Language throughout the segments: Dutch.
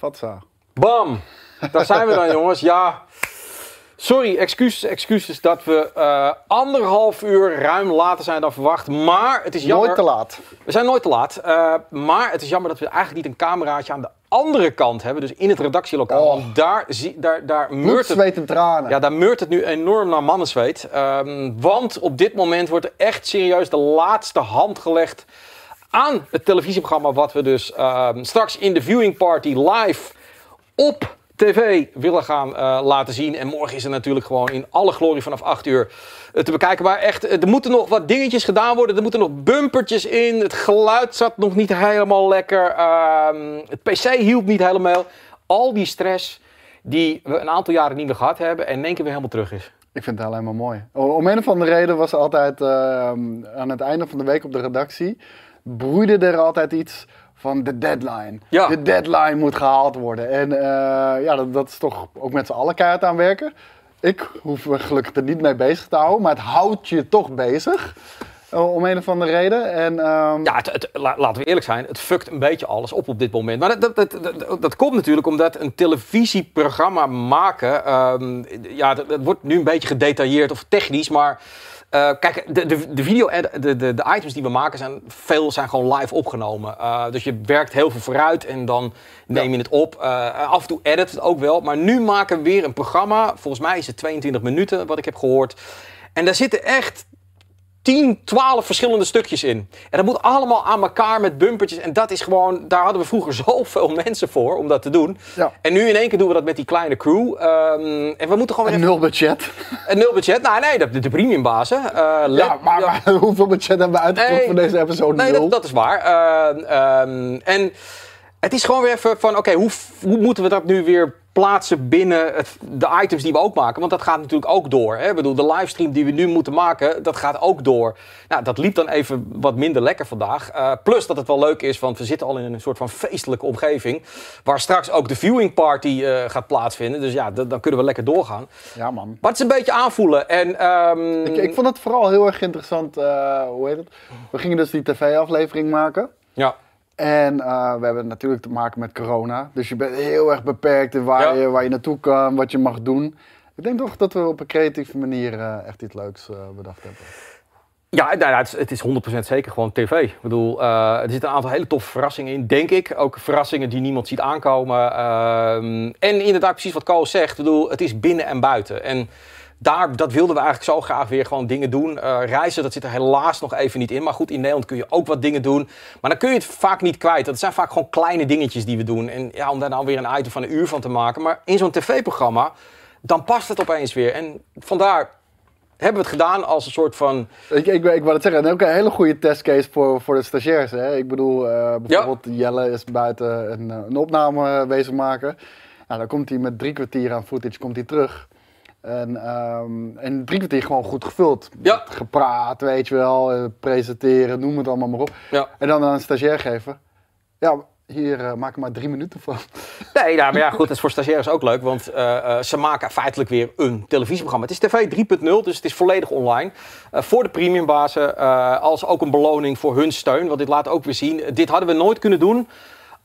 Fatsa. Bam! Daar zijn we dan, jongens. Ja. Sorry, excuses, excuses dat we eh, anderhalf uur ruim later zijn dan verwacht. Maar het is jammer. Nooit te laat. We zijn nooit te laat. eh, maar het is jammer dat we eigenlijk niet een cameraatje aan de andere kant hebben. Dus in het redactielokaal. Oh. Want daar, zie, daar, daar meurt het zweet en tranen. ja, daar meurt het nu enorm naar mannenzweet. Ehm, want op dit moment wordt er echt serieus de laatste hand gelegd aan het televisieprogramma. Wat we dus ehm, straks in de viewing party live op tv willen gaan eh, laten zien. En morgen is er natuurlijk gewoon in alle glorie vanaf 8 uur eh, te bekijken. Maar echt, eh, er moeten nog wat dingetjes gedaan worden. Er moeten nog bumpertjes in. Het geluid zat nog niet helemaal lekker. Ehm, het PC hielp niet helemaal. Al die stress die we een aantal jaren niet meer gehad hebben en één keer weer helemaal terug is. Ik vind het alleen maar mooi. Om een of andere reden was altijd ehm, aan het einde van de week op de redactie... broeide er altijd iets van de deadline. Ja. De deadline moet gehaald worden. En eh, ja, dat, dat is toch ook met z'n allen keihard aan werken. Ik hoef me gelukkig er niet mee bezig te houden, maar het houdt je toch bezig. eh, Om een of andere reden. En, ehm, Ja, het, het- la- laten we eerlijk zijn, het fuckt een beetje alles op op dit moment. Maar dat, dat, dat, komt natuurlijk omdat een televisieprogramma maken, ehm, ja, dat wordt nu een beetje gedetailleerd of technisch, maar eh, kijk, de, de, de video, de, de, de items die we maken zijn, veel zijn gewoon live opgenomen. Eh, dus je werkt heel veel vooruit en dan neem je het op. Eh, af en toe edit het ook wel, maar nu maken we weer een programma. Volgens mij is het 22 minuten, wat ik heb gehoord. En daar zitten echt 10, 12 verschillende stukjes in. En dat moet allemaal aan elkaar met bumpertjes. En dat is gewoon, daar hadden we vroeger zoveel mensen voor om dat te doen. Ja. En nu in één keer doen we dat met die kleine crew. Ehm, en we moeten gewoon een even- nul budget. een nul budget. Nou, nee, de, de premiumbazen. Eh, Ja, maar, maar hoeveel budget hebben we uitgevoerd Nee. voor deze episode? Nee, dat, dat is waar. Eh, ehm, en het is gewoon weer even van, oké, hoe, hoe moeten we dat nu weer plaatsen binnen het, de items die we ook maken? Want dat gaat natuurlijk ook door. Hè? Ik bedoel, de livestream die we nu moeten maken, dat gaat ook door. Nou, dat liep dan even wat minder lekker vandaag. Eh, plus dat het wel leuk is, want we zitten al in een soort van feestelijke omgeving. Waar straks ook de viewing party eh, gaat plaatsvinden. Dus ja, dan kunnen we lekker doorgaan. Ja, man. Maar het is een beetje aanvoelen. En, ehm, Ik, ik vond het vooral heel erg interessant. eh, hoe heet het? We gingen dus die tv-aflevering maken. ja. En eh, we hebben natuurlijk te maken met corona. Dus je bent heel erg beperkt in waar, Ja. je, waar je naartoe kan, wat je mag doen. Ik denk toch dat we op een creatieve manier eh, echt iets leuks eh, bedacht hebben. Ja, nou, het, is, het is 100% zeker gewoon tv. Ik bedoel, er zitten een aantal hele toffe verrassingen in, denk ik. Ook verrassingen die niemand ziet aankomen. Ehm, en inderdaad, precies wat Koos zegt. Ik bedoel, het is binnen en buiten. En daar, dat wilden we eigenlijk zo graag weer gewoon dingen doen. Eh, reizen, dat zit er helaas nog even niet in. Maar goed, in Nederland kun je ook wat dingen doen. Maar dan kun je het vaak niet kwijt. Dat zijn vaak gewoon kleine dingetjes die we doen. En ja, om daar nou weer een item van een uur van te maken. Maar in zo'n tv-programma, dan past het opeens weer. En vandaar hebben we het gedaan als een soort van... Ik, ik, ik wou het zeggen, en ook een hele goede testcase voor, voor de stagiairs. Hè? Ik bedoel, eh, bijvoorbeeld Jelle is buiten een, eh, een opname bezig maken. Nou, dan komt hij met drie kwartier aan footage komt hij terug. En, ehm, en drie kwartier gewoon goed gevuld. Ja. Gepraat, weet je wel, eh, presenteren, noem het allemaal maar op. Ja. En dan aan een stagiair geven. Ja, hier eh, maak er maar drie minuten van. Nee, nou, maar ja, goed, dat is voor stagiaires ook leuk, want eh, ze maken feitelijk weer een televisieprogramma. Het is tv 3.0, dus het is volledig online. Voor de premiumbazen, als ook een beloning voor hun steun, want dit laat ook weer zien. Dit hadden we nooit kunnen doen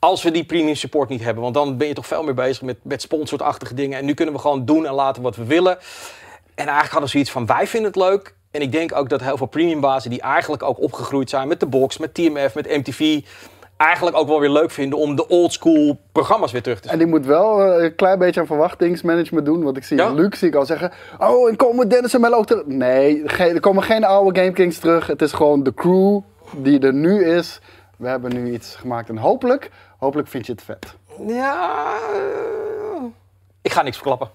als we die premium support niet hebben, want dan ben je toch veel meer bezig met, met sponsorachtige dingen. En nu kunnen we gewoon doen en laten wat we willen. En eigenlijk hadden we zoiets van, wij vinden het leuk. En ik denk ook dat heel veel premiumbazen die eigenlijk ook opgegroeid zijn met de box, met TMF, met MTV... eigenlijk ook wel weer leuk vinden om de old school programma's weer terug te zien. En die moet wel eh, een klein beetje aan verwachtingsmanagement doen. Want ik zie Ja. Luc zie ik al zeggen... Oh, en komen Dennis en Mel ook terug? Nee, er komen geen oude Game Kings terug. Het is gewoon de crew die er nu is. We hebben nu iets gemaakt. En hopelijk, hopelijk vind je het vet. Ja, ik ga niks verklappen.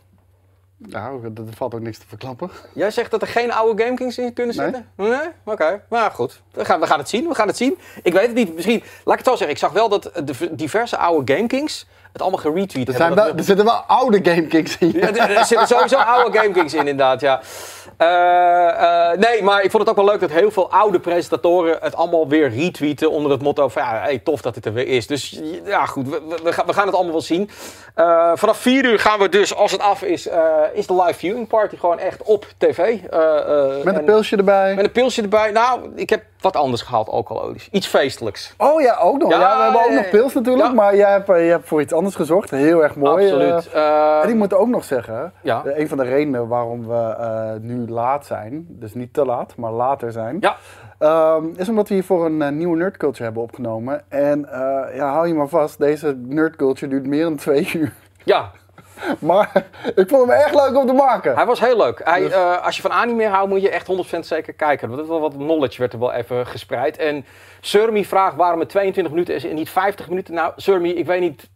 Nou, er er valt ook niks te verklappen. Jij zegt dat er geen oude GameKings in kunnen zitten? Nee? Oké, nou goed. We gaan, we gaan het zien, we gaan het zien. Ik weet het niet, misschien... Laat ik het zo zeggen, ik zag wel dat de diverse oude GameKings het allemaal geretweet Er, hebben. Dat er zitten wel oude Game Kings in. Ja, er, er zitten sowieso oude GameKings in, inderdaad, ja. Eh, eh, nee, maar ik vond het ook wel leuk dat heel veel oude presentatoren het allemaal weer retweeten onder het motto van ja, hey, tof dat het er weer is. Dus ja, goed, we, we, we gaan, het allemaal wel zien. Eh, vanaf 4 uur gaan we dus, als het af is, is de live viewing party gewoon echt op tv. Met en- een pilsje erbij. met een pilsje erbij. Nou, ik heb wat anders gehaald alcoholisch. Iets feestelijks. Oh ja, ook nog. Ja, Ja, we hebben ook nog pils natuurlijk, Ja. maar jij hebt, eh, je hebt voor iets anders gezorgd. Heel erg mooi. Absoluut. eh. Eh, en ik moet ook nog zeggen, Ja. eh, een van de redenen waarom we nu laat zijn, dus niet te laat, maar later zijn, ja, ehm, is omdat we hiervoor een nieuwe Nerd Culture hebben opgenomen. En ja, hou je maar vast, deze Nerd Culture duurt meer dan twee uur. ja, Maar ik vond hem echt leuk om te maken. hij was heel leuk. Hij, Dus- eh, als je van anime houdt, moet je echt 100% zeker kijken. Want wel wat knowledge werd er wel even gespreid. En Surmi vraagt waarom het 22 minuten is en niet 50 minuten. Nou, Surmi, ik weet niet,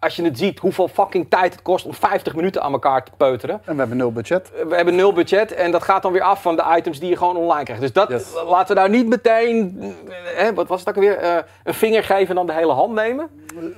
als je het ziet, hoeveel fucking tijd het kost om 50 minuten aan elkaar te peuteren. En we hebben nul budget. We hebben nul budget en dat gaat dan weer af van de items die je gewoon online krijgt. Dus dat, Yes. laten we daar niet meteen, eh, hè, wat was het ook weer, eh, een vinger geven en dan de hele hand nemen.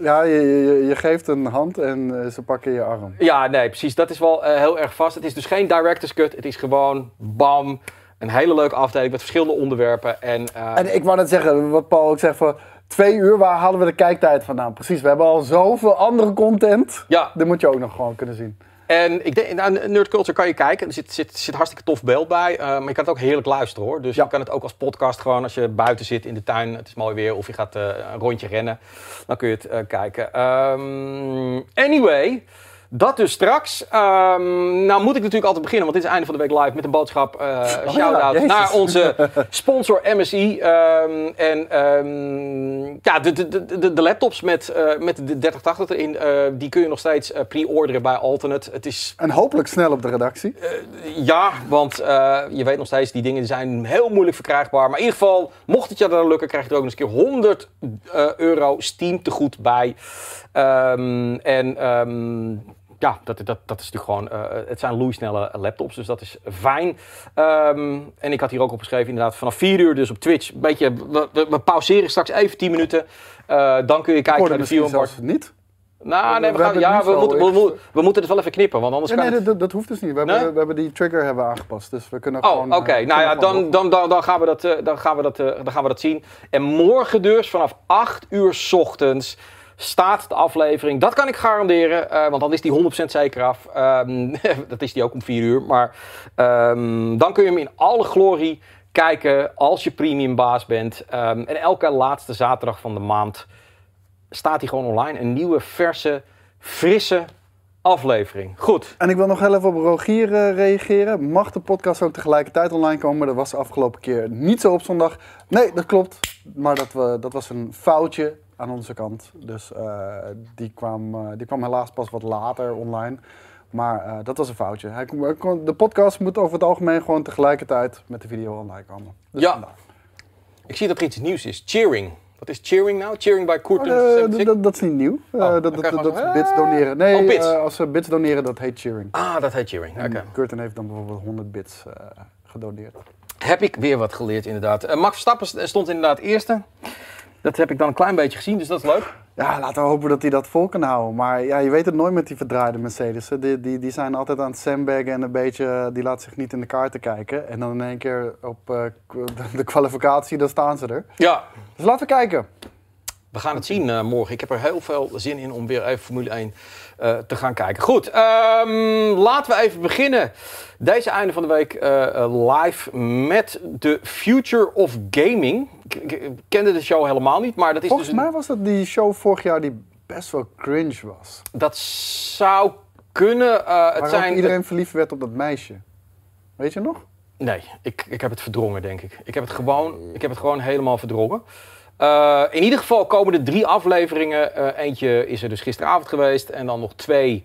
Ja, je, je, je geeft een hand en eh, ze pakken je arm. Ja, nee, precies. Dat is wel eh, heel erg vast. Het is dus geen director's cut. Het is gewoon bam. Een hele leuke afdeling met verschillende onderwerpen. En, eh, En ik wou net zeggen, wat Paul ook zegt, voor twee uur, waar halen we de kijktijd vandaan? Precies, we hebben al zoveel andere content. ja, Dat moet je ook nog gewoon kunnen zien. en ik denk, nou, Nerd Culture kan je kijken. Er zit, zit, zit hartstikke tof beeld bij. eh, maar je kan het ook heerlijk luisteren hoor. Dus Ja. je kan het ook als podcast gewoon als je buiten zit in de tuin. Het is mooi weer. Of je gaat eh, een rondje rennen. Dan kun je het kijken. Ehm, anyway. Dat dus straks. Ehm, nou moet ik natuurlijk altijd beginnen, want dit is einde van de week live met een boodschap. ja, shout-out naar onze sponsor MSI. Ehm, en ehm, ja, de, de, de, de, laptops met, eh, met de 3080 erin, eh, die kun je nog steeds pre-orderen bij Alternate. Het is En hopelijk snel op de redactie. ja, want je weet nog steeds, die dingen zijn heel moeilijk verkrijgbaar. Maar in ieder geval, mocht het je dan lukken, krijg je er ook nog eens een keer 100 eh, euro Steam te goed bij. En ja, dat, dat, dat is natuurlijk gewoon, eh, het zijn loeisnelle laptops, dus dat is fijn. Ehm, en ik had hier ook opgeschreven, inderdaad, vanaf 4 uur dus op Twitch. Een beetje, we, we, we pauzeren straks even 10 minuten. Eh, dan kun je kijken naar de zelfs niet. Nou, nee, we, We gaan, ja, we moeten, we, moeten- we moeten het wel even knippen, want anders Nee, kan nee, het... dat, dat hoeft dus niet. We hebben, we hebben die trigger hebben aangepast, dus we kunnen Oh, gewoon... oké. eh, nou ja, dan, dan, dan, dan, gaan we dat, eh, dan, gaan we dat, eh, dan gaan we dat zien. En morgen dus, vanaf 8 uur 's ochtends, staat de aflevering. Dat kan ik garanderen, eh, want dan is die 100% zeker af. Ehm, dat is die ook om 4 uur. Maar ehm, dan kun je hem in alle glorie kijken als je premium baas bent. Ehm, en elke laatste zaterdag van de maand staat hij gewoon online. Een nieuwe, verse, frisse aflevering. Goed. En ik wil nog heel even op Rogier eh, reageren. Mag de podcast ook tegelijkertijd online komen? Dat was de afgelopen keer niet zo op zondag. Nee, dat klopt. Maar dat, we, dat was een foutje aan onze kant. Dus eh, die, kwam, eh, die kwam helaas pas wat later online. Maar eh, dat was een foutje. Hij kon- hij kon- de podcast moet over het algemeen gewoon tegelijkertijd met de video online komen. Dus Ja. Ik zie dat er iets nieuws is. Cheering. Wat is cheering nou? Cheering bij Oh, Koerten. eh, dat- is niet nieuw. Oh, dat, bits doneren. Nee, Oh, bits. als ze bits doneren, dat heet cheering. Ah, dat heet cheering. Oké. Curtin heeft dan bijvoorbeeld 100 bits gedoneerd. Heb ik weer wat geleerd, inderdaad. Max Verstappen st- stond inderdaad eerste. Dat heb ik dan een klein beetje gezien, dus dat is leuk. Ja, laten we hopen dat hij dat vol kan houden. Maar ja, je weet het nooit met die verdraaide Mercedes. hè. Die, die, die zijn altijd aan het sandbaggen en een beetje, die laat zich niet in de kaarten kijken. En dan in één keer op eh, de kwalificatie, dan staan ze er. Ja, Dus laten we kijken. we gaan het zien eh, morgen. Ik heb er heel veel zin in om weer even Formule 1 eh, te gaan kijken. Goed, ehm, laten we even beginnen. Deze einde van de week eh, eh, live met de Future of Gaming. Ik, kende de show helemaal niet, maar dat is Volgens dus een- mij was dat die show vorig jaar die best wel cringe was. Dat zou kunnen. eh, het zijn, iedereen verliefd werd op dat meisje. Weet je nog? Nee, ik, ik heb het verdrongen, denk ik. Ik heb het gewoon, ik heb het gewoon helemaal verdrongen. Eh, in ieder geval komen er drie afleveringen. Eh, eentje is er dus gisteravond geweest en dan nog twee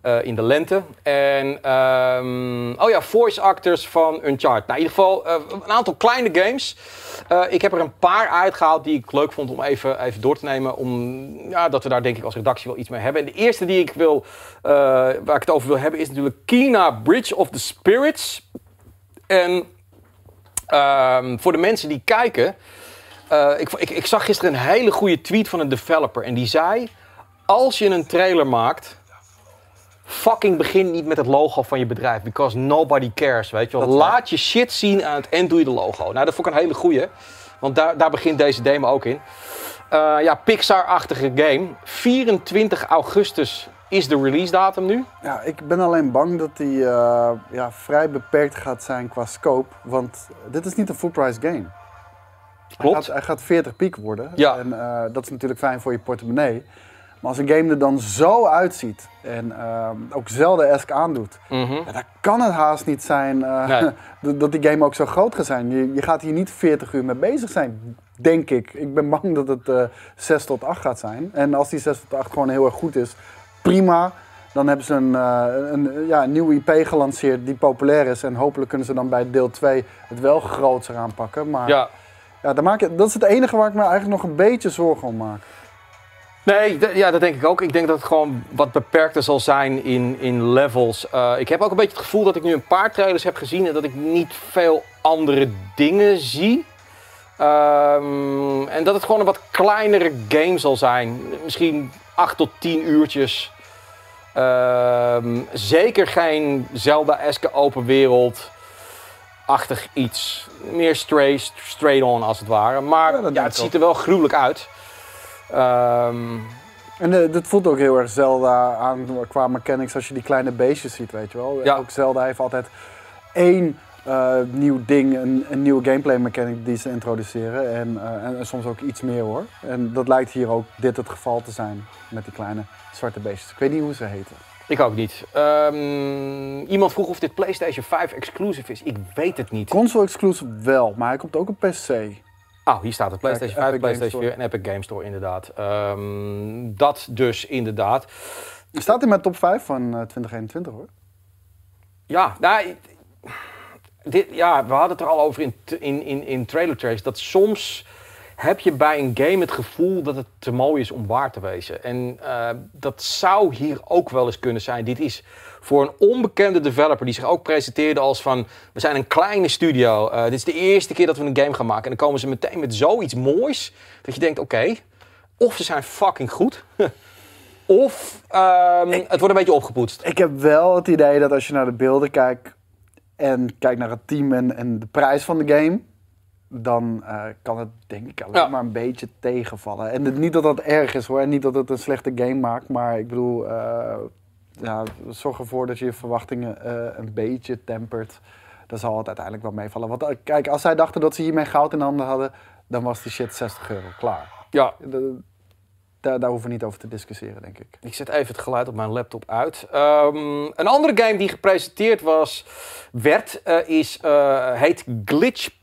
eh, in de lente. En, ehm, oh ja, voice actors van Uncharted. Nou, in ieder geval een aantal kleine games. Ik heb er een paar uitgehaald die ik leuk vond om even, even door te nemen. Om, ja, dat we daar denk ik als redactie wel iets mee hebben. En de eerste die ik wil, waar ik het over wil hebben is natuurlijk Kina Bridge of the Spirits. En ehm, voor de mensen die kijken, eh, ik, ik, ik zag gisteren een hele goede tweet van een developer. En die zei: Als je een trailer maakt, fucking begin niet met het logo van je bedrijf. Because nobody cares. Weet je wel. Dat. Laat je shit zien aan het eind doe je de logo. Nou, dat vond ik een hele goeie. Want daar, daar begint deze demo ook in. Eh, ja, Pixar-achtige game. 24 augustus is de release datum nu. Ja, ik ben alleen bang dat die eh, ja, vrij beperkt gaat zijn qua scope. Want dit is niet een full price game. Klopt. Hij gaat, hij gaat 40 piek worden. Ja. En uh, dat is natuurlijk fijn voor je portemonnee. Maar als een game er dan zo uitziet en uh, ook Zelda-esque aandoet, Mhm. ja, dan kan het haast niet zijn uh, Nee. dat- die game ook zo groot gaat zijn. Je, je gaat hier niet 40 uur mee bezig zijn, denk ik. Ik ben bang dat het eh 6 tot 8 gaat zijn. En als die 6 tot 8 gewoon heel erg goed is, prima. Dan hebben ze een, eh, een, ja, een nieuwe IP gelanceerd die populair is. En hopelijk kunnen ze dan bij deel 2 het wel grootser aanpakken. Maar Ja. Ja, dat is het enige waar ik me eigenlijk nog een beetje zorgen om maak. Nee, ja, dat denk ik ook. Ik denk dat het gewoon wat beperkter zal zijn in, in levels. Eh, ik heb ook een beetje het gevoel dat ik nu een paar trailers heb gezien en dat ik niet veel andere dingen zie. Ehm, en dat het gewoon een wat kleinere game zal zijn. Misschien 8 tot 10 uurtjes. Ehm, zeker geen Zelda-eske open wereld. Achtig iets. Meer straight, straight on als het ware. Maar Ja, het ziet er wel gruwelijk uit. Ehm, En dit voelt ook heel erg Zelda aan qua mechanics als je die kleine beestjes ziet, weet je wel. Ja. Ook Zelda heeft altijd één eh, nieuw ding, een, een nieuwe gameplay mechanic die ze introduceren. En, eh, en, en soms ook iets meer hoor. En dat lijkt hier ook dit het geval te zijn met die kleine zwarte beestjes. Ik weet niet hoe ze heten. Ik ook niet. Ehm, iemand vroeg of dit PlayStation 5 exclusive is. Ik weet het niet. Console exclusive wel, maar hij komt ook op PC. Oh, hier staat het. PlayStation Kijk, 5, Epic PlayStation Game 4 en Epic Game Store inderdaad. Ehm, dat dus inderdaad. Staat in mijn top 5 van eh, 2021 hoor. Ja, nou, dit, ja, we hadden het er al over in, in, in, in Trailer Trace. Dat soms heb je bij een game het gevoel dat het te mooi is om waar te wezen. En eh, dat zou hier ook wel eens kunnen zijn. Dit is voor een onbekende developer die zich ook presenteerde als van... We zijn een kleine studio. eh, dit is de eerste keer dat we een game gaan maken. En dan komen ze meteen met zoiets moois. Dat je denkt, oké, of ze zijn fucking goed... Of ehm, het wordt een beetje opgepoetst. Ik heb wel het idee dat als je naar de beelden kijkt en kijkt naar het team en, en de prijs van de game, dan eh, kan het denk ik alleen Ja. maar een beetje tegenvallen. En het- niet dat dat erg is hoor, en niet dat het een slechte game maakt, maar ik bedoel, eh, ja, zorg ervoor dat je je verwachtingen eh, een beetje tempert. Dan zal het uiteindelijk wel meevallen. Want kijk, als zij dachten dat ze hiermee goud in handen hadden, dan was die shit 60 euro klaar. Ja, De- daar, daar hoeven we niet over te discussiëren, denk ik. Ik zet even het geluid op mijn laptop uit. Ehm, een andere game die gepresenteerd was, werd, is, heet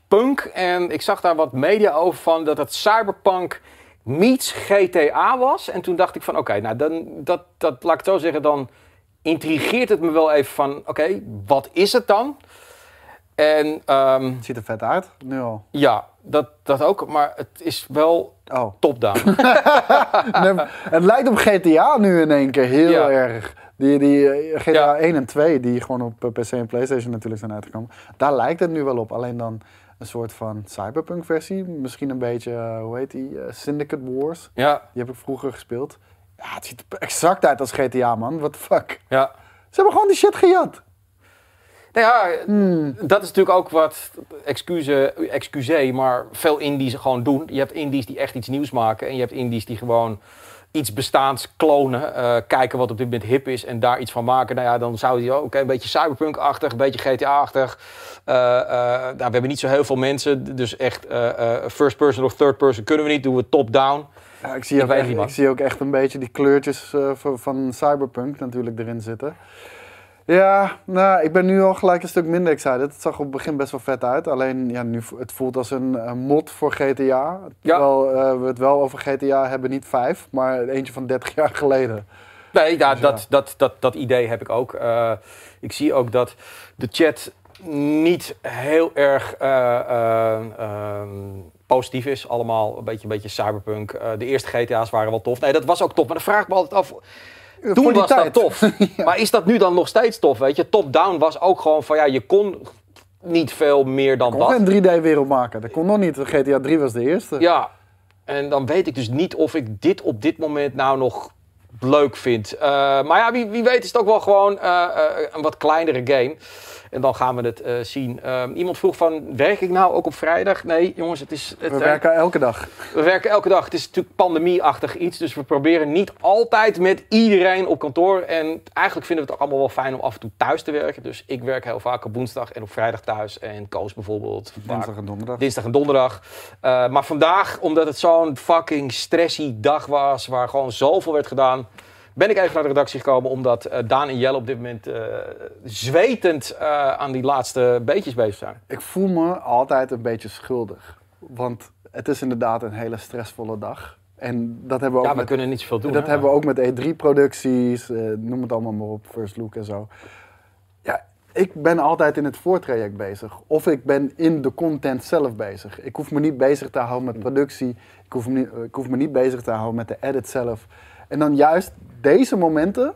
Glitchpunk. En ik zag daar wat media over van dat het Cyberpunk meets GTA was. En toen dacht ik van, oké, nou dan, dat, dat, laat ik het zo zeggen, dan intrigeert het me wel even van, oké, wat is het dan? En ehm, Het ziet er vet uit, nu al. ja, dat, dat ook, maar het is wel Oh. top-down. Nee, het lijkt op GTA nu in één keer heel Ja. erg. Die, die eh, GTA Ja. 1 en 2, die gewoon op eh, PC en PlayStation natuurlijk zijn uitgekomen. Daar lijkt het nu wel op. Alleen dan een soort van cyberpunk versie. Misschien een beetje, eh, hoe heet die? Eh, Syndicate Wars. ja, Die heb ik vroeger gespeeld. Ja, het ziet er exact uit als GTA, man. What the fuck? ja. Ze hebben gewoon die shit gejat. Nou ja, dat is natuurlijk ook wat, excuse, excuse, maar veel indies gewoon doen. Je hebt indies die echt iets nieuws maken en je hebt indies die gewoon iets bestaans klonen, eh, kijken wat op dit moment hip is en daar iets van maken. Nou ja, dan zou je ook een beetje cyberpunk-achtig, een beetje GTA-achtig. Eh, eh, nou, we hebben niet zo heel veel mensen, dus echt first person of third person kunnen we niet, doen we top-down. Ja, ik, zie Ik echt, ik zie ook echt een beetje die kleurtjes van, van Cyberpunk natuurlijk erin zitten. Ja, nou, ik ben nu al gelijk een stuk minder excited. Het zag op het begin best wel vet uit. Alleen, ja, nu, het voelt als een, eh, mod voor GTA. Terwijl eh, we het wel over GTA hebben, niet vijf, maar eentje van 30 jaar geleden. Nee, ja, Dus ja. dat, dat, dat, dat idee heb ik ook. Eh, ik zie ook dat de chat niet heel erg eh, eh, ehm, positief is. Allemaal een beetje, een beetje cyberpunk. De eerste GTA's waren wel tof. Nee, dat was ook tof. Maar dan vraag ik me altijd af. Toen Voor die was tijd. dat tof. Maar is dat nu dan nog steeds tof? Weet je, top-down was ook gewoon van ja, je kon niet veel meer dan Kon dat. geen 3D-wereld maken. Dat kon nog niet. GTA 3 was de eerste. Ja, en dan weet ik dus niet of ik dit op dit moment nou nog leuk vind. Eh, maar ja, wie, wie weet is het ook wel gewoon eh, eh, een wat kleinere game. En dan gaan we het uh, zien. Ehm, iemand vroeg van, werk ik nou ook op vrijdag? Nee, jongens, het is... Het, we werken elke dag. We werken elke dag. Het is natuurlijk pandemieachtig iets. Dus we proberen niet altijd met iedereen op kantoor. En eigenlijk vinden we het allemaal wel fijn om af en toe thuis te werken. Dus ik werk heel vaak op woensdag en op vrijdag thuis. En Koos bijvoorbeeld. Dinsdag en donderdag. Dinsdag en donderdag. Uh, maar vandaag, omdat het zo'n fucking stressy dag was, waar gewoon zoveel werd gedaan ben ik even naar de redactie gekomen omdat uh, Daan en Jelle op dit moment uh, zwetend uh, aan die laatste beetjes bezig zijn. Ik voel me altijd een beetje schuldig. Want het is inderdaad een hele stressvolle dag. En dat hebben we ja, ook. we kunnen niet zoveel doen. Dat hè? hebben we ook met E3-producties, noem het allemaal maar op, First Look en zo. Ja, ik ben altijd in het voortraject bezig. Of ik ben in de content zelf bezig. Ik hoef me niet bezig te houden met productie. Ik hoef me niet, ik hoef me niet bezig te houden met de edit zelf. En dan juist deze momenten,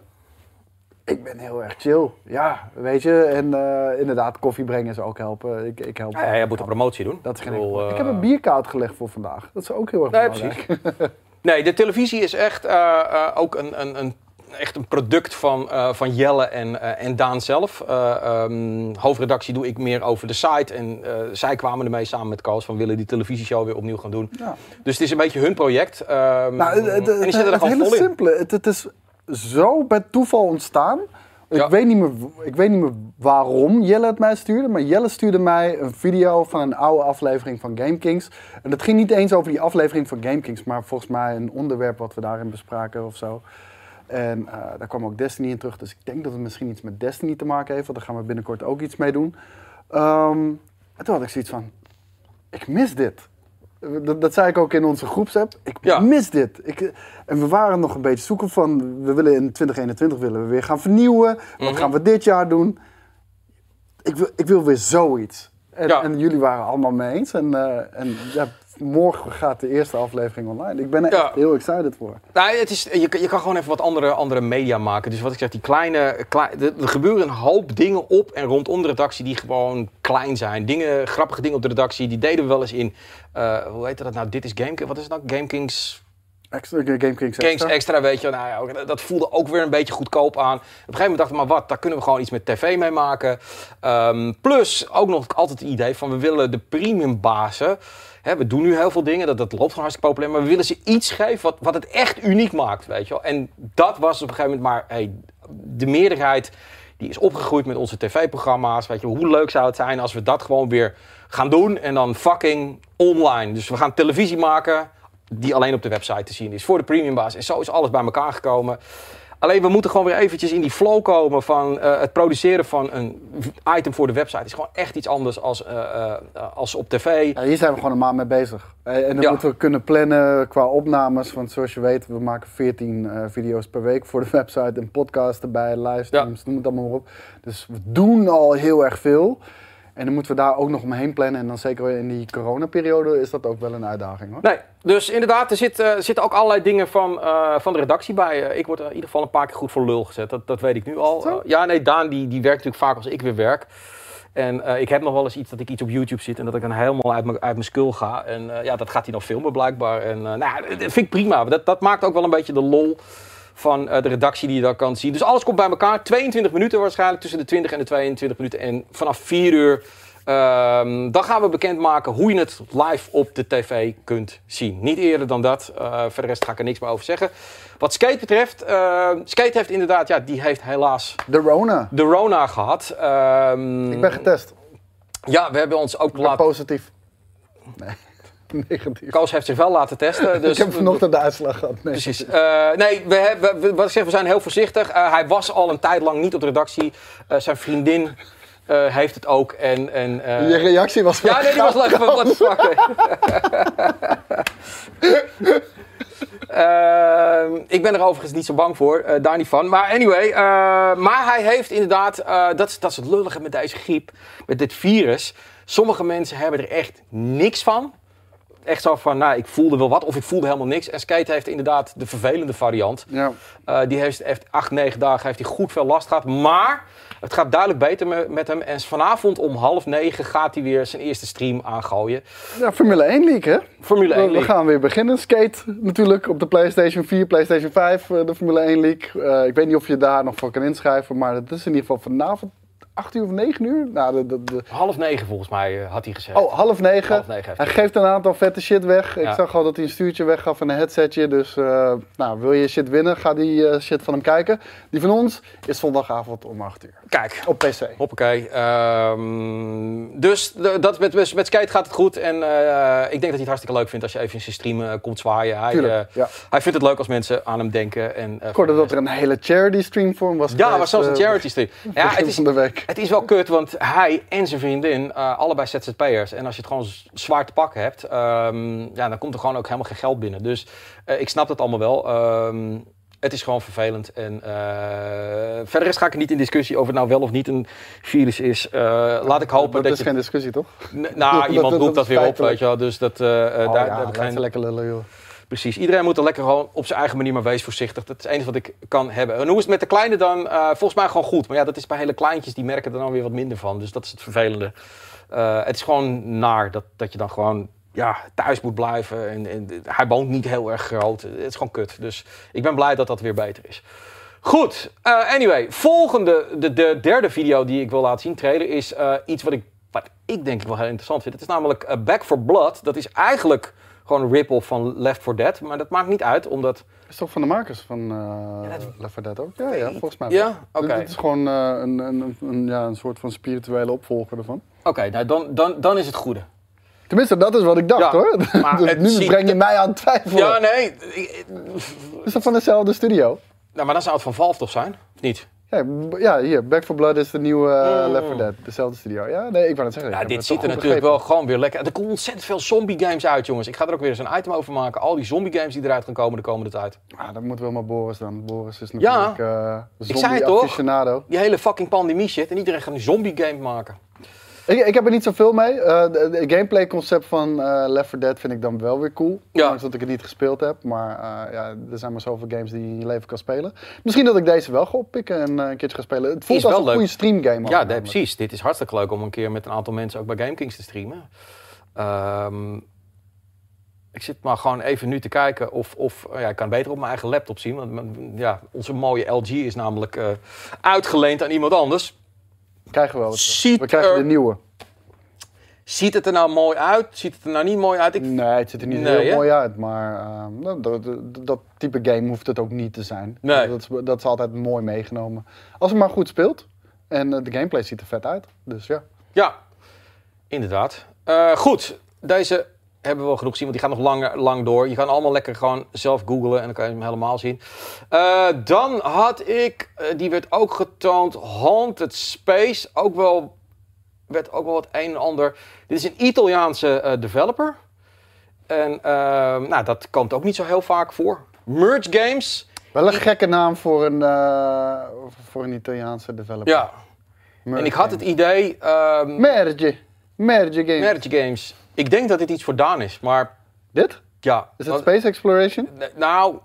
ik ben heel erg chill. Ja, weet je. En uh, inderdaad, koffie brengen is ook helpen. Ik, ik help. Ja, ja, je moet een promotie doen. Dat is geen ik, uh... ik heb een bierkoud gelegd voor vandaag. Dat is ook heel erg nee, belangrijk. Precies. nee, de televisie is echt uh, ook een, een, een echt een product van, uh, van Jelle en, uh, en Daan zelf. Um, hoofdredactie doe ik meer over de site. En zij kwamen ermee samen met Koos van willen die televisieshow weer opnieuw gaan doen. Ja. Dus het is een beetje hun project. Um, nou, het, het, en die zitten er gewoon vol in. simpele. Het, het is zo bij toeval ontstaan. Ik, ja. weet niet meer, ik weet niet meer waarom Jelle het mij stuurde. Maar Jelle stuurde mij een video van een oude aflevering van Game Kings. En dat ging niet eens over die aflevering van Game Kings. Maar volgens mij een onderwerp wat we daarin bespraken of zo. En uh, daar kwam ook Destiny in terug. Dus ik denk dat het misschien iets met Destiny te maken heeft. Want daar gaan we binnenkort ook iets mee doen. Um, en toen had ik zoiets van: ik mis dit. Dat, dat zei ik ook in onze groepsapp. Ik ja. mis dit. Ik, en we waren nog een beetje zoeken van... we willen in 2021 willen we weer gaan vernieuwen. Wat mm -hmm. gaan we dit jaar doen? Ik wil, ik wil weer zoiets. En, ja. en jullie waren allemaal mee eens. En, uh, en ja, morgen gaat de eerste aflevering online. Ik ben er ja. echt heel excited voor. Nou, het is, je, je kan gewoon even wat andere, andere media maken. Dus wat ik zeg, die kleine... klein, er gebeuren een hoop dingen op en rondom de redactie die gewoon klein zijn. Dingen, grappige dingen op de redactie, die deden we wel eens in... Uh, hoe heet dat nou? Dit is Game Wat is het nou? Game Kings... Extra, Game Kings extra. Kings extra, weet je. Nou ja, dat voelde ook weer een beetje goedkoop aan. Op een gegeven moment dachten we, maar wat, daar kunnen we gewoon iets met tv mee maken. Um, plus ook nog altijd het idee van, we willen de premium bazen... Hè, we doen nu heel veel dingen, dat, dat loopt gewoon hartstikke populair. Maar we willen ze iets geven wat, wat het echt uniek maakt, weet je wel. En dat was op een gegeven moment maar... De meerderheid die is opgegroeid met onze tv-programma's. Weet je, hoe leuk zou het zijn als we dat gewoon weer gaan doen en dan fucking online. Dus we gaan televisie maken die alleen op de website te zien is voor de premiumbaas. En zo is alles bij elkaar gekomen. Alleen we moeten gewoon weer eventjes in die flow komen van uh, het produceren van een item voor de website. is gewoon echt iets anders als, uh, uh, als op tv. Ja, hier zijn we gewoon een maand mee bezig. En dan ja. moeten we kunnen plannen qua opnames. Want zoals je weet, we maken 14 video's per week voor de website. En podcast erbij, livestreams, ja. noem het allemaal maar op. Dus we doen al heel erg veel. En dan moeten we daar ook nog omheen plannen. En dan zeker in die coronaperiode is dat ook wel een uitdaging hoor. Nee, dus inderdaad, er, zit, uh, zitten ook allerlei dingen van, uh, van de redactie bij. Uh, ik word in ieder geval een paar keer goed voor lul gezet. Dat, dat weet ik nu al. ja, nee, Daan die, die werkt natuurlijk vaak als ik weer werk. En ik heb nog wel eens iets dat ik iets op YouTube zit en dat ik dan helemaal uit mijn, uit mijn skull ga. En ja, dat gaat hij nog filmen blijkbaar. En nou, dat vind ik prima. Dat, dat maakt ook wel een beetje de lol van uh, de redactie die je dan kan zien. Dus alles komt bij elkaar. 22 minuten waarschijnlijk tussen de 20 en de 22 minuten. En vanaf 4 uur um, dan gaan we bekendmaken hoe je het live op de tv kunt zien. Niet eerder dan dat. Uh, voor de rest ga ik er niks meer over zeggen. Wat Skate betreft, uh, Skate heeft inderdaad, ja, die heeft helaas... De Rona. De Rona gehad. Um, ik ben getest. Ja, we hebben ons ook laten... positief. Nee. Negatief. Koos heeft zich wel laten testen. Dus ik heb vanochtend de uitslag gehad. Nee. Precies. Uh, nee, we, hebben, wat ik zeg, we zijn heel voorzichtig. Uh, hij was al een tijd lang niet op de redactie. Uh, zijn vriendin heeft het ook. En, en. Je reactie was Ja, nee, die was leuk. Wat de fuck. uh, ik ben er overigens niet zo bang voor, daar niet van. Maar anyway, maar hij heeft inderdaad, dat, is, dat is het lullige met deze griep, met dit virus. Sommige mensen hebben er echt niks van. Echt zo van, nou, ik voelde wel wat of ik voelde helemaal niks. En Skate heeft inderdaad de vervelende variant. Ja. die heeft, heeft acht, negen dagen heeft hij goed veel last gehad. Maar het gaat duidelijk beter met hem. En vanavond om half negen gaat hij weer zijn eerste stream aangooien. Ja, Formule 1 League hè? Formule 1 League. We gaan weer beginnen. Skate natuurlijk op de PlayStation 4, PlayStation 5, eh, de Formule 1 League. Uh, ik weet niet of je daar nog voor kan inschrijven, maar het is in ieder geval vanavond 8 uur of 9 uur? Nou, de, de, de... Half negen volgens mij uh, had hij gezegd. Oh, half negen. Half negen hij geeft een aantal vette shit weg. Ik zag al dat hij een stuurtje weggaf en een headsetje. Dus uh, nou, wil je shit winnen, ga die uh, shit van hem kijken. Die van ons is zondagavond om 8 uur. Kijk, Op PC. Hoppakee. Ehm dus dat, met, met Skate gaat het goed. En eh, ik denk dat hij het hartstikke leuk vindt als je even in zijn stream eh, komt zwaaien. Hij, Tuurlijk, eh, ja. hij vindt het leuk als mensen aan hem denken. En, eh, Ik hoorde dat er een hele charity stream voor hem was Ja, geweest, maar zelfs een eh, charity stream. Ja, het is, van de week. Het is wel kut, want hij en zijn vriendin, eh, allebei ZZP'ers. En als je het gewoon zwaar te pakken hebt, ehm, ja, dan komt er gewoon ook helemaal geen geld binnen. Dus eh, ik snap dat allemaal wel. Ehm, het is gewoon vervelend. En eh, verder is, ga ik er niet in discussie over het nou wel of niet een virus is. Laat ik hopen dat, dat, is je... geen discussie, toch? N- Nou, iemand roept dat weer op, weet je wel. Dus dat, eh, Oh, daar, ja, heb ik geen... lekker lullen, joh. Precies. Iedereen moet er lekker gewoon op zijn eigen manier maar wees voorzichtig. Dat is het enige wat ik kan hebben. En hoe is het met de kleine dan? Eh, volgens mij gewoon goed. Maar ja, dat is bij hele kleintjes, die merken er dan weer wat minder van. Dus dat is het vervelende. Eh, het is gewoon naar dat, dat je dan gewoon ja, thuis moet blijven. En, en hij woont niet heel erg groot. Het is gewoon kut. Dus ik ben blij dat dat weer beter is. Goed, eh, anyway. Volgende, de, de derde video die ik wil laten zien, trailer, is iets wat ik, wat ik denk ik wel heel interessant vind. Het is namelijk Back for Blood. Dat is eigenlijk gewoon een rip-off van Left 4 Dead. Maar dat maakt niet uit, omdat... Is toch van de makers van uh, dat- Left 4 Dead ook? Ja, ja, volgens mij Ja? Oké. Het is gewoon eh, een, een, een, ja, een soort van spirituele opvolger ervan. Oké, nou dan, dan, dan is het goede. Tenminste, dat is wat ik dacht Ja, hoor. maar Dus nu ziet breng je mij aan twijfel. Ja, nee. Is dat van dezelfde studio? nou, maar dan zou het van Valve toch zijn? Of niet? Ja, ja, hier. Back 4 Blood is de nieuwe eh, Mm. Left 4 Dead. Dezelfde studio. Ja, nee, ik wou het zeggen. Ja, ik dit ziet er natuurlijk begrepen. wel gewoon weer lekker. Er komen ontzettend veel zombie games uit, jongens. Ik ga er ook weer eens een item over maken. Al die zombie games die eruit gaan komen de komende tijd. Ah, dat moet wel maar Boris dan. Boris is natuurlijk eh zei zombie het toch? Die hele fucking pandemie shit. En iedereen gaat een zombie game maken. Ik, ik heb er niet zoveel mee. De, de gameplay concept van eh, Left 4 Dead vind ik dan wel weer cool. Ja. Ondanks dat ik het niet gespeeld heb. Maar eh, ja, er zijn maar zoveel games die je in je leven kan spelen. Misschien dat ik deze wel ga oppikken en eh, een keertje ga spelen. Het voelt Is als wel een leuk. goede streamgame. Ja, nee, precies. Dit is hartstikke leuk om een keer met een aantal mensen ook bij GameKings te streamen. Ehm, ik zit maar gewoon even nu te kijken of... of ja, ik kan beter op mijn eigen laptop zien. Want ja, onze mooie LG is namelijk uitgeleend aan iemand anders. Krijgen we wel. wat. Ziet We krijgen er- de nieuwe. Ziet het er nou mooi uit? Ziet het er nou niet mooi uit? Ik, Nee, het ziet er niet Nee, heel mooi uit. Maar eh, dat, dat, dat- dat type game hoeft het ook niet te zijn. Nee. Dat, is, dat is altijd mooi meegenomen. Als het maar goed speelt. En eh, de gameplay ziet er vet uit. Dus ja. Ja, inderdaad. Eh, goed, deze hebben we wel genoeg gezien, want die gaat nog lang, lang door. Je kan allemaal lekker gewoon zelf googlen en dan kan je hem helemaal zien. Eh, dan had ik, eh, die werd ook getoond, Haunted Space. Ook wel, werd ook wel wat een en ander. Dit is een Italiaanse eh, developer. En ehm, nou, dat komt ook niet zo heel vaak voor. Merge Games. Wel een gekke naam voor een, voor een Italiaanse developer. Ja, en ik had het idee... ehm Merge. Merge game. Merge Games. Ik denk dat dit iets voor Daan is, maar Dit? ja. Is het Space Exploration? Nou,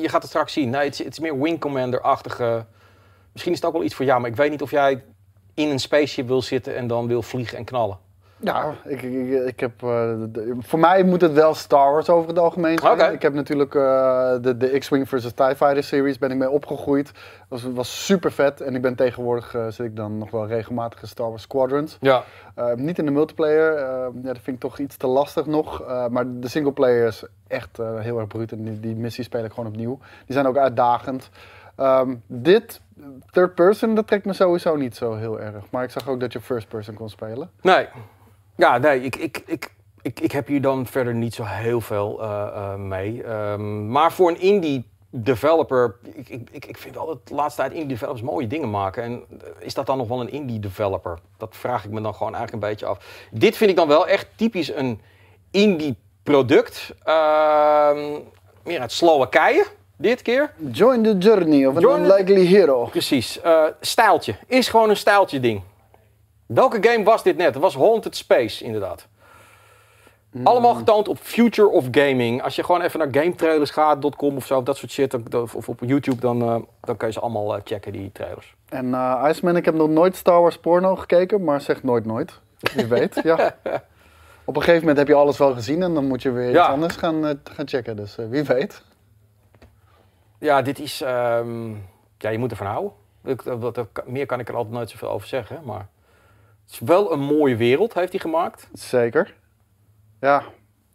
je gaat het straks zien. Nee, het is, het is meer Wing Commander-achtige. Misschien is het ook wel iets voor jou, maar ik weet niet of jij in een spaceship wil zitten en dan wil vliegen en knallen. Ja, ik, ik, ik heb, eh, de- voor mij moet het wel Star Wars over het algemeen zijn. Ik heb natuurlijk eh, de, de X-Wing versus TIE Fighter series ben ik mee opgegroeid. Dat was, was super vet. En ik ben tegenwoordig, eh, zit ik dan nog wel regelmatig in Star Wars Squadrons. Ja. Niet in de multiplayer, ja, dat vind ik toch iets te lastig nog. Maar de singleplayer is echt heel erg bruut. En die, die missies speel ik gewoon opnieuw. Die zijn ook uitdagend. Ehm, dit, third person, dat trekt me sowieso niet zo heel erg. Maar ik zag ook dat je first person kon spelen. Nee. Ja, nee, ik, ik, ik, ik, ik heb hier dan verder niet zo heel veel eh, eh, mee. Ehm, maar voor een indie developer, ik, ik, ik- vind wel dat de laatste tijd indie developers mooie dingen maken. En eh, is dat dan nog wel een indie developer? Dat vraag ik me dan gewoon eigenlijk een beetje af. Dit vind ik dan wel echt typisch een indie product. Ehm, meer uit Slowakije, dit keer. Join the journey of an Join unlikely hero. Precies. eh stijltje. Is gewoon een stijltje ding. Welke game was dit net? Het was Haunted Space, inderdaad. Allemaal getoond op Future of Gaming. Als je gewoon even naar gametrailers gaat, .com of zo, dat soort shit, dan- of op YouTube, dan, eh, dan kun je ze allemaal eh, checken, die trailers. En eh Iceman, ik heb nog nooit Star Wars porno gekeken, maar zeg nooit nooit. Wie weet, ja. Op een gegeven moment heb je alles wel gezien en dan moet je weer Ja. iets anders gaan, gaan checken. Dus wie weet. Ja, dit is... ehm, ja, je moet ervan houden. Dat- meer kan ik er altijd nooit zoveel over zeggen. Maar het is wel een mooie wereld, heeft hij gemaakt. Zeker. Ja.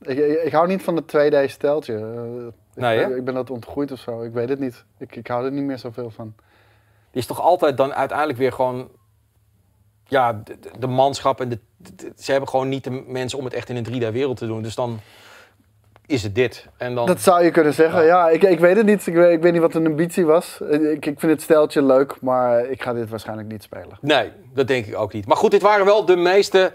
Ik, ik, ik hou niet van het 2D-steltje. Eh, Nee, ik, ik ben dat ontgroeid of zo. Ik weet het niet. Ik, ik hou er niet meer zoveel van. Die is toch altijd dan uiteindelijk weer gewoon... Ja, de manschap en de, de- ze hebben gewoon niet de mensen om het echt in een 3D-wereld te doen. Dus dan is het dit. En dan... Dat zou je kunnen zeggen. Ja, ik, ik weet het niet. Ik weet, ik weet niet wat hun ambitie was. Ik, ik vind het steltje leuk, maar ik ga dit waarschijnlijk niet spelen. Nee, dat denk ik ook niet. Maar goed, dit waren wel de meeste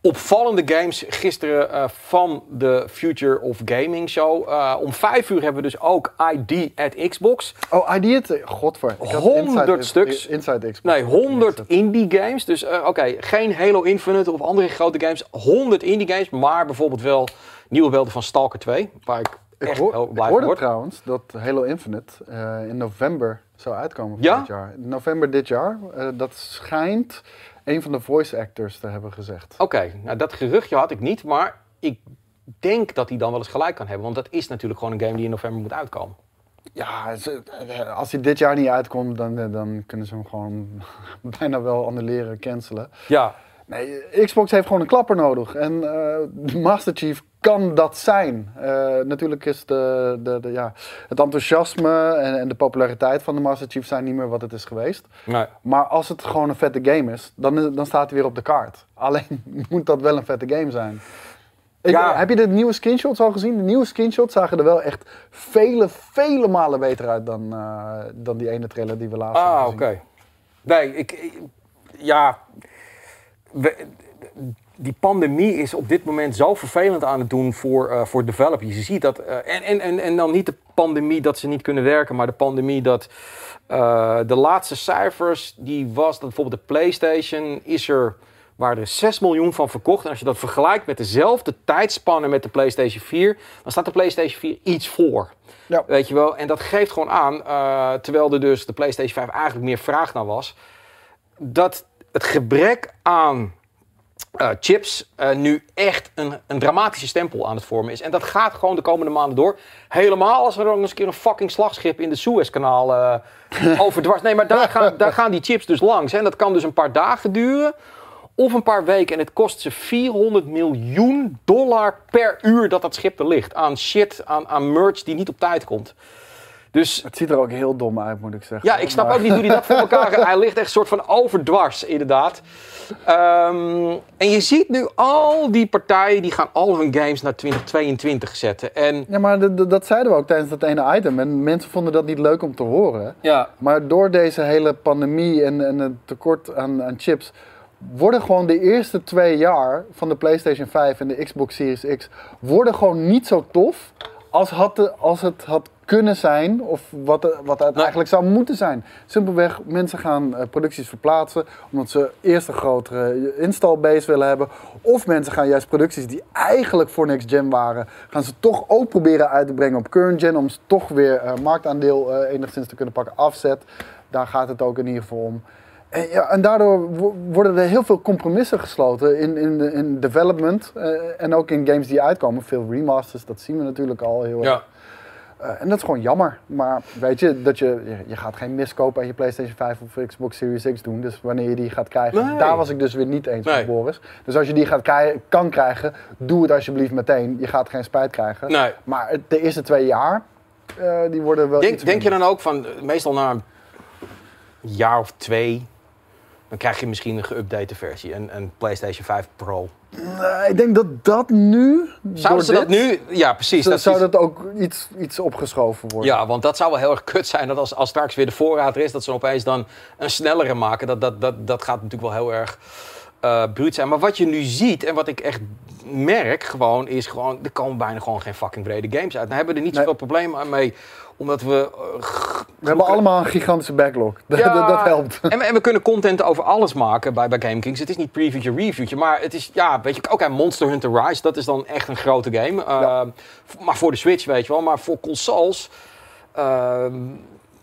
opvallende games gisteren eh, van de Future of Gaming Show. Eh, om vijf uur hebben we dus ook ID at Xbox. Oh, ID het? Godver. Ik had 100 Inside- stuks. Inside Xbox. Nee, 100 indie games. Dus eh, oké, geen Halo Infinite of andere grote games. 100 indie games, maar bijvoorbeeld wel nieuwe beelden van Stalker 2. Waar ik Ik, echt hoor, heel ik hoorde word. trouwens dat Halo Infinite eh, in november zou uitkomen Ja? dit jaar. In november dit jaar. Eh, dat schijnt een van de voice actors te hebben gezegd. Oké, nou dat geruchtje had ik niet, maar ik denk dat hij dan wel eens gelijk kan hebben. Want dat is natuurlijk gewoon een game die in november moet uitkomen. Ja, eh, als hij dit jaar niet uitkomt, dan, dan kunnen ze hem gewoon bijna wel annuleren, cancelen. Ja, Nee, Xbox heeft gewoon een klapper nodig. En de Master Chief kan dat zijn. Eh, natuurlijk is de, de, de, ja, het enthousiasme en, en de populariteit van de Master Chief zijn niet meer wat het is geweest. nee. Maar als het gewoon een vette game is, dan, dan staat hij weer op de kaart. Alleen moet dat wel een vette game zijn. Ik- Ja. Heb je de nieuwe screenshots al gezien? De nieuwe screenshots zagen er wel echt vele, vele malen beter uit dan, eh, dan die ene trailer die we laatst Ah, hebben oké. gezien. Nee, ik, ik- ja. we- die pandemie is op dit moment zo vervelend aan het doen voor, eh, voor developers. Je ziet dat. eh, en, en, en, en dan niet de pandemie dat ze niet kunnen werken, maar de pandemie dat. eh, de laatste cijfers, die was dat bijvoorbeeld de PlayStation is er. Waar er 6 miljoen van verkocht. En als je dat vergelijkt met dezelfde tijdspanne met de PlayStation 4, dan staat de PlayStation 4 iets voor. Ja. Weet je wel? En dat geeft gewoon aan, terwijl er dus de PlayStation 5 eigenlijk meer vraag naar was, dat het gebrek aan eh, chips eh, nu echt een, een dramatische stempel aan het vormen is. En dat gaat gewoon de komende maanden door. Helemaal als er dan eens een keer een fucking slagschip in de Suezkanaal eh overdwars. Nee, maar daar gaan, daar gaan die chips dus langs. hè. En dat kan dus een paar dagen duren. Of een paar weken. En het kost ze 400 miljoen dollar per uur dat dat schip er ligt. Aan shit, aan, aan merch die niet op tijd komt. Dus Het ziet er ook heel dom uit, moet ik zeggen. ja, ik snap Maar- ook niet hoe hij dat voor elkaar... Hij ligt echt een soort van overdwars, inderdaad. Ehm, en je ziet nu al die partijen... die gaan al hun games naar 2022 zetten. En Ja, maar dat zeiden we ook tijdens dat ene item. En mensen vonden dat niet leuk om te horen. ja, Maar door deze hele pandemie en, en het tekort aan, aan chips... worden gewoon de eerste twee jaar van de PlayStation 5 en de Xbox Series X... worden gewoon niet zo tof als, had de, als het had kunnen zijn... of wat, de- wat het Nee. eigenlijk zou moeten zijn. Simpelweg, mensen gaan eh, producties verplaatsen... omdat ze eerst een grotere installbase willen hebben... of mensen gaan juist producties die eigenlijk voor next gen waren... gaan ze toch ook proberen uit te brengen op current gen... om ze toch weer eh, marktaandeel eh, enigszins te kunnen pakken. Afzet, daar gaat het ook in ieder geval om. En, ja, en daardoor wo- worden er heel veel compromissen gesloten in, in, in development eh, en ook in games die uitkomen. Veel remasters, dat zien we natuurlijk al heel erg. ja. Eh, en dat is gewoon jammer. Maar weet je, dat je, je, gaat geen miskoop aan je PlayStation 5 of Xbox Series X doen. Dus wanneer je die gaat krijgen, Nee. daar was ik dus weer niet eens Nee. met Boris. Dus als je die gaat krij- kan krijgen, doe het alsjeblieft meteen. Je gaat geen spijt krijgen. Nee. Maar de eerste twee jaar, eh, die worden wel Denk, denk je dan ook van... eh, Meestal na een jaar of twee... dan krijg je misschien een geüpdate versie. Een, een PlayStation 5 Pro. Nee, ik denk dat dat nu. Zouden ze dat nu... Ja, precies. dat zou dat ook iets, iets opgeschoven worden? Ja, want dat zou wel heel erg kut zijn dat als, als straks weer de voorraad er is, dat ze opeens dan een snellere maken. Dat, dat, dat, dat gaat natuurlijk wel heel erg eh bruut zijn. Maar wat je nu ziet en wat ik echt merk gewoon, is gewoon, er komen bijna gewoon geen fucking brede games uit. Dan hebben we er niet Nee. zoveel problemen mee, omdat we... eh, We hebben allemaal een gigantische backlog. Dat, Ja, dat, helpt. En we, en we kunnen content over alles maken bij, bij GameKings. Het is niet previewtje, reviewtje. Maar het is, ja, weet je, oké, Monster Hunter Rise, dat is dan echt een grote game. Ja. Uh, v- Maar voor de Switch, weet je wel. Maar voor consoles... ehm,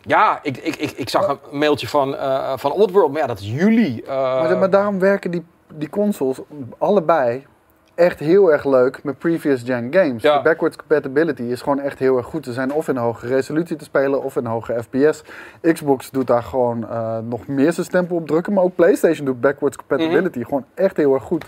ja, ik, ik, ik, ik zag een mailtje van, eh van Oddworld, maar ja, dat is juli. Eh, Maar, maar daarom werken die, die consoles allebei echt heel erg leuk met previous gen games. Ja. De backwards compatibility is gewoon echt heel erg goed. Ze zijn of in hoge resolutie te spelen of in hoge FPS. Xbox doet daar gewoon eh, nog meer zijn stempel op drukken. Maar ook PlayStation doet backwards compatibility Mhm. gewoon echt heel erg goed.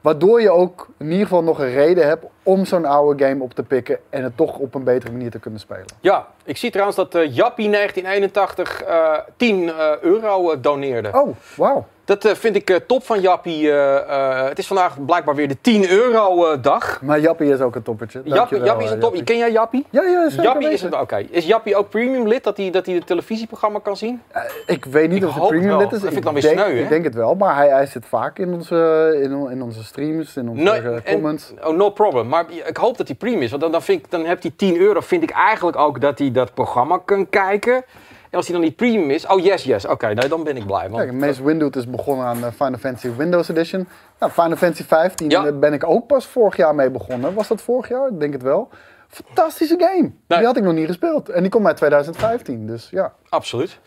Waardoor je ook in ieder geval nog een reden hebt om zo'n oude game op te pikken en het toch op een betere manier te kunnen spelen. Ja, ik zie trouwens dat eh Jappie 1981 eh 10 eh, euro doneerde. Oh, wauw. Dat eh, vind ik eh, top van Jappie. eh, het is vandaag blijkbaar weer de 10 euro dag. Maar Jappie is ook een toppertje. Jappie, Jappie is een top. Ken jij Jappie? Ja, ja, zeker Jappie is het. Oké. Is Jappie ook premium lid dat hij dat hij het televisieprogramma kan zien? Ik weet niet Ik of hoop premium lid is. Dat vind ik dan weer denk, sneu, hè? Ik denk het wel, maar hij, hij zit vaak in onze, in, in onze streams, in onze en- comments. oh, no problem. Maar ik hoop dat hij premium is. Want dan, dan, vind ik, dan heb hij 10 euro. Vind ik eigenlijk ook dat hij dat programma kan kijken. En als hij dan niet premium is. Oh, yes, yes. Oké, nee, dan ben ik blij. Want, Kijk, Mace Windows is begonnen aan eh, Final Fantasy Windows Edition. Nou, Final Fantasy 15 Ja. ben ik ook pas vorig jaar mee begonnen. Was dat vorig jaar? Ik denk het wel. Fantastische game. Nee. Die had ik nog niet gespeeld. En die komt uit 2015, dus ja. Absoluut.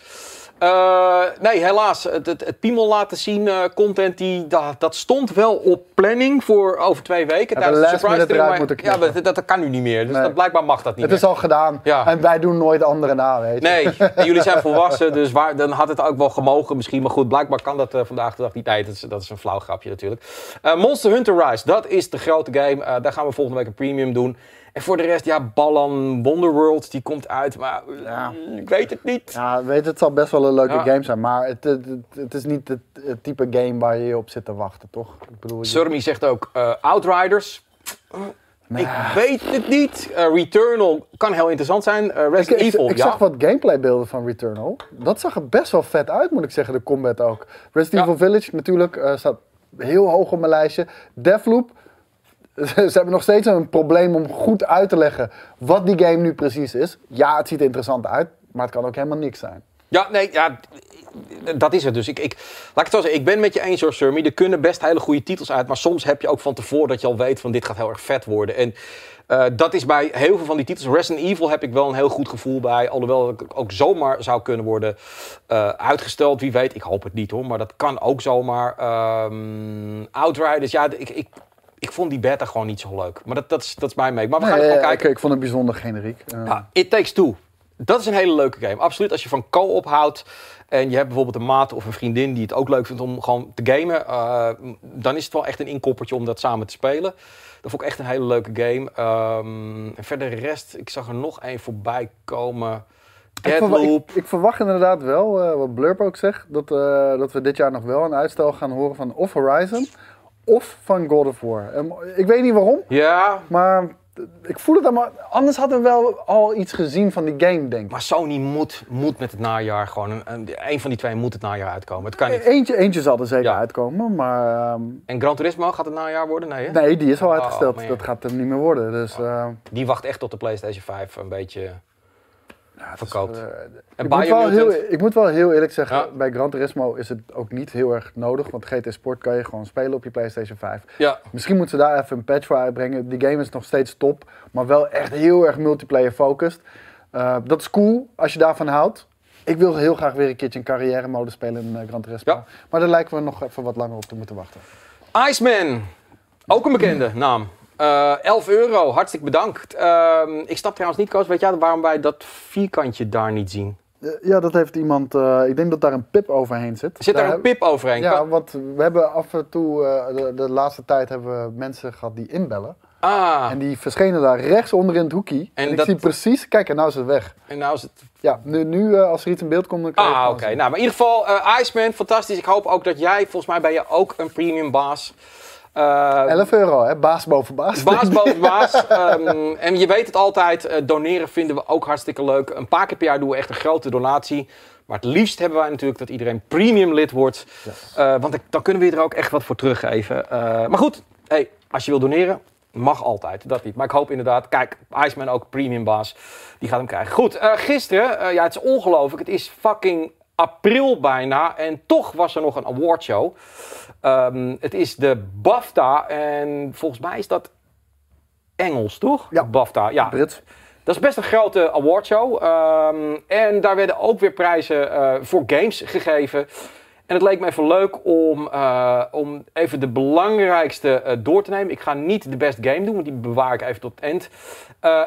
Eh, nee, helaas. Het, het, het piemel laten zien eh, content, die, dat, dat stond wel op planning voor over twee weken. de tijdens de surprise eruit moeten Ja, dat, dat kan nu niet meer. Dus Nee. dat, blijkbaar mag dat niet Het meer. is al gedaan. Ja. En wij doen nooit anderen na, weet je. Nee, en jullie zijn volwassen, dus waar, dan had het ook wel gemogen misschien. Maar goed, blijkbaar kan dat eh, vandaag de dag niet. Nee, dat is, dat is een flauw grapje natuurlijk. Monster Hunter Rise, dat is de grote game. Daar gaan we volgende week een premium doen. En voor de rest, ja, Ballan Wonderworld, die komt uit. Maar Ja. ik weet het niet. Ja, weet het zal best wel een leuke Ja. game zijn, maar het, het, is niet het, het type game waar je op zit te wachten, toch? Ik bedoel, je- Surmi zegt ook eh, Outriders. Ik weet het niet. Eh, Returnal kan heel interessant zijn. Eh, Ik, Resident ik, Evil, ik ja. zag wat gameplaybeelden van Returnal. Dat zag er best wel vet uit, moet ik zeggen, de combat ook. Resident. Evil Village natuurlijk staat heel hoog op mijn lijstje. Deathloop, ze hebben nog steeds een probleem om goed uit te leggen wat die game nu precies is. Ja, het ziet er interessant uit, maar het kan ook helemaal niks zijn. Ja, nee, ja, dat is het dus. Ik, ik, laat ik het zo zeggen, ik ben met je eens hoor, Surmi. Er kunnen best hele goede titels uit, maar soms heb je ook van tevoren dat je al weet van dit gaat heel erg vet worden. En eh, dat is bij heel veel van die titels. Resident Evil heb ik wel een heel goed gevoel bij, alhoewel het ook zomaar zou kunnen worden eh, uitgesteld. Wie weet, ik hoop het niet hoor, maar dat kan ook zomaar. Ehm Outriders, ja, ik, ik, ik vond die beta gewoon niet zo leuk. Maar dat, dat, is, dat is mij mee. Maar we gaan Nee, kijken. Ik, ik vond het bijzonder generiek. Eh, Ja, It Takes Two. Dat is een hele leuke game. Absoluut. Als je van co-op houdt en je hebt bijvoorbeeld een maat of een vriendin die het ook leuk vindt om gewoon te gamen, eh, dan is het wel echt een inkoppertje om dat samen te spelen. Dat vond ik echt een hele leuke game. Ehm, en verder de rest, ik zag er nog één voorbij komen. Ik, verwacht inderdaad wel, eh, wat Blurp ook zegt, dat, dat we dit jaar nog wel een uitstel gaan horen van of Horizon of van God of War. Ehm, ik weet niet waarom, Ja, maar ik voel het allemaal. Anders hadden we wel al iets gezien van die game, denk ik. maar Sony moet, moet met het najaar gewoon, een, een, een van die twee moet het najaar uitkomen. Het kan niet. Eentje, eentje zal er zeker Ja. uitkomen, maar ehm, En Gran Turismo gaat het najaar worden? Nee, hè? nee, die is al Oh, uitgesteld. dat gaat er niet meer worden. Dus, eh, Die wacht echt tot de PlayStation 5 een beetje verkoopt. eh, en ik, moet wel heel, ik moet wel heel eerlijk zeggen, Ja. bij Gran Turismo is het ook niet heel erg nodig. Want GT Sport kan je gewoon spelen op je PlayStation 5. Ja, Misschien moeten ze daar even een patch voor uitbrengen. Die game is nog steeds top, maar wel echt heel erg multiplayer focused. Eh, dat is cool als je daarvan houdt. Ik wil heel graag weer een keertje een carrière mode spelen in uh, Gran Turismo. Ja. Maar daar lijken we nog even wat langer op te moeten wachten. Iceman, ook een bekende naam. Eh 11 euro, hartstikke bedankt. Ehm, ik snap trouwens niet, Koos, weet jij waarom wij dat vierkantje daar niet zien? Eh, ja, dat heeft iemand. eh, ik denk dat daar een pip overheen zit. Zit daar Daar een pip overheen? Ja, want we hebben af en toe, de, de laatste tijd hebben we mensen gehad die inbellen. Ah, En die verschenen daar rechts onder in het hoekje. En, En ik zie precies, kijk en nou is het weg. en nou is het... Ja, nu, nu als er iets in beeld komt, dan kan Ah, oké. Nou, maar in ieder geval, Iceman, fantastisch. Ik hoop ook dat jij, volgens mij ben je ook een premium baas. Eh, 11 euro, hè? Baas boven baas. Baas boven baas. Ehm, en je weet het altijd, eh, doneren vinden we ook hartstikke leuk. Een paar keer per jaar doen we echt een grote donatie. Maar het liefst hebben wij natuurlijk dat iedereen premium lid wordt. Eh, want dan kunnen we er ook echt wat voor teruggeven. Eh, maar goed, hey, als je wil doneren, mag altijd. Dat niet. Maar ik hoop inderdaad, kijk, Iceman ook premium baas. Die gaat hem krijgen. Goed, eh, gisteren, eh, ja het is ongelooflijk. Het is fucking april bijna. En toch was er nog een awardshow. Ehm het is de BAFTA. En volgens mij is dat Engels, toch? Ja. BAFTA, ja. Dat is best een grote awardshow. Ehm en daar werden ook weer prijzen eh, voor games gegeven. En het leek me even leuk om, uh, om even de belangrijkste uh, door te nemen. Ik ga niet de best game doen, want die bewaar ik even tot het eind.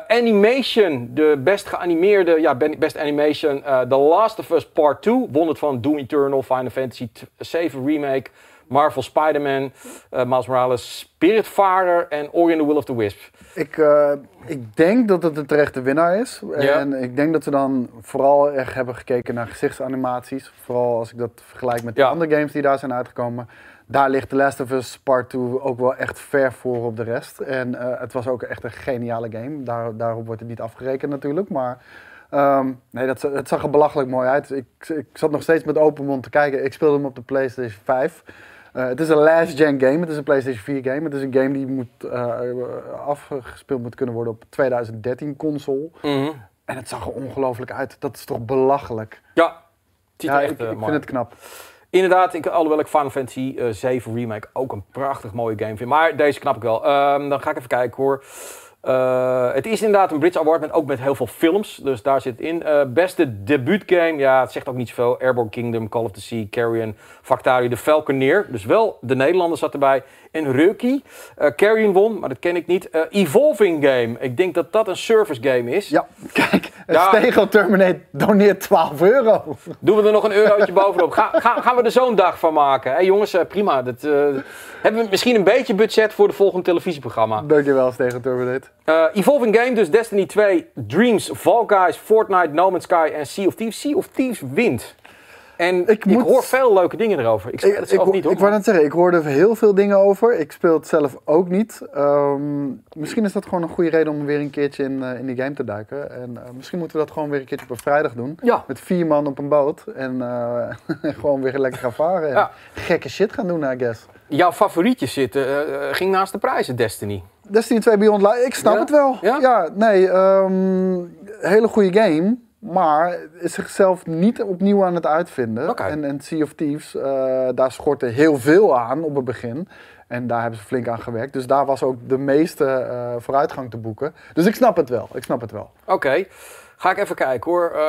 Animation, de best geanimeerde, ja, best animation. The Last of Us Part 2 won het van Doom Eternal, Final Fantasy 7 Remake, Marvel Spider-Man, Miles Morales, Spiritfarer en Ori and the Will of the Wisp. Ik, ik denk dat het een terechte winnaar is. En ik denk dat ze dan vooral echt hebben gekeken naar gezichtsanimaties. Vooral als ik dat vergelijk met de andere games die daar zijn uitgekomen. Daar ligt The Last of Us Part 2 ook wel echt ver voor op de rest. En uh, het was ook echt een geniale game. Daar, daarop wordt het niet afgerekend natuurlijk. Maar um, nee, dat, het zag er belachelijk mooi uit. Ik, ik zat nog steeds met open mond te kijken. Ik speelde hem op de PlayStation 5. Uh, het is een last-gen game, het is een PlayStation 4 game. Het is een game die moet, uh, afgespeeld moet kunnen worden op 2013 console. Mm En het zag er ongelooflijk uit. Dat is toch belachelijk? Ja, ja echt, ik, ik vind het knap. Inderdaad, ik, alhoewel ik Final Fantasy uh, 7 Remake ook een prachtig mooie game vind. Maar deze knap ik wel. Um, dan ga ik even kijken hoor. Uh, het is inderdaad een Brits Award, met, ook met heel veel films. Dus daar zit het in. Uh, beste debuutgame, ja, het zegt ook niet zoveel. Airborne Kingdom, Call of the Sea, Carrion, Factari, de Falconeer. Dus wel de Nederlander zat erbij. En Reuki. Uh, Carrion won, maar dat ken ik niet. Evolving Game, ik denk dat dat een service game is. Ja, kijk, ja. Stego Terminate doneert 12 euro. Doen we er nog een eurotje bovenop. Ga, ga, gaan we er zo'n dag van maken. Hé hey, jongens, prima. Dat, hebben we misschien een beetje budget voor de volgende televisieprogramma. Dankjewel, Stego Terminate. Uh, Evolving Game, dus Destiny 2, Dreams, Fall Guys, Fortnite, No Man's Sky en Sea of Thieves. Sea of Thieves wint. En ik, ik hoor veel leuke dingen erover. Ik speel het zelf ik, niet hoor. Ik wou net zeggen, ik hoorde er heel veel dingen over. Ik speel het zelf ook niet. Um, misschien is dat gewoon een goede reden om weer een keertje in, uh, in die game te duiken. En uh, misschien moeten we dat gewoon weer een keertje op een vrijdag doen. Ja. Met vier man op een boot. En uh, gewoon weer lekker gaan varen. En ja. gekke shit gaan doen, I guess. Jouw favorietje zitten ging naast de prijzen, Destiny. Destiny 2 Beyond Light, ik snap Ja? het wel. Ja? Ja, nee, um, hele goede game. Maar is zichzelf niet opnieuw aan het uitvinden. En, en Sea of Thieves, uh, daar schortte heel veel aan op het begin. En daar hebben ze flink aan gewerkt. Dus daar was ook de meeste uh, vooruitgang te boeken. Dus ik snap het wel. Ik snap het wel. Oké. Okay. Ga ik even kijken hoor. Uh,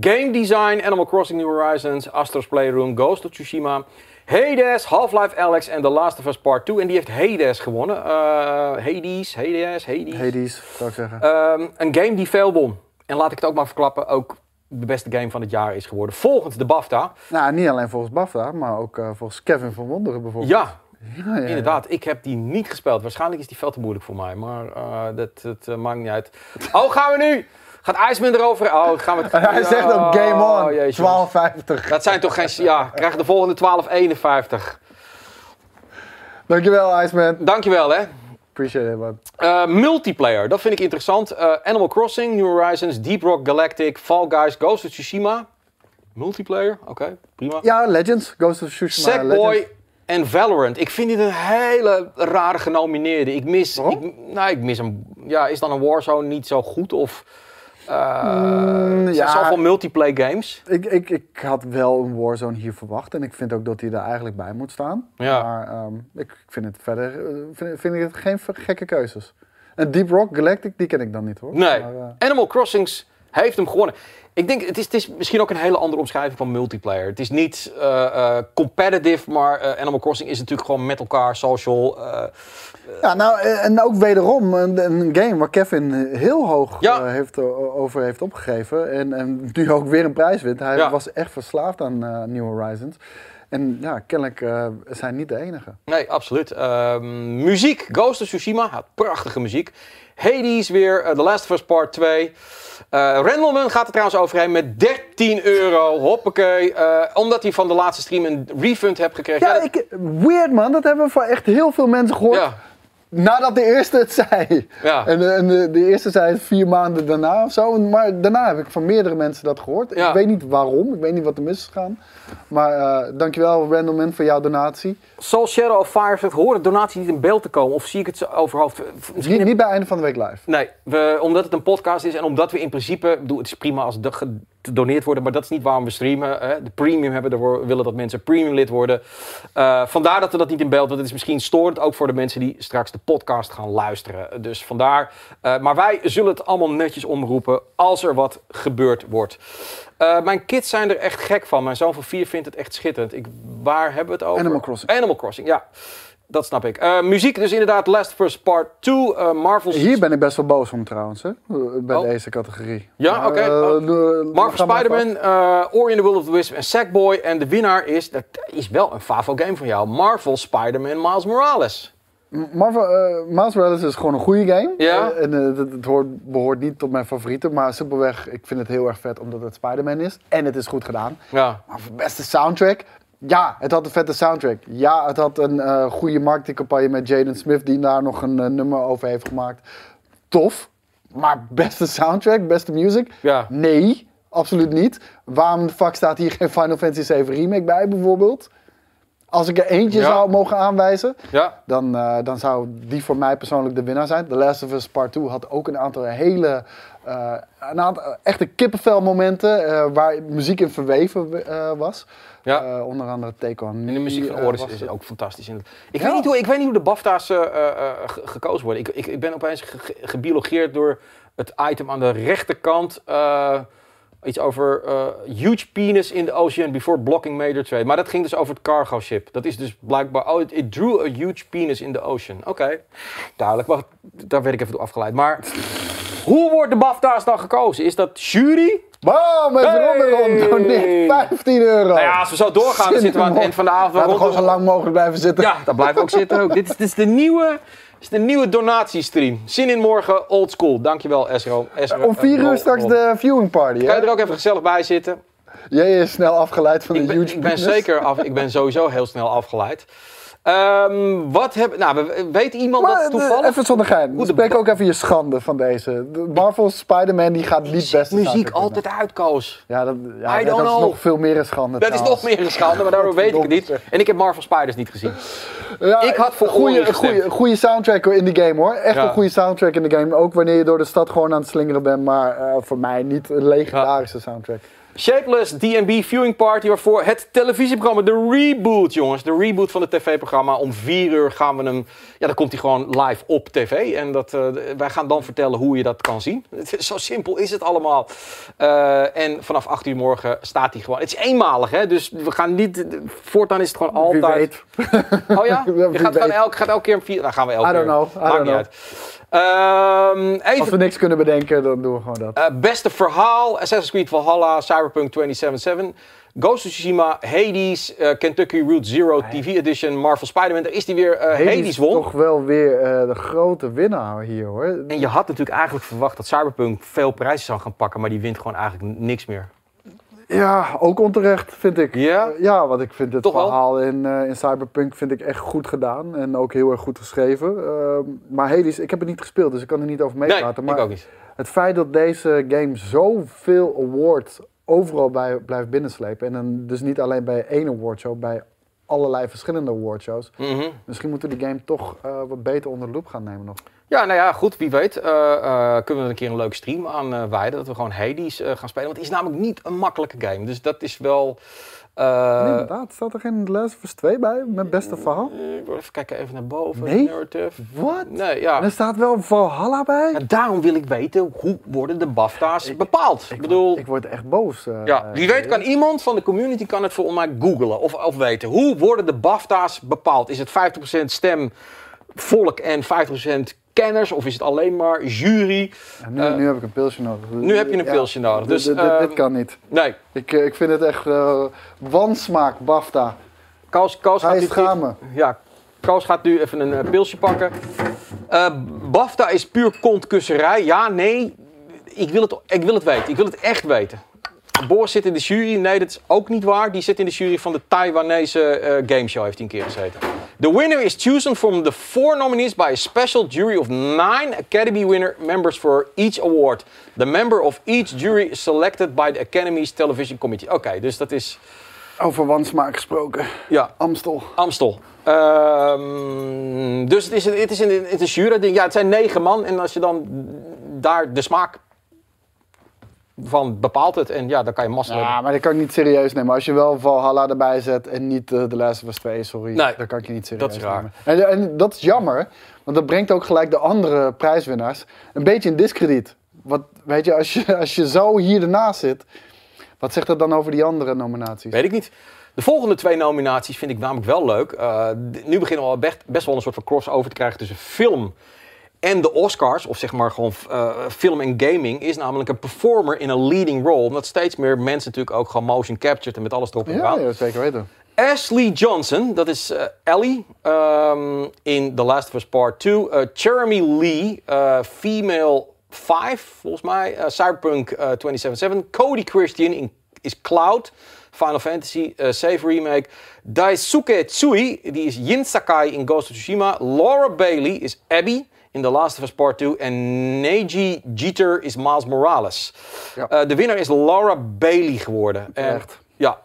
game design, Animal Crossing New Horizons, Astro's Playroom, Ghost of Tsushima, Hades, Half-Life Alex en The Last of Us Part 2. En die heeft Hades gewonnen. Uh, Hades, Hades, Hades. Hades, zou ik zeggen. Um, een game die veel won. En laat ik het ook maar verklappen, ook de beste game van het jaar is geworden. Volgens de BAFTA. Nou, niet alleen volgens BAFTA, maar ook uh, volgens Kevin van Wonderen bijvoorbeeld. Ja, ja, ja, inderdaad. Ik heb die niet gespeeld. Waarschijnlijk is die veel te moeilijk voor mij, maar uh, dat, dat uh, maakt niet uit. Oh, gaan we nu? Gaat Iceman erover? Oh, gaan we het... Hij zegt ook game on, 12,50. Dat zijn toch geen... Ja, krijg de volgende 12,51. Dankjewel, Iceman. Dankjewel, hè. Appreciate it, man. Uh, multiplayer, dat vind ik interessant. Uh, Animal Crossing, New Horizons, Deep Rock Galactic, Fall Guys, Ghost of Tsushima. Multiplayer, oké, okay, prima. Ja, Legends, Ghost of Tsushima. Sackboy en Valorant. Ik vind dit een hele rare genomineerde. Ik mis, ik, nou, ik mis hem. Ja, is dan een Warzone niet zo goed of... Uh, er ja. zoveel multiplayer games. Ik, ik, ik had wel een Warzone hier verwacht. En ik vind ook dat hij er eigenlijk bij moet staan. Ja. Maar um, ik vind het verder uh, vind, vind ik het geen gekke keuzes. En Deep Rock Galactic, die ken ik dan niet hoor. Nee. Maar, uh, Animal Crossings heeft hem gewonnen. Ik denk, het is, het is misschien ook een hele andere omschrijving van multiplayer. Het is niet uh, competitive, maar Animal Crossing is natuurlijk gewoon met elkaar social. ja, nou, en ook wederom een, een game waar Kevin heel hoog ja. heeft, over heeft opgegeven. En, en nu ook weer een prijs wint. Hij Ja. was echt verslaafd aan New Horizons. En ja, kennelijk uh, zijn niet de enige. Nee, absoluut. Uh, muziek. Ghost of Tsushima had prachtige muziek. Hades weer, uh, The Last of Us Part 2. Uh, Randleman gaat er trouwens overheen met 13 euro. Hoppakee. Omdat hij van de laatste stream een refund heeft gekregen. Ja, ik, weird man. Dat hebben we van echt heel veel mensen gehoord. Ja. Nadat de eerste het zei. Ja. En, de, en de, de, eerste zei het vier maanden daarna of zo. Maar daarna heb ik van meerdere mensen dat gehoord. Ja. Ik weet niet waarom. Ik weet niet wat er mis is gegaan. Maar uh, dankjewel Randleman voor jouw donatie. Soul Shadow of Fire zegt, de donatie niet in beeld te komen? Of zie ik het overhoofd? Misschien niet, niet bij einde van de week live. Nee, we, omdat het een podcast is en omdat we in principe... Bedoel, het is prima als de, gedoneerd worden, maar dat is niet waarom we streamen. Hè. De premium hebben ervoor, willen dat mensen premium lid worden. Uh, vandaar dat we dat niet in beeld, want het is misschien storend ook voor de mensen die straks de podcast gaan luisteren. Dus vandaar. Uh, maar wij zullen het allemaal netjes omroepen als er wat gebeurd wordt. Uh, mijn kids zijn er echt gek van. Mijn zoon van vier vindt het echt schitterend. Ik, waar hebben we het over? Animal Crossing. Animal Crossing, ja. Dat snap ik. Uh, muziek, dus inderdaad Last of Us Part 2, uh, Marvel's... Hier ben ik best wel boos om trouwens, hè? bij oh. deze categorie. Ja, oké. Okay. Uh, Marvel Spider-Man, Ori and the Will of the Wisp en Sackboy. En de winnaar is, dat is wel een favo game van jou, Marvel Spider-Man Miles Morales. Marvel, Miles Morales is gewoon een goede game. Ja. en het, het hoort, behoort niet tot mijn favorieten, maar simpelweg, ik vind het heel erg vet omdat het Spider-Man is. En het is goed gedaan. Ja. Maar voor beste soundtrack, ja, het had een vette soundtrack. Ja, het had een uh, goede marketingcampagne met Jaden Smith, die daar nog een uh, nummer over heeft gemaakt. Tof. Maar beste soundtrack, beste music? Ja. Nee, absoluut niet. Waarom de fuck staat hier geen Final Fantasy 7 Remake bij, bijvoorbeeld? Als ik er eentje ja. zou mogen aanwijzen, ja. dan, uh, dan zou die voor mij persoonlijk de winnaar zijn. The Last of Us Part 2 had ook een aantal hele, uh, een aantal echte kippenvelmomenten uh, waar muziek in verweven was. Ja. onder andere Take On En de muziek van Oris is ook fantastisch. Ik, ja. weet niet hoe, ik weet niet hoe de BAFTA's gekozen worden. Ik, ik, ik ben opeens ge gebiologeerd door het item aan de rechterkant iets over huge penis in the ocean before blocking major trade. Maar dat ging dus over het cargo ship. Dat is dus blijkbaar, oh, it, it drew a huge penis in the ocean. Oké, okay. duidelijk. Wacht, daar werd ik even door afgeleid. Maar hoe wordt de BAFTA's dan gekozen? Is dat jury? Bam, met hey. rond doneert 15 euro. Nou ja, als we zo doorgaan, dan zitten we aan het eind van de avond. Laten we gewoon zo lang mogelijk blijven zitten. Ja, blijven we ook zitten. Ook. dit, is, dit is de nieuwe is de nieuwe donatiestream. Zin in morgen, old school. Dankjewel, Esro. Esro Om vier uur straks de viewing party. Kan je er ook even gezellig bij zitten? Jij is snel afgeleid van de YouTube. Ik ben zeker af, ik ben sowieso heel snel afgeleid. Um, wat hebben, nou, weet iemand maar, dat toevallig? Even zonder geheim. Spreek ook even je schande van deze. Marvel Spider-Man die gaat niet best. Muziek altijd uitkoos. Ja, dat, ja, dat, is nog veel meer een schande. Dat is nog meer een schande, maar daardoor weet ik het niet. En ik heb Marvel Spiders niet gezien. Ja, ik had voor goede, goede, goede soundtrack in de game hoor. Echt ja. een goede soundtrack in de game. Ook wanneer je door de stad gewoon aan het slingeren bent. Maar uh, voor mij niet een legendarische soundtrack. Shapeless DB Viewing Party, waarvoor het televisieprogramma, de reboot, jongens. De reboot van het tv-programma. Om vier uur gaan we hem. Ja, dan komt hij gewoon live op tv. En dat, uh, wij gaan dan vertellen hoe je dat kan zien. Zo simpel is het allemaal. Uh, en vanaf 8 uur morgen staat hij gewoon. Het is eenmalig, hè? Dus we gaan niet. Voortaan is het gewoon altijd. Oh ja? Je gaat, gewoon elk, gaat elke keer een vier. Dan gaan we elke I don't know. I Maakt don't niet know. uit. Um, even, Als we niks kunnen bedenken, dan doen we gewoon dat. Uh, beste verhaal: Assassin's Creed Valhalla, Cyberpunk 2077. Ghost of Tsushima, Hades, uh, Kentucky Route Zero TV Edition, Marvel Spider-Man. Daar is die weer. Uh, Hades, Hades won. toch wel weer de grote winnaar hier hoor. En je had natuurlijk eigenlijk verwacht dat Cyberpunk veel prijzen zou gaan pakken, maar die wint gewoon eigenlijk niks meer. Ja, ook onterecht vind ik. Ja? Uh, ja, want ik vind het Toch verhaal in, uh, in Cyberpunk vind ik echt goed gedaan. En ook heel erg goed geschreven. Uh, maar Hades, ik heb het niet gespeeld, dus ik kan er niet over meepraten. Nee, maar ik ook niet. het feit dat deze game zoveel awards overal bij blijft binnenslepen. En dan dus niet alleen bij één awardshow, bij allerlei verschillende awardshows. Mm -hmm. Misschien moeten we de game toch wat beter onder de loep gaan nemen nog. Ja, nou ja, goed, wie weet. Uh, uh, kunnen we er een keer een leuke stream aan uh, wijden. Dat we gewoon Hades gaan spelen. Want het is namelijk niet een makkelijke game. Dus dat is wel... nee, inderdaad. Staat er geen Last of Us 2 bij? Met beste verhaal? Ik wil even kijken even naar boven. Nee? Narrative. Wat? Nee, ja. Er staat wel Valhalla bij? En daarom wil ik weten, hoe worden de BAFTA's bepaald? Ik, ik bedoel... Ik word echt boos. ja, wie weet kan iemand van de community kan het voor mij googlen. Of, of weten. Hoe worden de BAFTA's bepaald? Is het 50% stem volk en 50% kenners of is het alleen maar jury? Ja, nu, uh, nu, heb ik een pilsje nodig. Nu heb je een pilsje ja, nodig. Dus, dit, dit, kan niet. Nee. Ik, ik vind het echt wansmaak, BAFTA. Koos Hij gaat schamen. Ja, Koos gaat nu even een pilsje pakken. BAFTA is puur kontkusserij. Ja, nee. Ik wil, het, ik wil het weten. Ik wil het echt weten. Boris zit in de jury. Nee, dat is ook niet waar. Die zit in de jury van de Taiwanese uh, gameshow. Heeft hij een keer gezeten. The winner is chosen from the four nominees by a special jury of nine Academy winner members for each award. The member of each jury is selected by the Academy's Television Committee. Oké, okay, dus dat is... Over wansmaak gesproken. Ja. Amstel. Amstel. Um, dus het is, een, het is een, het is een jury-ding. Ja, het zijn negen man. En als je dan daar de smaak van bepaalt het. En ja, dan kan je massa Ja, maar dat kan ik niet serieus nemen. Als je wel Valhalla erbij zet en niet uh, de Last of Us 2, sorry. Nee, dan kan ik je niet serieus dat is raar. nemen. En, en dat is jammer, want dat brengt ook gelijk de andere prijswinnaars een beetje in discrediet. Wat, weet je, als je, als je zo hier ernaast zit, wat zegt dat dan over die andere nominaties? Weet ik niet. De volgende twee nominaties vind ik namelijk wel leuk. Uh, nu beginnen we al best, best wel een soort van crossover te krijgen tussen film en de Oscars, of zeg maar gewoon uh, film en gaming, is namelijk een performer in een leading role. Omdat steeds meer mensen natuurlijk ook gewoon motion captured en met alles erop en ja, eraan. Ja, zeker weten. Ashley Johnson, dat is uh, Ellie um, in The Last of Us Part 2. Uh, Jeremy Lee, female 5, volgens mij. Cyberpunk 2077. Cody Christian in, is Cloud. Final Fantasy uh, 7 Remake. Daisuke Tsui, die is Yin Sakai in Ghost of Tsushima. Laura Bailey is Abby in The Last of Us Part 2. En Neji Jeter is Miles Morales. Ja. Uh, de winnaar is Laura Bailey geworden. Echt. Ja.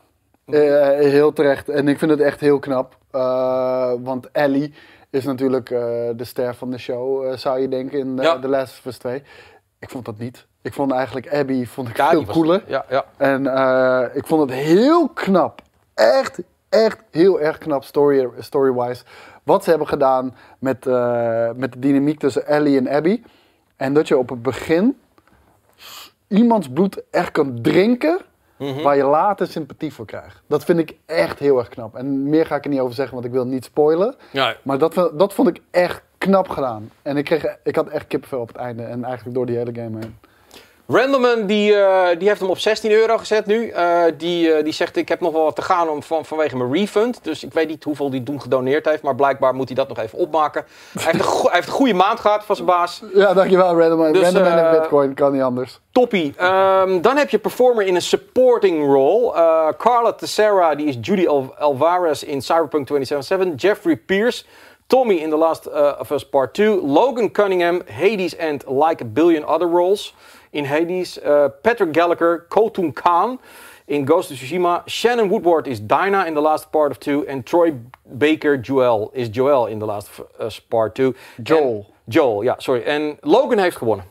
Uh, heel terecht. En ik vind het echt heel knap. Uh, want Ellie is natuurlijk de ster van de show, zou je denken, in ja. The Last of Us 2. Ik vond dat niet. Ik vond eigenlijk Abby vond ik ja, veel cooler. Ja, ja. En ik vond het heel knap. Echt, echt heel erg knap story, story-wise. Wat ze hebben gedaan met, uh, met de dynamiek tussen Ellie en Abby. En dat je op het begin iemands bloed echt kan drinken. Mm -hmm. Waar je later sympathie voor krijgt. Dat vind ik echt heel erg knap. En meer ga ik er niet over zeggen, want ik wil niet spoilen. Ja. Maar dat, dat vond ik echt knap gedaan. En ik, kreeg, ik had echt kippenvel op het einde. En eigenlijk door die hele game heen. Randomman die, uh, die heeft hem op 16 euro gezet nu. Uh, die, uh, die zegt ik heb nog wel wat te gaan om, van, vanwege mijn refund. Dus ik weet niet hoeveel hij toen gedoneerd heeft. Maar blijkbaar moet hij dat nog even opmaken. hij, heeft een hij heeft een goede maand gehad van zijn baas. Ja, dankjewel Randomman. Dus, Randomman en Bitcoin kan niet anders. Toppie. Um, dan heb je performer in een supporting role. Carla Tessera die is Judy Al Alvarez in Cyberpunk 2077. Jeffrey Pierce. Tommy in The Last of Us Part 2. Logan Cunningham, Hades and Like a Billion Other Roles in Hades. Uh, Patrick Gallagher, Kotun Khan in Ghost of Tsushima. Shannon Woodward is Dinah in The Last Part of 2. En Troy Baker Joel is Joel in The Last Us Part 2. Joel. En, Joel, ja, sorry. En Logan heeft gewonnen.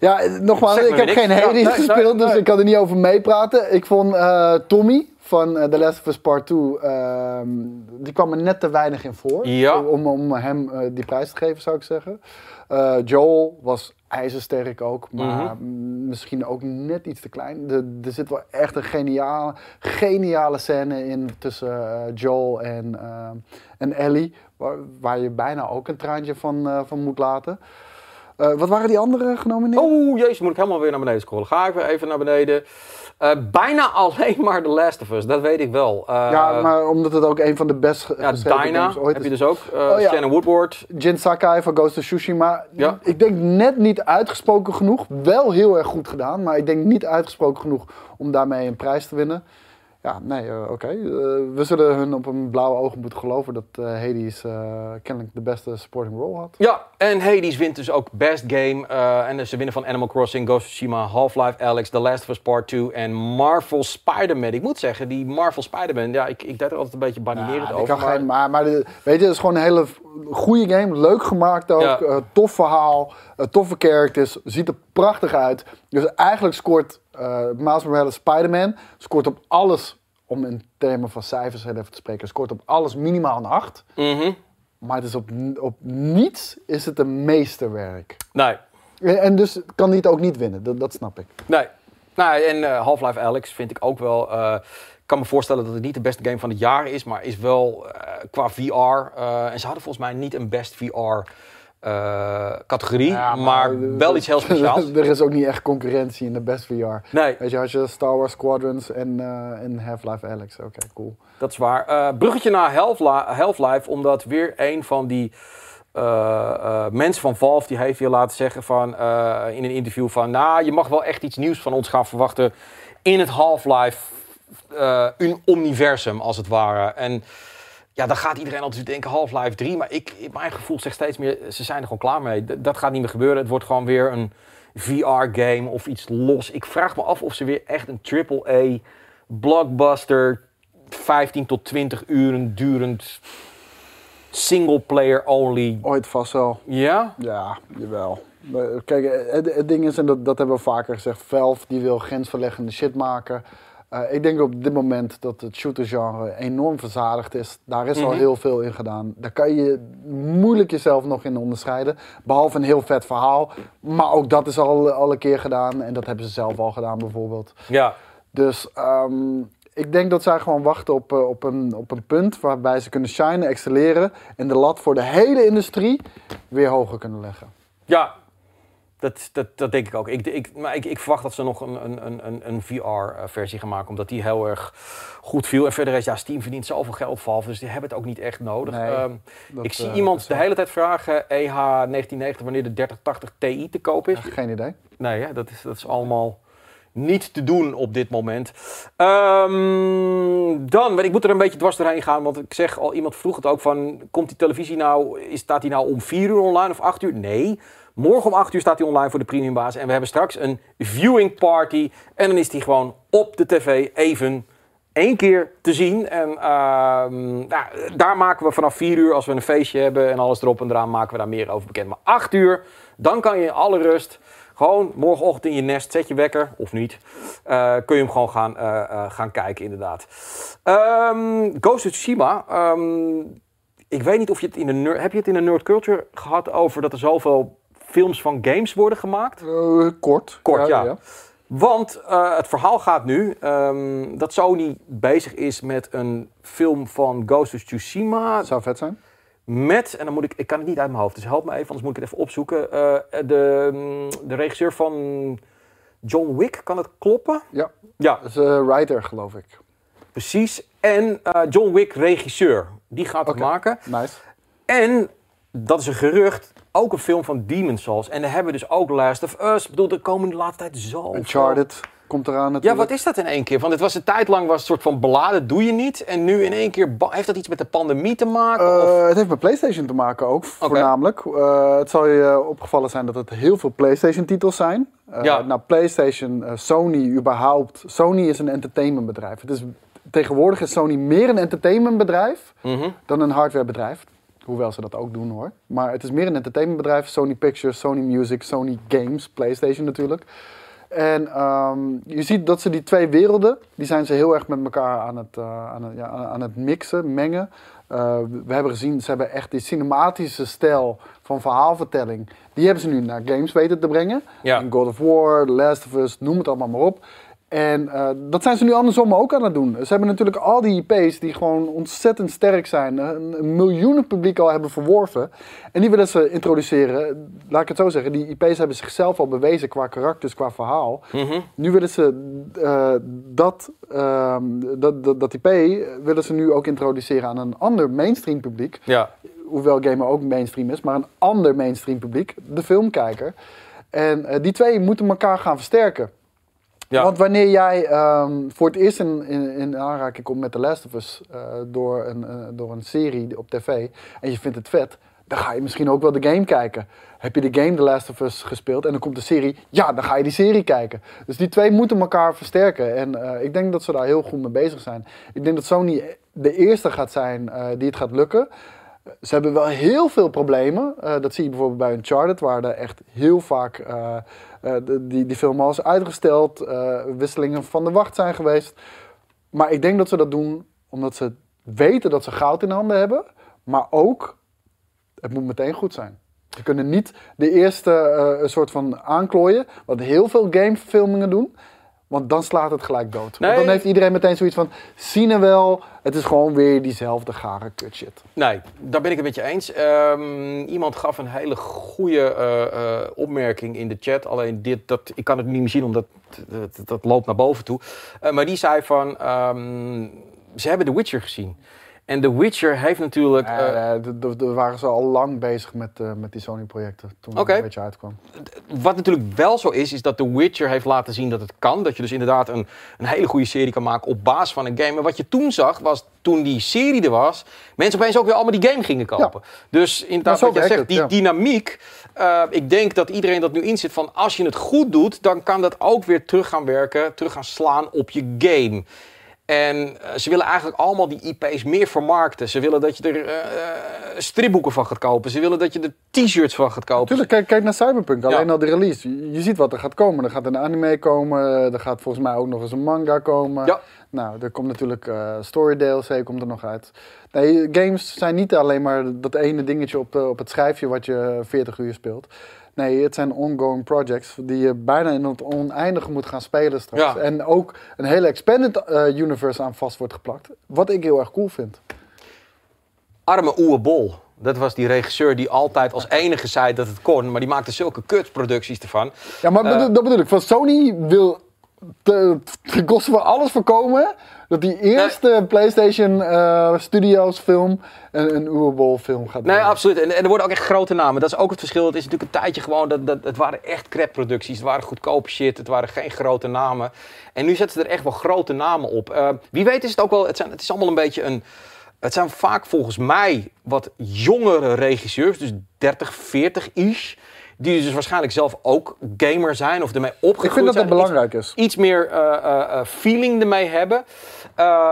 Ja, nogmaals, ik heb geen Hades ja, gespeeld, nee, nee. dus ik kan er niet over meepraten. Ik vond uh, Tommy van uh, The Last of Us Part 2, uh, die kwam er net te weinig in voor. Ja. Om, om hem die prijs te geven, zou ik zeggen. Joel was ijzersterk ook, maar mm-hmm. misschien ook net iets te klein. Er zit wel echt een geniale, geniale scène in tussen uh, Joel en, uh, en Ellie, waar, waar, je bijna ook een traantje van, uh, van moet laten. wat waren die andere genomineerd? Oh jezus, moet ik helemaal weer naar beneden scrollen. Ga ik weer even naar beneden. Uh, bijna alleen maar The Last of Us, dat weet ik wel. Uh, ja, maar omdat het ook een van de best ja, Dinah ooit heb je dus ook. Uh, oh, ja. Shannon Woodward. Jin Sakai van Ghost of Tsushima. Ja. Ik denk net niet uitgesproken genoeg. Wel heel erg goed gedaan, maar ik denk niet uitgesproken genoeg om daarmee een prijs te winnen. Ja, nee, uh, oké. Okay. Uh, we zullen hun op een blauwe ogen moeten geloven dat uh, Hades kennelijk de beste supporting role had. Ja, en Hades wint dus ook Best Game. en ze winnen van Animal Crossing, Ghost of Tsushima, Half-Life Alyx, The Last of Us Part 2 en Marvel Spider-Man. Ik moet zeggen, die Marvel Spider-Man, ja, ik, ik deed er altijd een beetje baninerend ja, over. Maar... Geen, maar, maar de, weet je, het is gewoon een hele goede game. Leuk gemaakt ook. Ja. tof verhaal. toffe characters. Ziet er prachtig uit. Dus eigenlijk scoort uh, Miles Morales Spider-Man scoort op alles, om in termen van cijfers even te spreken, scoort op alles minimaal een 8. Mm -hmm. Maar het is op, op niets is het een meesterwerk. Nee. En, dus kan het ook niet winnen, dat, dat snap ik. Nee. Nou, en uh, Half-Life Alyx vind ik ook wel... Uh, ik kan me voorstellen dat het niet de beste game van het jaar is, maar is wel qua VR. en ze hadden volgens mij niet een best VR uh, categorie, ja, maar, maar, wel iets heel speciaals. er is ook niet echt concurrentie in de best VR. Nee. Weet je, als je Star Wars Squadrons en, uh, en Half-Life Alyx, oké, okay, cool. Dat is waar. Uh, bruggetje naar Half-Life, omdat weer een van die mensen van Valve, die heeft hier laten zeggen van, in een interview van, nou, je mag wel echt iets nieuws van ons gaan verwachten in het Half-Life universum, als het ware. En ja, dan gaat iedereen altijd denken Half-Life 3. Maar ik, mijn gevoel zegt steeds meer, ze zijn er gewoon klaar mee. D dat gaat niet meer gebeuren. Het wordt gewoon weer een VR-game of iets los. Ik vraag me af of ze weer echt een AAA blockbuster 15 tot 20 uren durend single player only. Ooit vast wel. Ja? Ja, jawel. Kijk, het, ding is, en dat, dat hebben we vaker gezegd, Valve die wil grensverleggende shit maken. Uh, ik denk op dit moment dat het shooter-genre enorm verzadigd is. Daar is al mhm. heel veel in gedaan. Daar kan je moeilijk jezelf nog in onderscheiden. Behalve een heel vet verhaal. Maar ook dat is al, al een keer gedaan. En dat hebben ze zelf al gedaan bijvoorbeeld. Ja. Dus um, ik denk dat zij gewoon wachten op, uh, op, een, op een punt waarbij ze kunnen shinen, excelleren. En de lat voor de hele industrie weer hoger kunnen leggen. Ja, dat, dat, dat denk ik ook. Ik, ik, maar ik, ik verwacht dat ze nog een, een, een, een VR-versie gaan maken, omdat die heel erg goed viel. En verder is, ja, Steam verdient zoveel geld van, dus die hebben het ook niet echt nodig. Ehm, ik zie uh, iemand de hele tijd vragen, EH 1990, wanneer de 3080 Ti te koop is. geen idee. Nee, hè, dat, is, dat is allemaal niet te doen op dit moment. Um, dan, ik moet er een beetje dwars doorheen gaan, want ik zeg al, iemand vroeg het ook van, komt die televisie nou, staat die nou om 4 uur online of 8 uur? Nee. Morgen om 8 uur staat hij online voor de premiumbaas. En we hebben straks een viewing party. En dan is hij gewoon op de tv even één keer te zien. En uh, nou, daar maken we vanaf 4 uur, als we een feestje hebben en alles erop en eraan, maken we daar meer over bekend. Maar 8 uur, dan kan je in alle rust gewoon morgenochtend in je nest, zet je wekker of niet, uh, kun je hem gewoon gaan, uh, gaan kijken inderdaad. Um, Ghost of Tsushima, um, ik weet niet of je het in de heb je het in de nerd culture gehad over dat er zoveel films van games worden gemaakt? Uh, kort. Kort, ja. ja. Want uh, het verhaal gaat nu um, dat Sony bezig is met een film van Ghost of Tsushima. Zou vet zijn. Met, en dan moet ik, ik kan het niet uit mijn hoofd, dus help me even, anders moet ik het even opzoeken. Uh, de, de regisseur van John Wick, kan het kloppen? Ja, ja. dat is writer geloof ik. Precies, en John Wick regisseur, die gaat het maken. Nice. En dat is een gerucht, ook een film van Demon Souls. En dan hebben we dus ook Last of Us. Ik bedoel, er komen de laatste tijd zo Uncharted komt eraan natuurlijk. Ja, wat is dat in één keer? Want het was een tijd lang was een soort van beladen, doe je niet. En nu in één keer, heeft dat iets met de pandemie te maken? Uh, het heeft met PlayStation te maken ook, voornamelijk. Uh, het zal je opgevallen zijn dat het heel veel PlayStation-titels zijn. Uh, ja. Nou, PlayStation, Sony überhaupt. Sony is een entertainmentbedrijf. Het is, tegenwoordig is Sony meer een entertainmentbedrijf mm dan een hardwarebedrijf. Hoewel ze dat ook doen hoor. Maar het is meer een entertainmentbedrijf. Sony Pictures, Sony Music, Sony Games, PlayStation natuurlijk. En um, je ziet dat ze die twee werelden, die zijn ze heel erg met elkaar aan het, uh, aan het, ja, aan het mixen, mengen. Uh, we hebben gezien, ze hebben echt die cinematische stijl van verhaalvertelling. Die hebben ze nu naar games weten te brengen. Ja. God of War, The Last of Us, noem het allemaal maar op. En uh, dat zijn ze nu andersom ook aan het doen. Ze hebben natuurlijk al die IP's die gewoon ontzettend sterk zijn. Een miljoenen publiek al hebben verworven. En die willen ze introduceren. Laat ik het zo zeggen. Die IP's hebben zichzelf al bewezen qua karakters, qua verhaal. Mm -hmm. Nu willen ze uh, dat, uh, dat, dat, dat, IP willen ze nu ook introduceren aan een ander mainstream publiek. Ja. Hoewel gamer ook mainstream is, maar een ander mainstream publiek. De filmkijker. En die twee moeten elkaar gaan versterken. Want wanneer jij um, voor het eerst in, in, in, aanraking komt met The Last of Us uh, door, een, uh, door een serie op tv en je vindt het vet, dan ga je misschien ook wel de game kijken. Heb je de game The Last of Us gespeeld en dan komt de serie, ja, dan ga je die serie kijken. Dus die twee moeten elkaar versterken en uh, ik denk dat ze daar heel goed mee bezig zijn. Ik denk dat Sony de eerste gaat zijn die het gaat lukken. Ze hebben wel heel veel problemen. Dat zie je bijvoorbeeld bij Uncharted, waar er echt heel vaak die, die film al is uitgesteld, wisselingen van de wacht zijn geweest. Maar ik denk dat ze dat doen omdat ze weten dat ze goud in handen hebben, maar ook het moet meteen goed zijn. Ze kunnen niet de eerste een soort van aanklooien, wat heel veel gameverfilmingen doen. Want dan slaat het gelijk dood. dan heeft iedereen meteen zoiets van, zie je wel, het is gewoon weer diezelfde gare kutshit. Nee, daar ben ik het met je eens. Um, iemand gaf een hele goede uh, uh, opmerking in de chat. Alleen dit, dat, ik kan het niet meer zien, omdat dat, dat loopt naar boven toe. Uh, maar die zei van, um, ze hebben The Witcher gezien. En The Witcher heeft natuurlijk... Uh, daar waren ze al lang bezig met, uh, met die Sony-projecten toen okay. The Witcher uitkwam. Wat natuurlijk wel zo is, is dat The Witcher heeft laten zien dat het kan. Dat je dus inderdaad een, een hele goede serie kan maken op basis van een game. Maar wat je toen zag, was toen die serie er was... mensen opeens ook weer allemaal die game gingen kopen. Ja. Dus inderdaad, wat je zegt, die ja. dynamiek... Uh, ik denk dat iedereen dat nu inzit van als je het goed doet... dan kan dat ook weer terug gaan werken, terug gaan slaan op je game. En eh, ze willen eigenlijk allemaal die IP's meer vermarkten. Ze willen dat je er uh, stripboeken van gaat kopen. Ze willen dat je er t-shirts van gaat kopen. Tuurlijk, kijk, kijk naar Cyberpunk. Alleen al de release. Je, ziet wat er gaat komen. Er gaat een anime komen. Er gaat volgens mij ook nog eens een manga komen. Ja. Nou, er komt natuurlijk uh, Story DLC komt er nog uit. Nee, games zijn niet alleen maar dat ene dingetje op, op het schijfje wat je 40 uur speelt. Nee, het zijn ongoing projects die je bijna in het oneindige moet gaan spelen straks. En ook een hele expanded uh, universe aan vast wordt geplakt. Wat ik heel erg cool vind. Arme Oewe Bol. Dat was die regisseur die altijd als enige zei dat het kon. Maar die maakte zulke kutproducties ervan. Ja, maar uh, dat bedoel ik. Van Sony wil te, te kosten van alles voorkomen dat die eerste PlayStation uh, Studios film een, een Uwe film gaat Nee, absoluut. En, en, er worden ook echt grote namen. Dat is ook het verschil. Het is natuurlijk een tijdje gewoon, dat, dat, het waren echt crap producties. Het waren goedkope shit. Het waren geen grote namen. En nu zetten ze er echt wel grote namen op. Uh, wie weet is het ook wel, het, zijn, het is allemaal een beetje een... Het zijn vaak volgens mij wat jongere regisseurs, dus 30, 40 ish die dus waarschijnlijk zelf ook gamer zijn of ermee opgegroeid zijn. Ik vind dat dat belangrijk is. Iets meer uh, feeling ermee hebben.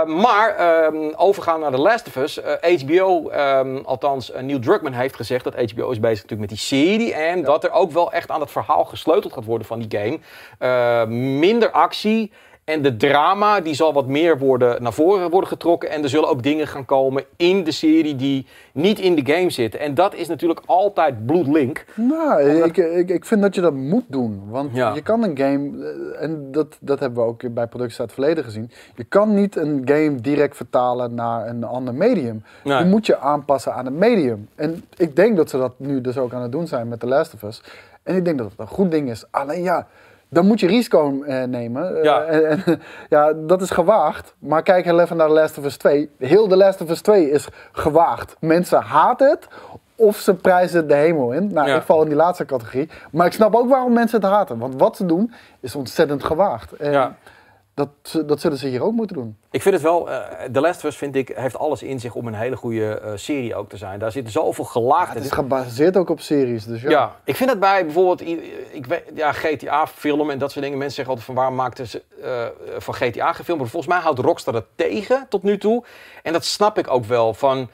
Maar um, overgaan naar The Last of Us. HBO, um, althans Neil Druckmann heeft gezegd dat HBO is bezig natuurlijk met die serie. En ja. dat er ook wel echt aan het verhaal gesleuteld gaat worden van die game. minder actie en de drama die zal wat meer worden, naar voren worden getrokken. En er zullen ook dingen gaan komen in de serie die niet in de game zitten. En dat is natuurlijk altijd bloedlink. Nou, ik, ik, ik vind dat je dat moet doen. Want je kan een game, eh, en dat, dat hebben we ook bij producties uit het verleden gezien. Je kan niet een game direct vertalen naar een ander medium. Je moet je aanpassen aan het medium. En ik denk dat ze dat nu dus ook aan het doen zijn met The Last of Us. En ik denk dat het een goed ding is. Alleen ja dan moet je risico uh, nemen. Ja. Uh, en, ja, dat is gewaagd. Maar kijk heel even naar The Last of Us 2. Heel The Last of Us 2 is gewaagd. Mensen haten het of ze prijzen de hemel in. Nou, ik val in die laatste categorie. Maar ik snap ook waarom mensen het haten. Want wat ze doen is ontzettend gewaagd. En, ja. Dat, dat zullen ze hier ook moeten doen. Ik vind het wel, uh, The Last of Us vind ik, heeft alles in zich om een hele goede uh, serie ook te zijn. Daar zit zoveel gelaagd ja, Het is gebaseerd ook op series, dus ja. Ja, ik vind het bij bijvoorbeeld ik weet, ja, GTA-film en dat soort dingen. Mensen zeggen altijd van waarom maakten ze uh, van GTA gefilmd? Maar volgens mij houdt Rockstar dat tegen tot nu toe. En dat snap ik ook wel van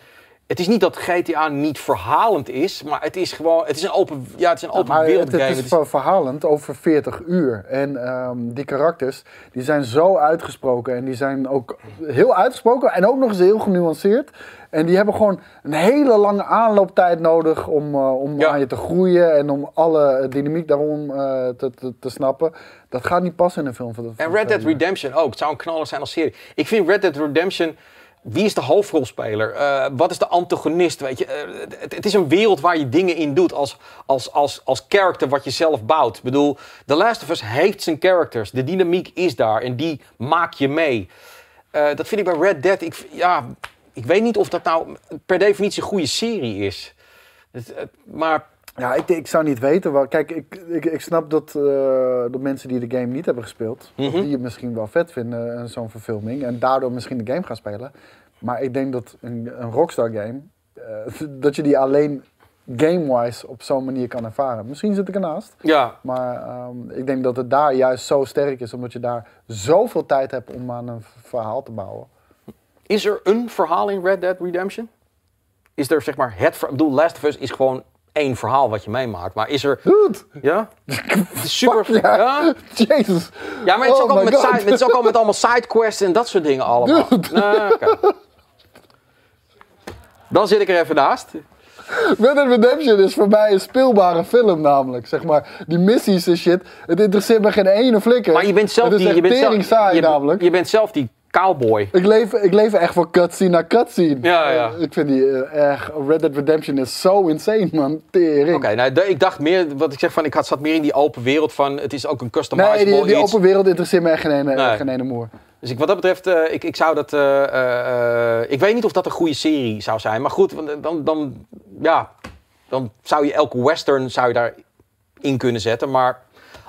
het is niet dat GTA niet verhalend is, maar het is gewoon, het is een open, ja, het is een open ja, wereld het, het, is verhalend over 40 uur. En um, die karakters, die zijn zo uitgesproken en die zijn ook heel uitgesproken en ook nog eens heel genuanceerd. En die hebben gewoon een hele lange aanlooptijd nodig om, uh, om ja. aan je te groeien en om alle dynamiek daarom uh, te, te, te, snappen. Dat gaat niet passen in een film. Van en Red Dead Redemption ook. Het zou een knaller zijn als serie. Ik vind Red Dead Redemption wie is de hoofdrolspeler? Uh, wat is de antagonist? Weet je? Uh, het, is een wereld waar je dingen in doet als, als, als, als character wat je zelf bouwt. Ik bedoel, The Last of Us heeft zijn characters. De dynamiek is daar en die maak je mee. Uh, dat vind ik bij Red Dead. Ik, ja, ik weet niet of dat nou per definitie een goede serie is. Maar ja, ik, ik zou niet weten. Waar, kijk, ik, ik, ik snap dat, uh, dat mensen die de game niet hebben gespeeld, mm -hmm. die het misschien wel vet vinden, uh, zo'n verfilming, en daardoor misschien de game gaan spelen. Maar ik denk dat een, een Rockstar game, uh, dat je die alleen game-wise op zo'n manier kan ervaren. Misschien zit ik ernaast. Ja. Maar um, ik denk dat het daar juist zo sterk is, omdat je daar zoveel tijd hebt om aan een verhaal te bouwen. Is er een verhaal in Red Dead Redemption? Is er zeg maar het. Ik bedoel, Last of Us is gewoon één verhaal wat je meemaakt. Maar is er... Dude. Ja? super... ja. ja? Jezus. Ja, maar het is, ook oh met side, het is ook al met allemaal sidequests en dat soort dingen allemaal. Okay. Dan zit ik er even naast. Red Dead Redemption is voor mij een speelbare film namelijk. Zeg maar, die missies en shit. Het interesseert me geen ene flikker. Maar je bent zelf die... Je bent zelf, saai, je, namelijk. je bent zelf die cowboy. Ik leef, ik leef echt voor cutscene naar cutscene. Ja, ja. Ik vind die uh, erg... Red Dead Redemption is zo insane, man. Tering. Oké, nou, ik dacht meer... Wat ik zeg van... Ik had, zat meer in die open wereld van... Het is ook een customizable Nee, die, die open wereld interesseert me echt geen ene, nee. geen ene moer. Dus ik, wat dat betreft, uh, ik, ik zou dat... Ik weet niet of dat een goede serie zou zijn. Maar goed, dan... dan ja, dan zou je elke western zou je daar in kunnen zetten. Maar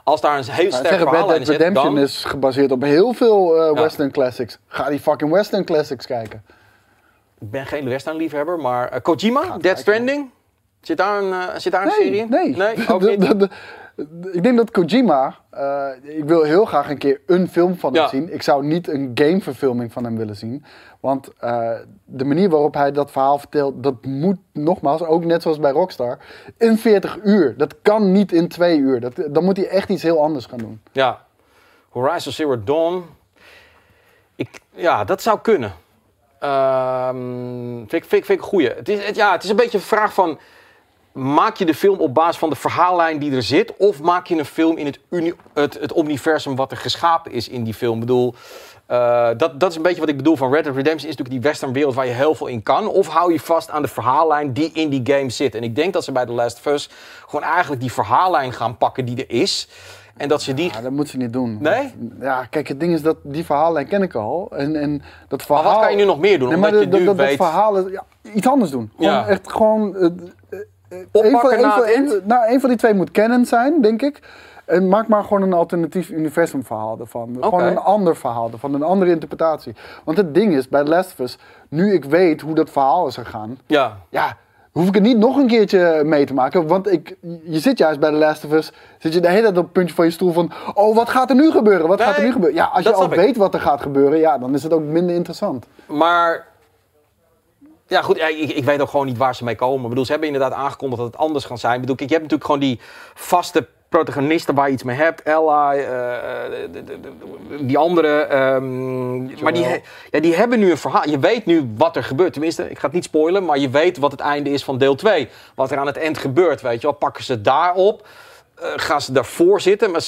als daar een heel sterk zeggen, verhaal in zit, Redemption is gebaseerd op heel veel uh, western classics. Ga die fucking western classics kijken. Ik ben geen western liefhebber, maar uh, Kojima, Dead Stranding, zit daar een, uh, zit daar een serie in? Nee, nee ook niet. Ik denk dat Kojima, eh, ik wil heel graag een keer een film van hem Ja. zien. Ik zou niet een gameverfilming van hem willen zien. Want eh, de manier waarop hij dat verhaal vertelt, dat moet nogmaals, ook net zoals bij Rockstar, in 40 uur. Dat kan niet in twee uur. Dat, dan moet hij echt iets heel anders gaan doen. Ja. Horizon Zero Dawn. Ik, ja, dat zou kunnen. Ehm vind, ik, vind, ik- vind ik een goeie. Het is, het, ja, het is een beetje een vraag van... Maak je de film op basis van de verhaallijn die er zit... of maak je een film in het, uni, het, het universum wat er geschapen is in die film? Ik bedoel, eh, dat, dat is een beetje wat ik bedoel van Red Dead Redemption... is natuurlijk die western wereld waar je heel veel in kan... of hou je vast aan de verhaallijn die in die game zit? En ik denk dat ze bij The Last of Us... gewoon eigenlijk die verhaallijn gaan pakken die er is... En dat ze die Ja, dat moet ze niet doen. Nee? Ja, kijk, het ding is dat die verhalen ken ik al. En, en dat verhaal... Maar wat kan je nu nog meer doen? Nee, omdat maar je dat, nu dat, dat weet... verhaal is, ja, iets anders doen. Gewoon Ja. echt gewoon... eh, eh, Oppakken een van- een van- nou, een van die twee moet canon zijn, denk ik. En maak maar gewoon een alternatief universum verhaal ervan. Gewoon een ander verhaal ervan, een andere interpretatie. Want het ding is, bij Last of Us, nu ik weet hoe dat verhaal is gegaan... Ja, Ja, hoef ik het niet nog een keertje mee te maken. Want ik, je zit juist bij The Last of Us, zit je de hele tijd op het puntje van je stoel van... Oh, wat gaat er nu gebeuren? Wat gaat er nu gebeuren? Ja, als je al ik. weet wat er gaat gebeuren, ja, dan is het ook minder interessant. maar... Ja, goed, ik, ik weet ook gewoon niet waar ze mee komen. Ik bedoel, ze hebben inderdaad aangekondigd dat het anders gaat zijn. Ik bedoel, kijk, je hebt natuurlijk gewoon die vaste protagonisten waar je iets mee hebt. Ella, eh, de- de- de- die andere. ehm, maar die, ja, die hebben nu een verhaal. Je weet nu wat er gebeurt. Tenminste, ik ga het niet spoilen, maar je weet wat het einde is van deel 2. Wat er aan het eind gebeurt, weet je wel. Pakken ze daarop? Eh, gaan ze daarvoor zitten? Maar...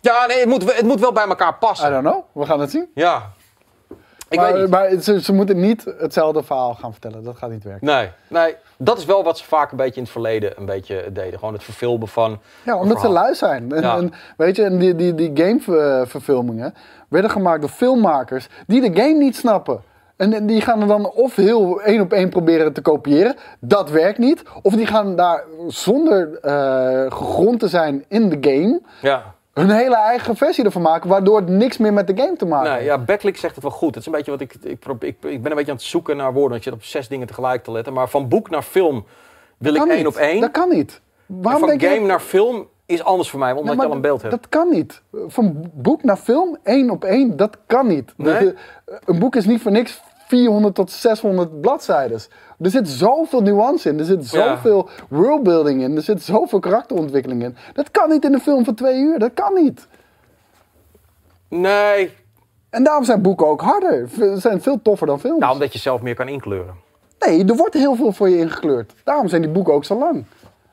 Ja, nee, het moet, het moet wel bij elkaar I passen. don't know, we gaan het zien. Ja. Ik maar weet niet. maar ze, ze moeten niet hetzelfde verhaal gaan vertellen, dat gaat niet werken. Nee, nee, dat is wel wat ze vaak een beetje in het verleden een beetje deden. Gewoon het verfilmen van. Ja, omdat ze lui zijn. En, Ja. en weet je, en die, die, die gameverfilmingen werden gemaakt door filmmakers die de game niet snappen. En, die gaan er dan of heel één op één proberen te kopiëren. Dat werkt niet. Of die gaan daar zonder eh, gegrond te zijn in de game Ja. Hun hele eigen versie ervan maken. Waardoor het niks meer met de game te maken Nee, heeft. ja, Backlick zegt het wel goed. Het is een beetje wat ik, ik, probeer- ik, ik ben een beetje aan het zoeken naar woorden. Ik zit op zes dingen tegelijk te letten. Maar van boek naar film wil ik één niet. op één. Dat kan niet. En van denk game naar film is anders voor mij, omdat Ja, je al een beeld hebt. Dat kan niet. Van boek naar film, één op één, dat kan niet. Nee? Een boek is niet voor niks 400 tot 600 bladzijden. Er zit zoveel nuance in, er zit Ja. zoveel worldbuilding in, er zit zoveel karakterontwikkeling in. Dat kan niet in een film van twee uur, dat kan niet. Nee, En daarom zijn boeken ook harder. Ze zijn veel toffer dan films. nou, omdat je zelf meer kan inkleuren. Nee, er wordt heel veel voor je ingekleurd. Daarom zijn die boeken ook zo lang.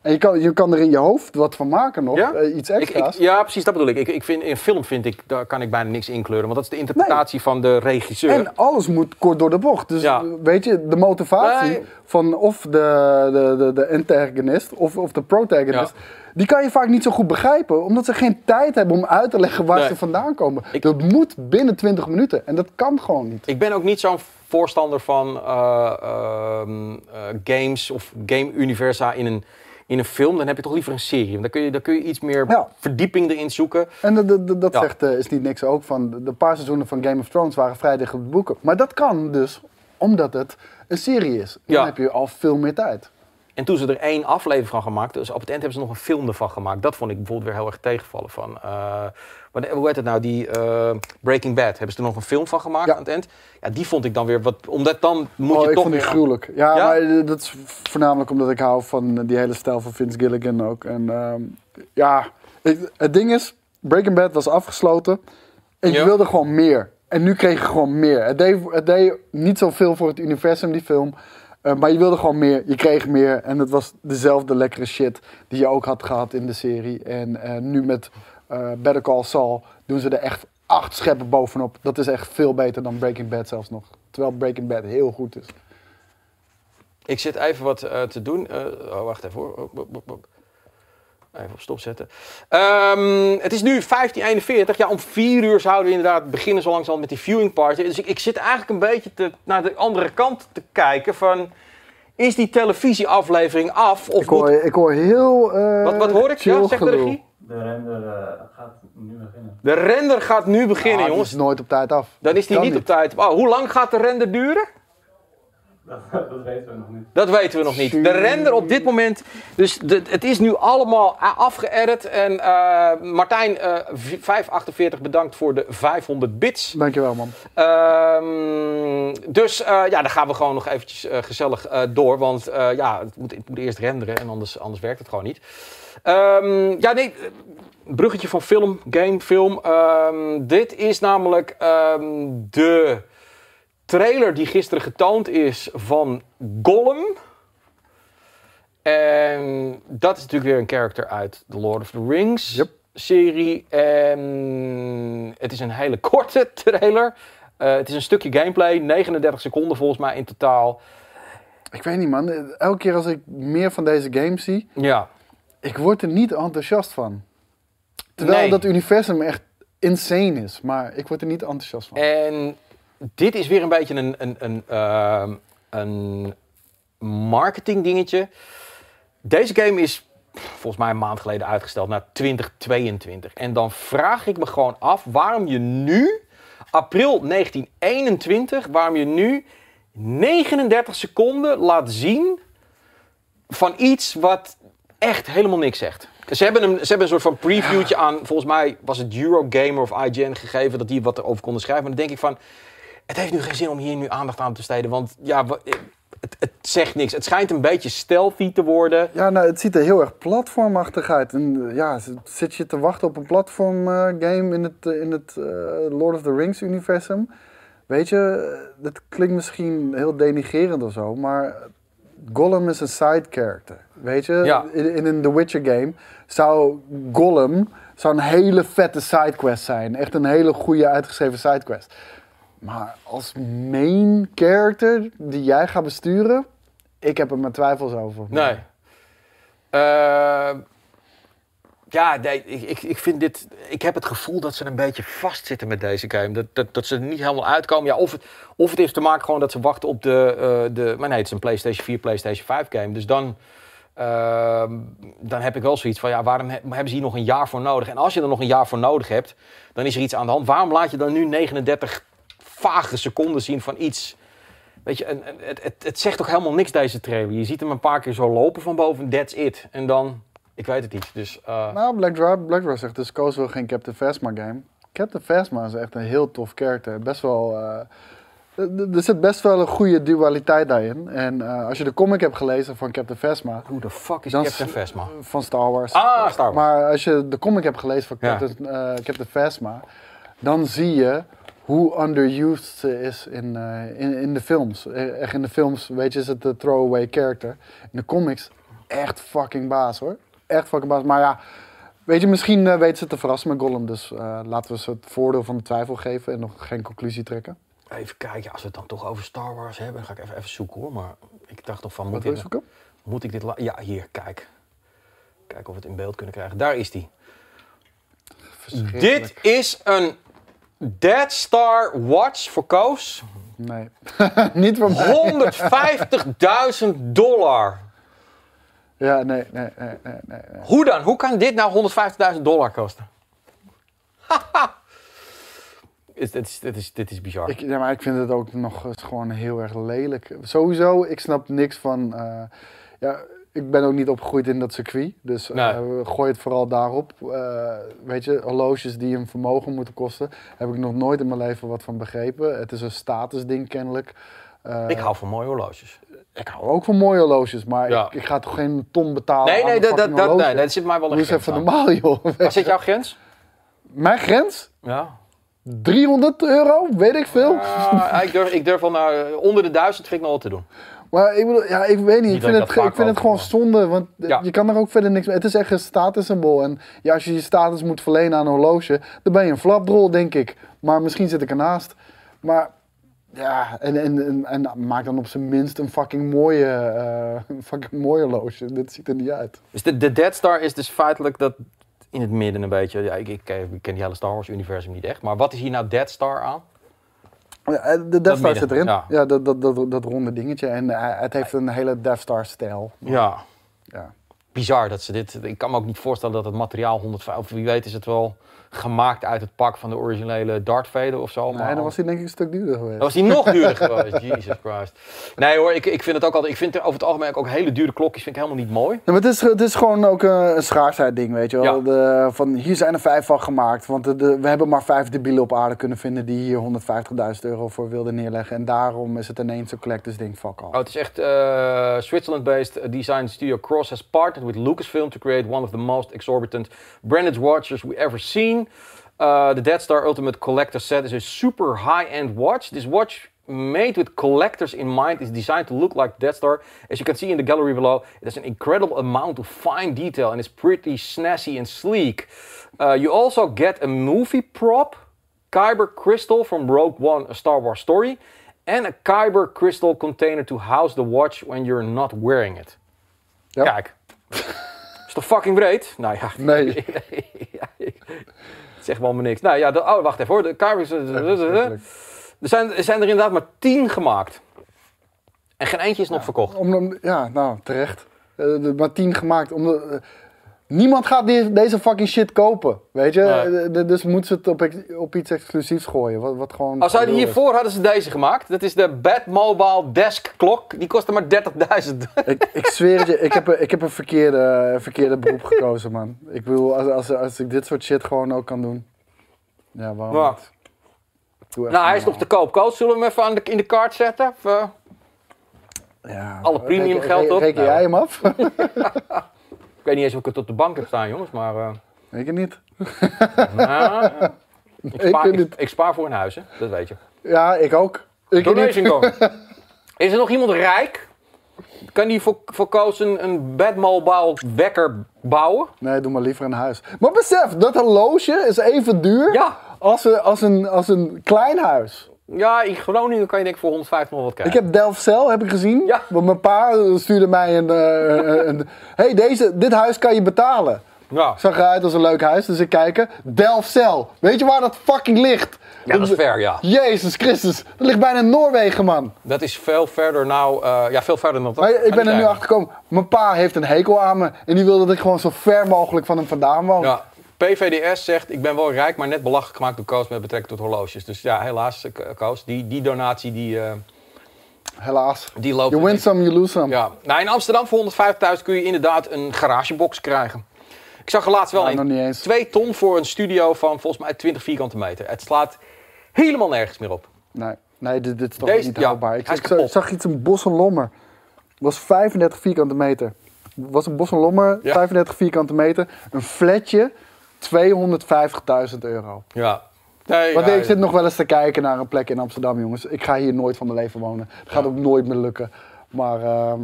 En je kan, je kan er in je hoofd wat van maken nog, Ja? eh, iets extra's. ik, ja, precies, dat bedoel ik. ik, ik vind, in film vind ik, daar kan ik bijna niks inkleuren. Want dat is de interpretatie van de regisseur. En alles moet kort door de bocht. Dus Ja. weet je, de motivatie Nee. van of de, de, de, de antagonist of, of de protagonist, die kan je vaak niet zo goed begrijpen. Omdat ze geen tijd hebben om uit te leggen waar Nee. ze vandaan komen. Dat moet binnen 20 minuten. En dat kan gewoon niet. Ik ben ook niet zo'n voorstander van eh, ehm, eh, games of game-universa in een, in een film. Dan heb je toch liever een serie. Want dan kun je, dan kun je iets meer Ja. verdieping erin zoeken. En dat- dat- dat, dat Ja. zegt eh, is niet niks ook van. de- De paar seizoenen van Game of Thrones waren vrij dicht op de boeken. Maar dat kan dus omdat het een serie is. Dan Ja. heb je al veel meer tijd. En toen ze er één aflevering van gemaakt, dus op het eind hebben ze nog een film ervan gemaakt. Dat vond ik bijvoorbeeld weer heel erg tegenvallen. Van, eh, wat- hoe heet het nou? Die eh, Breaking Bad. Hebben ze er nog een film van gemaakt Ja. aan het eind? Ja, die vond ik dan weer wat. Omdat dan moet oh, je ik toch vond die gruwelijk. Ja, Ja? maar eh, dat is voornamelijk omdat ik hou van die hele stijl van Vince Gilligan ook. En ehm, ja, ik- het ding is, Breaking Bad was afgesloten. En je wilde gewoon meer. En nu kreeg je gewoon meer. Het deed, het deed niet zoveel voor het universum, die film. Eh, maar je wilde gewoon meer. Je kreeg meer. En het was dezelfde lekkere shit die je ook had gehad in de serie. En eh, nu met eh Better Call Saul doen ze er echt acht scheppen bovenop. Dat is echt veel beter dan Breaking Bad zelfs nog. Terwijl Breaking Bad heel goed is. Ik zit even wat te doen. Oh, wacht even hoor. Even op stop zetten. Ehm, het is nu 1541. Ja, om vier uur zouden we inderdaad beginnen zo langzaam met die viewing party. Dus ik, ik zit eigenlijk een beetje te, naar de andere kant te kijken van... Is die televisieaflevering af? Of Ik hoor, moet- ik hoor heel. eh, wat, wat hoor ik? Ja, zegt de regie? De render eh, gaat nu beginnen. De render gaat nu beginnen, Ah, die jongens. is nooit op tijd af. Dan is die Kan niet op tijd. Oh, hoe lang gaat de render duren? Dat, dat weten we nog niet. Dat weten we nog niet. De render op dit moment. Dus de, het is nu allemaal afgeëdit. En eh, Martijn, eh, v- 548 bedankt voor de 500 bits. Dankjewel, man. Ehm, dus eh, ja, dan gaan we gewoon nog eventjes eh, gezellig eh, door. Want eh, ja, het moet, het moet eerst renderen en anders, anders werkt het gewoon niet. Ehm, ja, nee, eh, bruggetje van film, game, film. Ehm, dit is namelijk ehm, de trailer die gisteren getoond is van Gollum. En dat is natuurlijk weer een character uit The Lord of the Rings Yep. serie. En het is een hele korte trailer. Eh, het is een stukje gameplay, 39 seconden volgens mij in totaal. Ik weet niet, man. Elke keer als ik meer van deze games zie, Ja, ik word er niet enthousiast van. Terwijl Nee. dat universum echt insane is, maar ik word er niet enthousiast van. En dit is weer een beetje een, een, een, ehm, een marketing dingetje. Deze game is volgens mij een maand geleden uitgesteld naar 2022. En dan vraag ik me gewoon af waarom je nu, april 1921, waarom je nu 39 seconden laat zien van iets wat echt helemaal niks zegt. Ze hebben, een, ze hebben een soort van previewtje aan, volgens mij was het Eurogamer of IGN gegeven, dat die wat erover konden schrijven. Maar dan denk ik van, het heeft nu geen zin om hier nu aandacht aan te besteden, want ja, wa- het, het zegt niks. Het schijnt een beetje stealthy te worden. Ja, nou, het ziet er heel erg platformachtig uit. En eh, ja, zit je te wachten op een platform eh, game in het, eh, in het eh, Lord of the Rings universum? Weet je, eh, dat klinkt misschien heel denigerend of zo, maar Gollum is een side character. Weet je, Ja. in, in een The Witcher game zou Gollum zou een hele vette sidequest zijn. Echt een hele goede uitgeschreven sidequest. Maar als main character die jij gaat besturen, ik heb er mijn twijfels over. Nee. Eh, ja, nee, ik, ik, ik vind dit. Ik heb het gevoel dat ze een beetje vastzitten met deze game. Dat, dat, dat ze er niet helemaal uitkomen. Ja, of, het, of het heeft te maken gewoon dat ze wachten op de. eh, de maar nee, het is een PlayStation 4, PlayStation 5 game. Dus dan. ehm, dan heb ik wel zoiets van, ja, waarom he- hebben ze hier nog een jaar voor nodig? En als je er nog een jaar voor nodig hebt, dan is er iets aan de hand. Waarom laat je dan nu 39 vage seconden zien van iets? Weet je, en, en het, het, het zegt toch helemaal niks, deze trailer. Je ziet hem een paar keer zo lopen van boven, that's it. En dan, ik weet het niet. Dus, eh, Nou, Black Dwarf, Black Dwarf zegt dus Koos wil geen Captain Phasma game. Captain Phasma is echt een heel tof karakter. Best wel... eh, er er zit best wel een goede dualiteit daarin. En eh, als je de comic hebt gelezen van Captain Phasma, hoe de fuck is Captain Phasma? van Star Wars. Ah, Star Wars. Maar als je de comic hebt gelezen van Ja. Captain, eh, Captain Phasma, dan zie je hoe underused ze is in, eh, in, in de films. Eh, Echt in de films, weet je, is het de throwaway character. In de comics, echt fucking baas hoor. Echt fucking baas. Maar ja, weet je, misschien eh, weten ze te verrassen met Gollum. Dus eh, laten we ze het voordeel van de twijfel geven en nog geen conclusie trekken. Even kijken, als we het dan toch over Star Wars hebben, dan ga ik even, even zoeken hoor. Maar ik dacht toch van, moet, ik, zoeken? moet ik dit... Ja, hier, kijk. Kijken of we het in beeld kunnen krijgen. Daar is die. Dit is een Dead Star Watch voor Koos. Nee, niet voor mij. 150.000 dollar. Ja, nee, nee, nee, nee, nee. Hoe dan? Hoe kan dit nou 150.000 dollar kosten? is, dit, is, dit, is, dit is bizar. Ik, ja, maar ik vind het ook nog gewoon heel erg lelijk. Sowieso, ik snap niks van. eh, ja, ik ben ook niet opgegroeid in dat circuit. Dus eh, Nee. gooi het vooral daarop. Eh, weet je, horloges die een vermogen moeten kosten. Heb ik nog nooit in mijn leven wat van begrepen. Het is een statusding kennelijk. Eh, ik hou van mooie horloges. ik hou ook van mooie horloges, maar Ja. ik, ik ga toch geen ton betalen. Nee, nee, dat, dat, dat, horloge? nee, dat zit mij wel Doe een eens grens even aan. normaal, joh. Waar zit jouw grens? Mijn grens? Ja. 300 euro? Weet ik veel. Ah, ik, durf, ik durf wel naar onder de duizend vind ik nog wel te doen. Maar ik bedoel, ja, ik weet niet. Niet Ik vind het, ik vind het gewoon zonde, want Ja. je kan er ook verder niks mee. Het is echt een statussymbool. En ja, als je je status moet verlenen aan een horloge, dan ben je een flapdrol, denk ik. Maar misschien zit ik ernaast. Maar ja, en, en, en, en maak dan op zijn minst een fucking mooie, eh, een fucking mooie horloge. Dit ziet er niet uit. Dus de, de Dead Star is dus feitelijk dat in het midden een beetje. Ja, ik, ik, ken- ik ken die hele Star Wars universum niet echt. Maar wat is hier nou Dead Star aan? Ja, eh, de Death Star zit erin. ja. Ja, dat, dat, dat, dat ronde dingetje. En eh, het heeft een hele Death Star stijl. Ja. Ja. Bizar dat ze dit. Ik kan me ook niet voorstellen dat het materiaal 105. Of wie weet is het wel gemaakt uit het pak van de originele Darth Vader of zo. Nee, dan was hij denk ik een stuk duurder geweest. Dan was hij nog duurder geweest. Jesus Christ. Nee hoor, ik, ik vind het ook altijd. Ik vind over het algemeen ook hele dure klokjes vind ik helemaal niet mooi. Ja, maar het is, het is gewoon ook een, een schaarsheid ding, weet je wel. Ja. De, van, hier zijn er vijf van gemaakt. Want de, de- we hebben maar vijf debielen op aarde kunnen vinden die hier 150.000 euro voor wilden neerleggen. En daarom is het ineens een collectors ding, fuck off. Oh, het is echt eh, Switzerland-based design studio Cross has partnered with Lucasfilm to create one of the most exorbitant branded watches we ever seen. Uh, the Dead Star Ultimate Collector set is a super high-end watch. This watch made with collectors in mind is designed to look like Death Star. As you can see in the gallery below, it has an incredible amount of fine detail and is pretty snazzy and sleek. Uh, you also get a movie prop, Kyber crystal from Rogue One, a Star Wars story, and a Kyber crystal container to house the watch when you're not wearing it. Ja. Kijk. Is toch fucking breed? Nou ja. Nee. Het zegt wel me niks. Nou ja, de, oh, wacht even hoor. De Kyber... Er zijn, er zijn er inderdaad maar tien gemaakt. En geen eentje is nog verkocht. Om, om- ja, nou, terecht. Eh, de- maar tien gemaakt. Omdat, eh, niemand gaat die- deze fucking shit kopen, weet je. Nee. Eh, dus moeten ze het op, ex- op iets exclusiefs gooien. Wat, wat gewoon... Als is. hiervoor hadden ze deze gemaakt. Dat is de Batmobile Desk Klok. Die kostte maar 30.000. Ik, ik zweer het je, ik heb, een- ik heb een verkeerde, verkeerde beroep gekozen, man. Ik bedoel, als, als, als ik dit soort shit gewoon ook kan doen. Ja, waarom Ja. niet? Doe even nou, hij is nog te koop. Koos, zullen we hem even aan de, in de kaart zetten? Of? Ja, alle premium reken- geld op? Reken Nou. jij hem af? Ik weet niet eens of ik het op de bank heb staan, jongens. Maar eh, Weet je niet. nou, ik, Ik spaar, ik, ik spaar voor een huis, hè? dat weet je. Ja, ik ook. Ik Donation. Is er nog iemand rijk? Kan die voor, voor Koos een, een Batmobile wekker bouwen? Nee, doe maar liever een huis. Maar besef, dat horloge is even duur Ja. als, een, als, een, als een klein huis. Ja, in Groningen kan je denk ik voor 150 nog wat Ik krijgen. heb Delfzijl, heb ik gezien. Ja. Want mijn pa stuurde mij een... eh, een hey, deze, dit huis kan je betalen. Ja. Zag eruit als een leuk huis, dus ik kijken. Delfzijl. Weet je waar dat fucking ligt? ja, dat is ver, ja. Jezus Christus. Dat ligt bijna in Noorwegen, man. Dat is veel verder nou, eh, ja, veel verder dan dat. Maar ik ben er nu kijken. achter gekomen. Mijn pa heeft een hekel aan me. En die wil dat ik gewoon zo ver mogelijk van hem vandaan woon. Ja. PVDS zegt, ik ben wel rijk, maar net belachelijk gemaakt door Koos met betrekking tot horloges. Dus ja, helaas, eh, Koos, die, die donatie die, eh, Helaas. die loopt... You win some, you lose some. Ja, nou in Amsterdam voor 150.000 kun je inderdaad een garagebox krijgen. Ik zag er laatst wel Nou, een. nog niet eens. Twee ton voor een studio van volgens mij 20 vierkante meter. Het slaat helemaal nergens meer op. Nee, nee dit, dit is toch Deze- niet ja, houdbaar. Ik, zag, iets in Bos en Lommer. Het was 35 vierkante meter. Het was een Bos en Lommer, Ja. 35 vierkante meter. Een flatje, 250.000 euro. Ja. Nee, Want ja, ik zit nog wel eens te kijken naar een plek in Amsterdam, jongens. Ik ga hier nooit van mijn leven wonen. Dat gaat ook nooit meer lukken. Maar ehm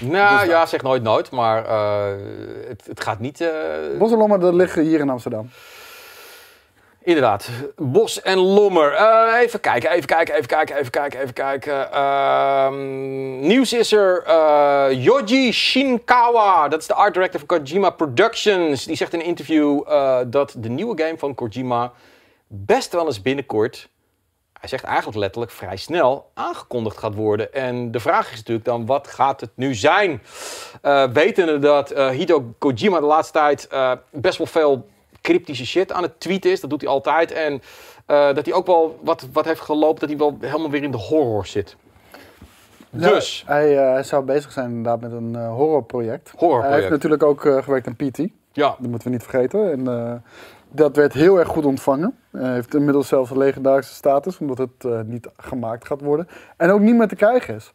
Nou Dus ja, zeg nooit nooit, maar eh, het, het gaat niet... eh, Bos en Lommer, dat liggen hier in Amsterdam. Inderdaad, Bos en Lommer. Eh, even kijken, even kijken, even kijken, even kijken, even kijken. Ehm, nieuws is er. eh, Yoji Shinkawa, dat is de art director van Kojima Productions. Die zegt in een interview eh, dat de nieuwe game van Kojima best wel eens binnenkort... Hij zegt eigenlijk letterlijk vrij snel aangekondigd gaat worden. En de vraag is natuurlijk dan, wat gaat het nu zijn? Eh wetende dat eh Hideo Kojima de laatste tijd eh, best wel veel cryptische shit aan het tweeten is. Dat doet hij altijd. En eh, dat hij ook wel wat, wat heeft gelopen, dat hij wel helemaal weer in de horror zit. Dus, hij, eh, hij zou bezig zijn inderdaad met een eh, horrorproject. Horrorproject. Hij heeft natuurlijk ook gewerkt aan PT. ja. Dat moeten we niet vergeten. En dat werd heel erg goed ontvangen. Hij heeft inmiddels zelfs een legendarische status, omdat het niet gemaakt gaat worden. En ook niet meer te krijgen is.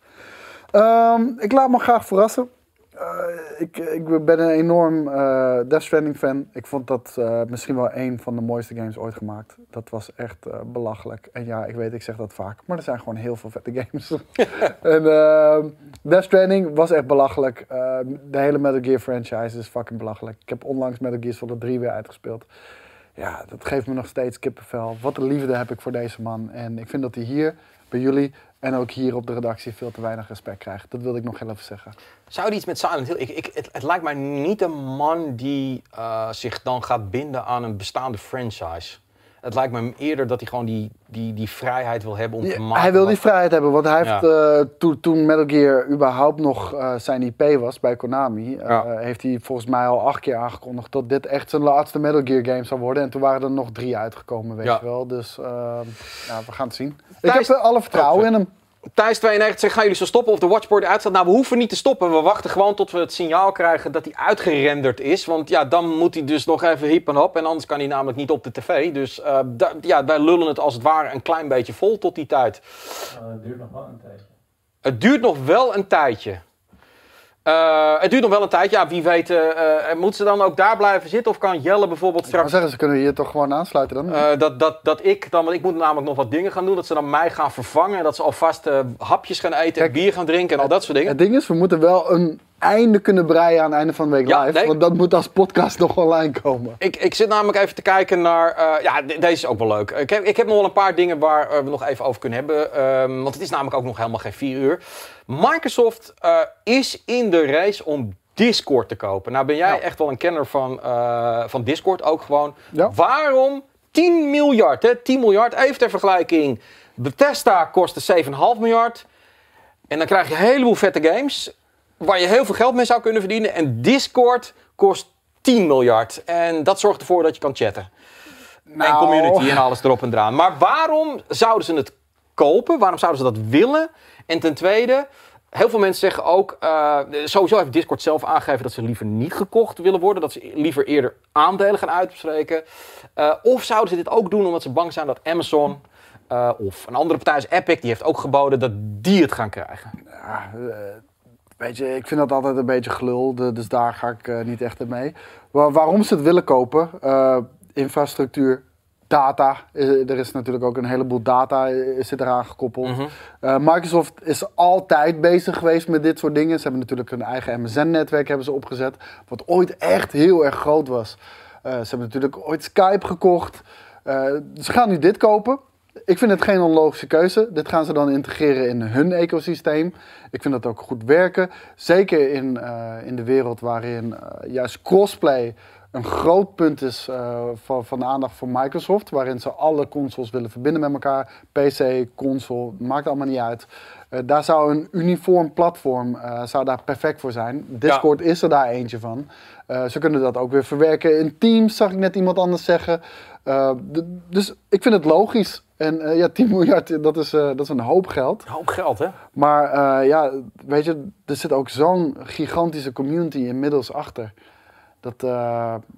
Ehm, ik laat me graag verrassen. Eh, ik, ik ben een enorm eh Death Stranding fan. Ik vond dat eh, misschien wel een van de mooiste games ooit gemaakt. Dat was echt belachelijk. En ja, ik weet, ik zeg dat vaak. Maar er zijn gewoon heel veel vette games. en ehm, Death Stranding was echt belachelijk. Eh, de hele Metal Gear franchise is fucking belachelijk. Ik heb onlangs Metal Gear Solid 3 weer uitgespeeld. Ja, dat geeft me nog steeds kippenvel. Wat een liefde heb ik voor deze man. En ik vind dat hij hier, bij jullie en ook hier op de redactie veel te weinig respect krijgt. Dat wilde ik nog heel even zeggen. Zou er iets met Silent Hill? Ik, ik, het, het lijkt mij niet een man die eh, zich dan gaat binden aan een bestaande franchise. Het lijkt me eerder dat hij gewoon die, die, die vrijheid wil hebben om te maken. hij wil die vrijheid hebben, want hij Ja. heeft eh, toen, toen Metal Gear überhaupt nog eh, zijn IP was bij Konami, eh, Ja. heeft hij volgens mij al acht keer aangekondigd dat dit echt zijn laatste Metal Gear game zou worden. En toen waren er nog drie uitgekomen, weet Ja. je wel. Dus eh, ja, we gaan het zien. Thijs- Ik heb alle vertrouwen in hem. Thijs 92 zegt, gaan jullie zo stoppen of de watchboard uitstaat? Nou, we hoeven niet te stoppen. We wachten gewoon tot we het signaal krijgen dat hij uitgerenderd is. Want ja, dan moet hij dus nog even hip en hop. En anders kan hij namelijk niet op de tv. Dus eh, ja, wij lullen het als het ware een klein beetje vol tot die tijd. Uh, het duurt nog wel een tijdje. Het duurt nog wel een tijdje. Eh, het duurt nog wel een tijdje. Ja, wie weet, eh, eh, moeten ze dan ook daar blijven zitten? Of kan Jelle bijvoorbeeld Ik straks... zeggen, ze kunnen hier toch gewoon aansluiten dan? dat, dat, dat ik dan, want ik moet namelijk nog wat dingen gaan doen. Dat ze dan mij gaan vervangen. En dat ze alvast hapjes gaan eten en bier gaan drinken en al dat soort dingen. Het ding is, we moeten wel een einde kunnen breien aan het einde van de week Ja, live. nee. Want dat moet als podcast nog online komen. Ik, ik zit namelijk even te kijken naar. eh, ja, de- deze is ook wel leuk. Ik heb, ik heb nog wel een paar dingen waar eh, we nog even over kunnen hebben. ehm, want het is namelijk ook nog helemaal geen vier uur. Microsoft eh, is in de race om Discord te kopen. Nou ben jij Ja. echt wel een kenner van, van Discord ook gewoon. Ja. Waarom 10 miljard? Hè? 10 miljard, even ter vergelijking. Bethesda kostte 7,5 miljard. En dan krijg je een heleboel vette games. Waar je heel veel geld mee zou kunnen verdienen. En Discord kost 10 miljard. En dat zorgt ervoor dat je kan chatten. En Nou. community en alles erop en eraan. Maar waarom zouden ze het kopen? Waarom zouden ze dat willen? En ten tweede, heel veel mensen zeggen ook... eh, sowieso heeft Discord zelf aangegeven dat ze liever niet gekocht willen worden. Dat ze liever eerder aandelen gaan uitspreken. Eh, of zouden ze dit ook doen omdat ze bang zijn dat Amazon... eh, of een andere partij als Epic, die heeft ook geboden dat die het gaan krijgen. Ja, weet je, ik vind dat altijd een beetje gelul, dus daar ga ik eh, niet echt in mee. Wa- waarom ze het willen kopen? Eh, infrastructuur, data. Eh, er is natuurlijk ook een heleboel data zit eraan gekoppeld. Mhm. Microsoft is altijd bezig geweest met dit soort dingen. Ze hebben natuurlijk hun eigen MSN-netwerk hebben ze opgezet, wat ooit echt heel erg groot was. Ze hebben natuurlijk ooit Skype gekocht. Ze gaan nu dit kopen. Ik vind het geen onlogische keuze. Dit gaan ze dan integreren in hun ecosysteem. Ik vind dat ook goed werken. Zeker in, eh, in de wereld waarin eh, juist crossplay een groot punt is eh, van, van de aandacht voor Microsoft. Waarin ze alle consoles willen verbinden met elkaar. PC, console, maakt allemaal niet uit. Daar zou een uniform platform zou daar perfect voor zijn. Discord is er daar eentje van. Ze kunnen dat ook weer verwerken in Teams, zag ik net iemand anders zeggen. Dus ik vind het logisch. En eh, ja, 10 miljard, dat is, eh, dat is een hoop geld. Een hoop geld, hè? Maar eh, ja, weet je, er zit ook zo'n gigantische community inmiddels achter. Dat,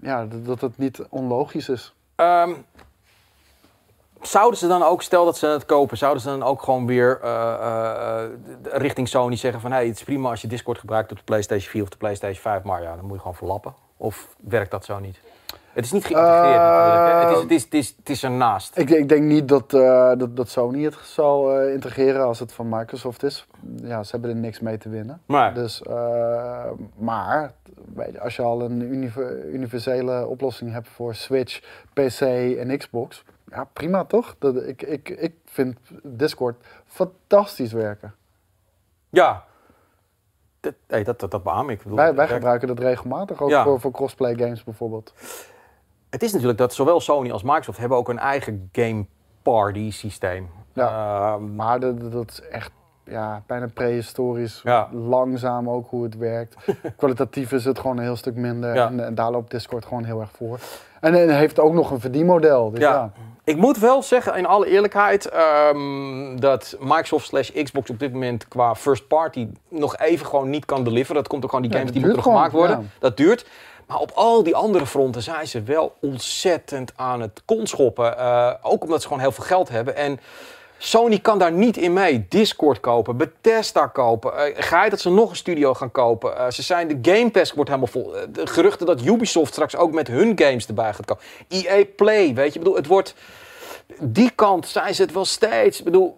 ja, dat, het niet onlogisch is. Ehm, zouden ze dan ook, stel dat ze het kopen, zouden ze dan ook gewoon weer richting Sony zeggen van... hé, het is prima als je Discord gebruikt op de PlayStation 4 of de PlayStation 5, maar ja, dan moet je gewoon verlappen. Of werkt dat zo niet? Het is niet geïntegreerd Eh, natuurlijk, hè? Het is, het, is, het, is, het is ernaast. Ik, ik denk niet dat, eh, dat, dat Sony het zal eh, integreren als het van Microsoft is. Ja, ze hebben er niks mee te winnen. Maar, Dus, eh, maar als je al een univer- universele oplossing hebt voor Switch, PC en Xbox, ja prima toch? Dat, ik, ik, ik vind Discord fantastisch werken. ja, dat, hey, dat, dat, dat beaam ik. Bedoel, Wij, gebruiken dat regelmatig, ook Ja. voor, voor crossplay games bijvoorbeeld. Het is natuurlijk dat zowel Sony als Microsoft hebben ook een eigen game party systeem. Ehm, Maar dat, dat is echt ja, bijna prehistorisch, Ja. langzaam ook hoe het werkt. Kwalitatief is het gewoon een heel stuk minder Ja. en, en daar loopt Discord gewoon heel erg voor. En het heeft ook nog een verdienmodel. Dus ja. Ja. Ik moet wel zeggen, in alle eerlijkheid, ehm, dat Microsoft slash Xbox op dit moment qua first party nog even gewoon niet kan deliveren. Dat komt ook gewoon die Ja, games die moeten nog gemaakt worden. Dat duurt. Maar op al die andere fronten zijn ze wel ontzettend aan het konschoppen. Eh, ook omdat ze gewoon heel veel geld hebben. En Sony kan daar niet in mee. Discord kopen, Bethesda kopen. Eh ga je dat ze nog een studio gaan kopen? Eh, ze zijn, de Game Pass wordt helemaal vol. De geruchten dat Ubisoft straks ook met hun games erbij gaat komen. EA Play, weet je. Ik bedoel, het wordt... Die kant zijn ze het wel steeds. Ik bedoel,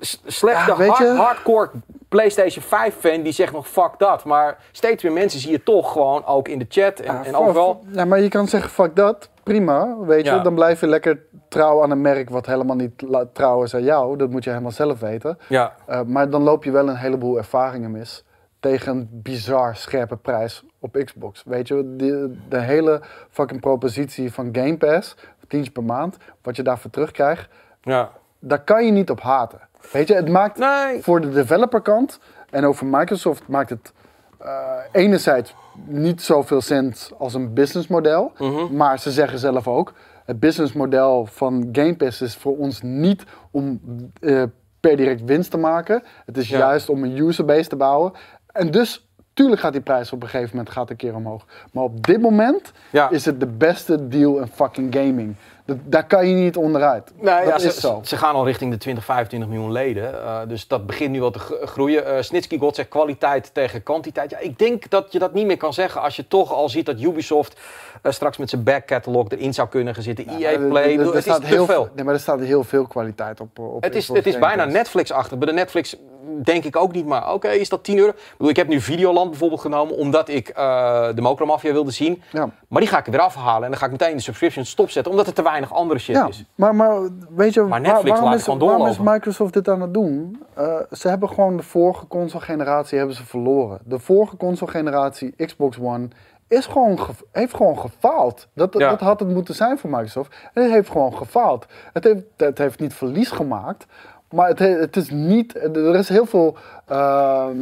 s- slechts Ja, hard- hardcore PlayStation 5 fan die zegt nog fuck dat. Maar steeds meer mensen zie je toch gewoon ook in de chat en, Ja, en overal. Ja, maar je kan zeggen, fuck dat, prima, weet je. Ja. Dan blijf je lekker trouw aan een merk wat helemaal niet trouw is aan jou. Dat moet je helemaal zelf weten. Ja, Eh, maar dan loop je wel een heleboel ervaringen mis. Tegen een bizar scherpe prijs op Xbox. Weet je, de, de hele fucking propositie van Game Pass. tientje per maand, wat je daarvoor terugkrijgt, Ja. daar kan je niet op haten. Weet je, het maakt Nee. voor de developerkant en over Microsoft maakt het eh, enerzijds niet zoveel sens als een businessmodel, Mhm. maar ze zeggen zelf ook, het businessmodel van Game Pass is voor ons niet om eh, per direct winst te maken. Het is Ja. juist om een userbase te bouwen. En dus, tuurlijk gaat die prijs op een gegeven moment gaat een keer omhoog. Maar op dit moment Ja. is het de beste deal in fucking gaming. Dat, daar kan je niet onderuit. Nee, dat ja, is ze, zo. Ze gaan al richting de 20, 25 miljoen leden. eh, dus dat begint nu wel te gro- groeien. Eh Snitsky God zegt kwaliteit tegen kwantiteit. Ja, ik denk dat je dat niet meer kan zeggen als je toch al ziet dat Ubisoft eh, straks met zijn back catalog erin zou kunnen gaan zitten. EA Er- Play, er- is heel veel. Nee, maar er staat heel veel kwaliteit op. op Het is, het is bijna. Netflix-achtig. Bij de Netflix denk ik ook niet, maar oké, is dat 10 euro? Ik, bedoel, ik heb nu Videoland bijvoorbeeld genomen, omdat ik eh, de Mokro Mafia wilde zien. Ja. Maar die ga ik er weer afhalen en dan ga ik meteen de subscription stopzetten, omdat er te weinig andere shit Ja, is. maar, maar weet je, Maar waar- Netflix waarom, laat is, waarom is. Microsoft dit aan het doen? Eh, ze hebben gewoon de vorige console-generatie hebben ze verloren. De vorige console-generatie, Xbox One, is gewoon ge- heeft gewoon gefaald. Dat, Ja. dat had het moeten zijn voor Microsoft. En het heeft gewoon gefaald. Het heeft, het heeft niet verlies gemaakt, maar het, he- het is niet... Er is heel veel ehm,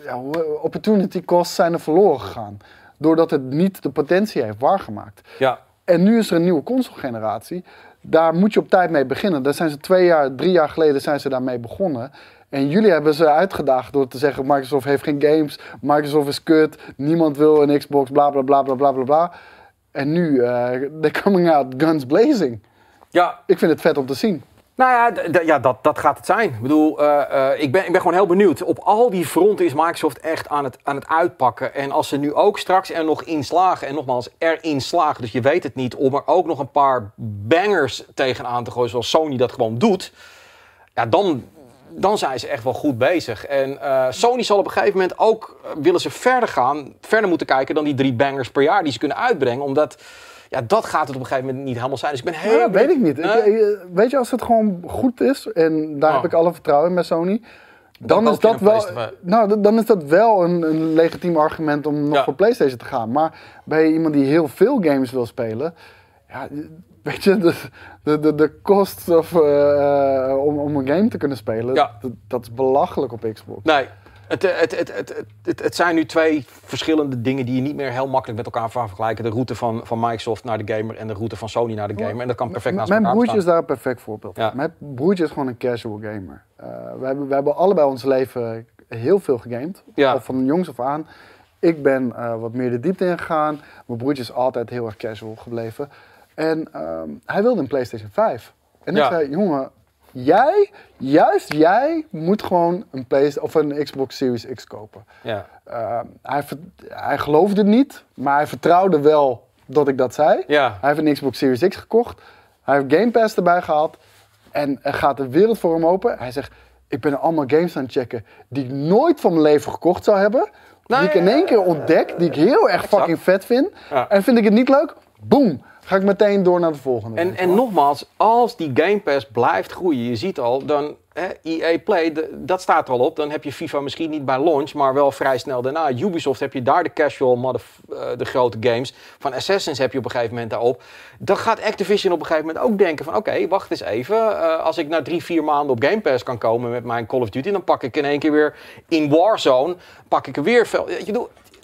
ja, opportunity costs zijn er verloren gegaan. Doordat het niet de potentie heeft waargemaakt. Ja, En nu is er een nieuwe console-generatie. Daar moet je op tijd mee beginnen. Daar zijn ze twee jaar, drie jaar geleden zijn ze daarmee begonnen. En jullie hebben ze uitgedaagd door te zeggen: Microsoft heeft geen games, Microsoft is kut, niemand wil een Xbox, bla bla bla bla bla bla bla. En nu, eh they're coming out guns blazing. ja Ik vind het vet om te zien. Nou ja, ja dat, dat gaat het zijn. Ik bedoel, eh, eh, ik, ben, ik ben gewoon heel benieuwd. Op al die fronten is Microsoft echt aan het, aan het uitpakken. En als ze nu ook straks er nog in slagen, en nogmaals, erin slagen, dus je weet het niet, om er ook nog een paar bangers tegenaan te gooien, zoals Sony dat gewoon doet, ja, dan, dan zijn ze echt wel goed bezig. En eh, Sony zal op een gegeven moment ook, willen ze verder gaan, verder moeten kijken dan die drie bangers per jaar die ze kunnen uitbrengen, omdat... Ja, dat gaat het op een gegeven moment niet helemaal zijn. Dus ik ben heel Ja, weet ik niet. Ik- eh, weet je, als het gewoon goed is, en daar Oh. heb ik alle vertrouwen in bij Sony. Dan, is dat wel, nou, dan is dat wel een, een legitiem argument om nog Ja. voor PlayStation te gaan. Maar bij iemand die heel veel games wil spelen, ja, weet je, de, de, de, de kost of, eh, eh, om, om een game te kunnen spelen, Ja. dat, dat is belachelijk op Xbox. Nee, het, eh, het, het, het, het, zijn nu twee verschillende dingen die je niet meer heel makkelijk met elkaar van vergelijken. De route van, van Microsoft naar de gamer en de route van Sony naar de gamer. En dat kan perfect naast Mijn elkaar broertje is daar een perfect voorbeeld van. Ja. Mijn broertje is gewoon een casual gamer. Eh, we, hebben, we hebben allebei ons leven heel veel gegamed. Ja. Van jongs af aan. Ik ben eh, wat meer de diepte ingegaan. Mijn broertje is altijd heel erg casual gebleven. En ehm, hij wilde een PlayStation 5. En ik Ja. zei, jongen, jij, juist jij, moet gewoon een, Play of een Xbox Series X kopen. Ja. Eh, hij, geloofde het niet, maar hij vertrouwde wel dat ik dat zei. Ja. Hij heeft een Xbox Series X gekocht. Hij heeft Game Pass erbij gehaald. En er gaat de wereld voor hem open. Hij zegt, ik ben allemaal games aan het checken die ik nooit van mijn leven gekocht zou hebben. Die ik in één keer ontdek, die ik heel erg exact. fucking vet vind. Ja. En vind ik het niet leuk? Boom! Ga ik meteen door naar de volgende. En, en nogmaals, als die Game Pass blijft groeien, je ziet al, dan hè, EA Play, de- dat staat er al op. Dan heb je FIFA misschien niet bij launch, maar wel vrij snel daarna. Ubisoft heb je daar de casual, mother, eh, de grote games. Van Assassins heb je op een gegeven moment daarop. Dan gaat Activision op een gegeven moment ook denken van, oké, wacht eens even. eh, als ik na drie, vier maanden op Game Pass kan komen met mijn Call of Duty, dan pak ik in één keer weer in Warzone, pak ik er weer veel. Je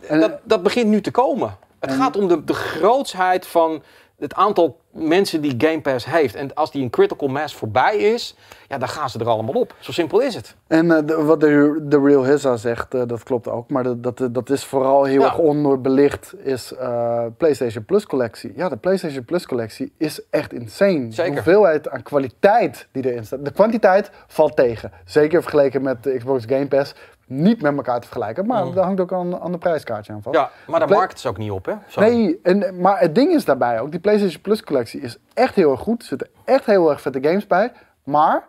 dat, dat begint nu te komen. Het gaat om de, de grootsheid van het aantal mensen die Game Pass heeft. En als die een critical mass voorbij is, ja, dan gaan ze er allemaal op. Zo simpel is het. En eh, de- wat de, de Real Hizza zegt, eh, dat klopt ook. Maar dat, dat, dat is vooral heel erg onderbelicht, is eh, PlayStation Plus collectie. Ja, de PlayStation Plus collectie is echt insane. Zeker. De hoeveelheid aan kwaliteit die erin staat. De kwantiteit valt tegen. Zeker vergeleken met de Xbox Game Pass. Niet met elkaar te vergelijken, maar daar hangt ook aan, aan de prijskaartje aan vast. Ja, maar daar markt ze ook niet op, hè? Zo. Nee, en, maar het ding is daarbij ook, die PlayStation Plus collectie is echt heel erg goed. Er zitten echt heel erg vette games bij. Maar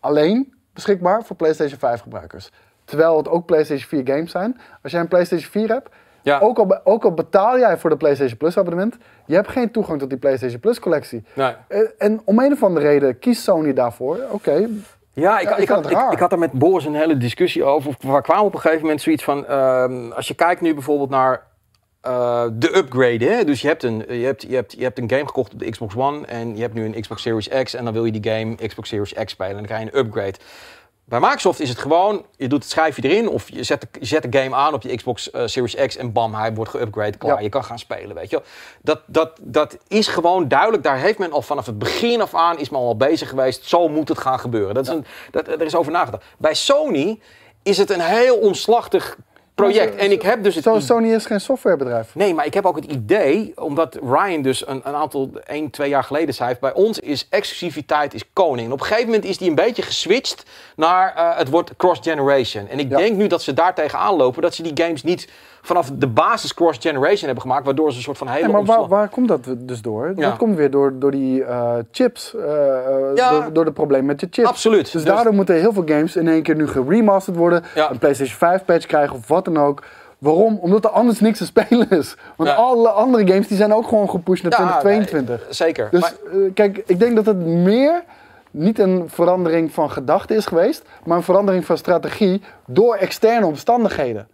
alleen beschikbaar voor PlayStation 5 gebruikers. Terwijl het ook PlayStation 4 games zijn. Als jij een PlayStation 4 hebt, Ja. ook, al, ook al betaal jij voor de PlayStation Plus abonnement, je hebt geen toegang tot die PlayStation Plus collectie. Nee. En, en om een of andere reden kiest Sony daarvoor. Oké, Ja, ik, Ja, ik ik, had, ik, er met Boris een hele discussie over. We kwamen op een gegeven moment zoiets van... ehm, als je kijkt nu bijvoorbeeld naar uh, de upgrade. Hè? Dus je hebt, een, je, hebt, je, hebt, je hebt een game gekocht op de Xbox One en je hebt nu een Xbox Series X en dan wil je die game Xbox Series X spelen en dan krijg je een upgrade. Bij Microsoft is het gewoon, je doet het schijfje erin of je zet de, je zet de game aan op je Xbox uh, Series X en bam, hij wordt geupgrade, klaar. Ja. Je kan gaan spelen, weet je dat, dat, dat is gewoon duidelijk, daar heeft men al vanaf het begin af aan, is men al bezig geweest, zo moet het gaan gebeuren. Dat is een, dat, er is over nagedacht. Bij Sony is het een heel omslachtig project. En ik heb dus het Zo, Sony is geen softwarebedrijf. Nee, maar ik heb ook het idee, omdat Ryan dus een, een aantal, één, twee jaar geleden zei, bij ons is exclusiviteit is koning. En op een gegeven moment is die een beetje geswitcht naar uh, het wordt cross-generation. En ik ja. denk nu dat ze daar tegenaan lopen, dat ze die games niet vanaf de basis cross-generation hebben gemaakt, waardoor ze een soort van hele. Ja, maar waar, waar, komt dat dus door? Ja. Dat komt weer door, door die uh, chips, uh, ja. door, door de problemen met je chips. Absoluut. Dus, dus, daardoor moeten heel veel games in één keer nu geremasterd worden, ja. een PlayStation 5 patch krijgen of wat dan ook. Waarom? Omdat er anders niks te spelen is. Want ja. alle andere games die zijn ook gewoon gepusht naar 2022. Nee, zeker. Dus maar... uh, kijk, ik denk dat het meer niet een verandering van gedachte is geweest, maar een verandering van strategie door externe omstandigheden.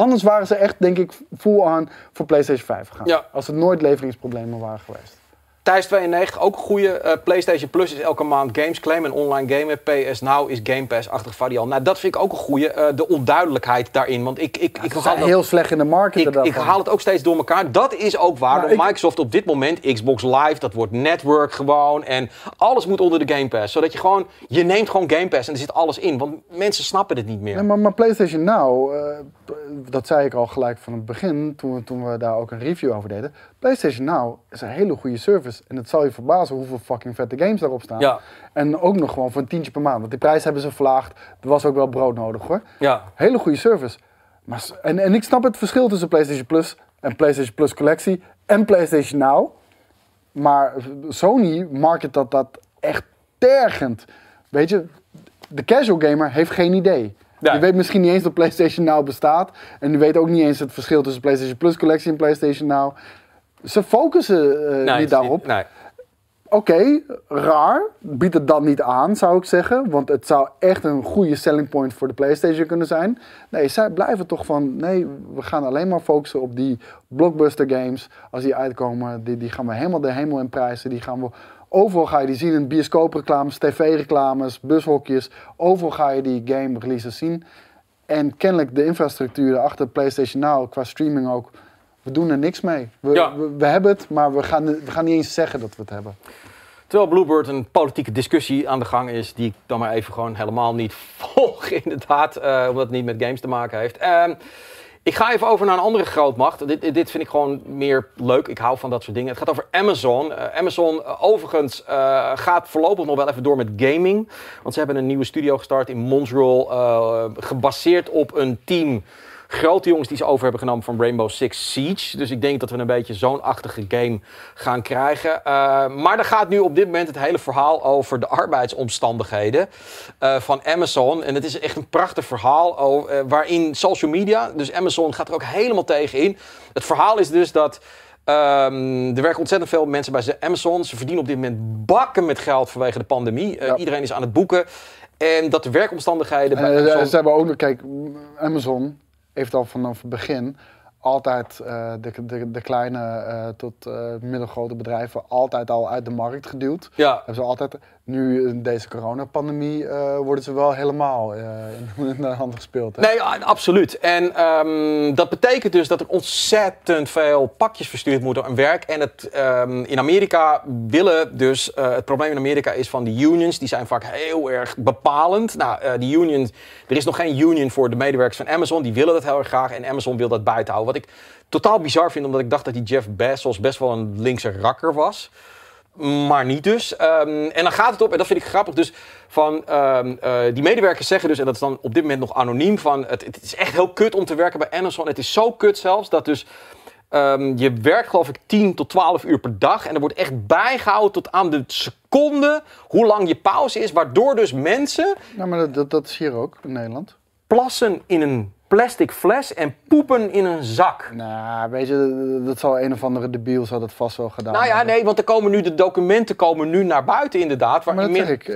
Anders waren ze echt, denk ik, full aan voor PlayStation 5 gegaan. Ja. Als het nooit leveringsproblemen waren geweest. Thijs 92, ook een goede. Uh, PlayStation Plus is elke maand games claim en online gamen. PS Now is Game Pass-achtig variant. Nou, dat vind ik ook een goede. Uh, de onduidelijkheid daarin. Want ik, ik, ja, ik haal heel slecht in de market. Ik, ik haal het ook steeds door elkaar. Dat is ook waarom nou, Microsoft op dit moment Xbox Live, dat wordt network gewoon. En alles moet onder de Game Pass. Zodat je gewoon, je neemt gewoon Game Pass en er zit alles in. Want mensen snappen het niet meer. Maar, maar, PlayStation Now, uh, dat zei ik al gelijk van het begin, toen toen we daar ook een review over deden. PlayStation Now is een hele goede service. En het zal je verbazen hoeveel fucking vette games daarop staan. Ja. En ook nog gewoon voor een tientje per maand. Want die prijs hebben ze verlaagd. Er was ook wel brood nodig hoor. Ja. Hele goede service. Maar, en, en ik snap het verschil tussen PlayStation Plus en PlayStation Plus Collectie en PlayStation Now. Maar Sony market dat, dat echt tergend. Weet je, de casual gamer heeft geen idee. Ja. Die weet misschien niet eens dat PlayStation Now bestaat. En die weet ook niet eens het verschil tussen PlayStation Plus Collectie en PlayStation Now. Ze focussen uh, nee, niet daarop. Nee. Oké, okay, raar. Bied het dan niet aan, zou ik zeggen. Want het zou echt een goede selling point voor de PlayStation kunnen zijn. Nee, zij blijven toch van... Nee, we gaan alleen maar focussen op die blockbuster games. Als die uitkomen, die, die gaan we helemaal de hemel in prijzen. Die gaan we... Overal ga je die zien in bioscoopreclames, tv-reclames, bushokjes. Overal ga je die game releases zien. En kennelijk de infrastructuur achter PlayStation Now, qua streaming ook we doen er niks mee. We, Ja. we, we hebben het, maar we gaan, we gaan niet eens zeggen dat we het hebben. Terwijl Bluebird een politieke discussie aan de gang is, die ik dan maar even gewoon helemaal niet volg, inderdaad, eh, omdat het niet met games te maken heeft. Ehm, ik ga even over naar een andere grootmacht. Dit, dit vind ik gewoon meer leuk. Ik hou van dat soort dingen. Het gaat over Amazon. Eh, Amazon, eh, overigens, gaat voorlopig nog wel even door met gaming. Want ze hebben een nieuwe studio gestart in Montreal, gebaseerd op een team grote jongens die ze over hebben genomen van Rainbow Six Siege. Dus ik denk dat we een beetje zo'n achtige game gaan krijgen. Uh, maar er gaat nu op dit moment het hele verhaal over de arbeidsomstandigheden uh, van Amazon. En het is echt een prachtig verhaal over, uh, waarin social media, dus Amazon gaat er ook helemaal tegen in. Het verhaal is dus dat... Um, er werken ontzettend veel mensen bij Amazon. Ze verdienen op dit moment bakken met geld vanwege de pandemie. Uh, ja. Iedereen is aan het boeken. En dat de werkomstandigheden bij Amazon... Ze hebben ook nog, kijk, Amazon heeft al vanaf het begin altijd uh, de, de, de, kleine uh, tot uh, middelgrote bedrijven altijd al uit de markt geduwd. Ja. Hebben ze altijd, nu in deze coronapandemie worden ze wel helemaal in, in, de hand gespeeld. Hè? Nee, absoluut. En um, dat betekent dus dat er ontzettend veel pakjes verstuurd moeten aan werk. En het, um, in Amerika willen dus, het probleem in Amerika is van de unions, die zijn vaak heel erg bepalend. Nou, die unions, er is nog geen union voor de medewerkers van Amazon, die willen dat heel erg graag en Amazon wil dat buiten houden. Wat ik totaal bizar vind, omdat ik dacht dat die Jeff Bezos best wel een linkse rakker was. Maar niet dus. Um, en dan gaat het op, en dat vind ik grappig, dus van um, uh, die medewerkers zeggen dus, en dat is dan op dit moment nog anoniem, van het, het is echt heel kut om te werken bij Amazon. Het is zo kut zelfs, dat dus um, je werkt geloof ik 10 tot 12 uur per dag. En er wordt echt bijgehouden tot aan de seconde hoe lang je pauze is. Waardoor dus mensen... Nou, maar dat, dat, dat is hier ook in Nederland. Plassen in een plastic fles en poepen in een zak. Nou, weet je, dat zal een of andere debiel zal dat vast wel gedaan Nou ja, hebben. nee, want er komen nu de documenten komen nu naar buiten inderdaad. Maar dat zeg ik,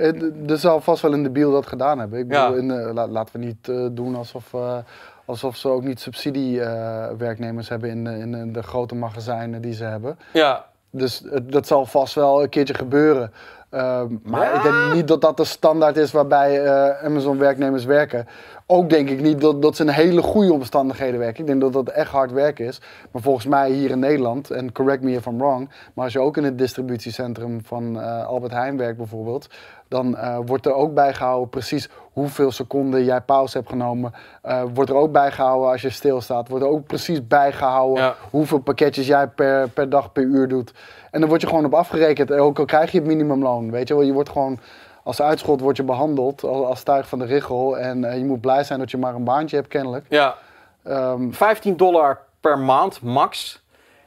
er zal vast wel een debiel dat gedaan hebben. Ik bedoel, ja. in, uh, la, laten we niet uh, doen alsof, uh, alsof ze ook niet subsidiewerknemers hebben in de, in de- de grote magazijnen die ze hebben. Ja, Dus dat zal vast wel een keertje gebeuren. Ehm, maar Ja. ik denk niet dat dat de standaard is waarbij eh, Amazon-werknemers werken. Ook denk ik niet dat, dat ze in hele goede omstandigheden werken. Ik denk dat dat echt hard werk is. Maar volgens mij hier in Nederland, en correct me if I'm wrong... maar als je ook in het distributiecentrum van eh, Albert Heijn werkt bijvoorbeeld... dan eh, wordt er ook bijgehouden precies hoeveel seconden jij pauze hebt genomen. Eh, wordt er ook bijgehouden als je stilstaat. Wordt er ook precies bijgehouden Ja. hoeveel pakketjes jij per, per dag, per uur doet. En dan word je gewoon op afgerekend. En Ook al krijg je het minimumloon. Weet je wel, je wordt gewoon als uitschot wordt je behandeld al- als tuig van de richel. En eh, je moet blij zijn dat je maar een baantje hebt kennelijk. ja. Ehm, 15 dollar per maand, max.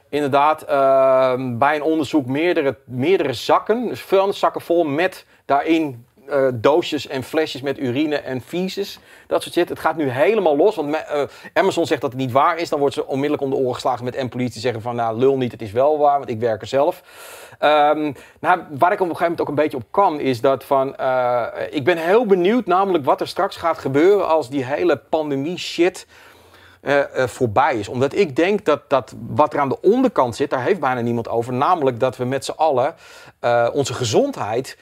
Inderdaad, ehm, bij een onderzoek meerdere, meerdere zakken, dus vuilniszakken vol met daarin eh, doosjes en flesjes met urine en feces. Dat soort shit. Het gaat nu helemaal los. Want eh, Amazon zegt dat het niet waar is. Dan wordt ze onmiddellijk om de oren geslagen met M-politie. Die zeggen van, nou, lul niet, het is wel waar, want ik werk er zelf. Ehm, nou, waar ik op een gegeven moment ook een beetje op kan, is dat van... eh, ik ben heel benieuwd namelijk wat er straks gaat gebeuren als die hele pandemie shit voorbij is. Omdat ik denk dat, dat wat er aan de onderkant zit, daar heeft bijna niemand over. Namelijk dat we met z'n allen onze gezondheid,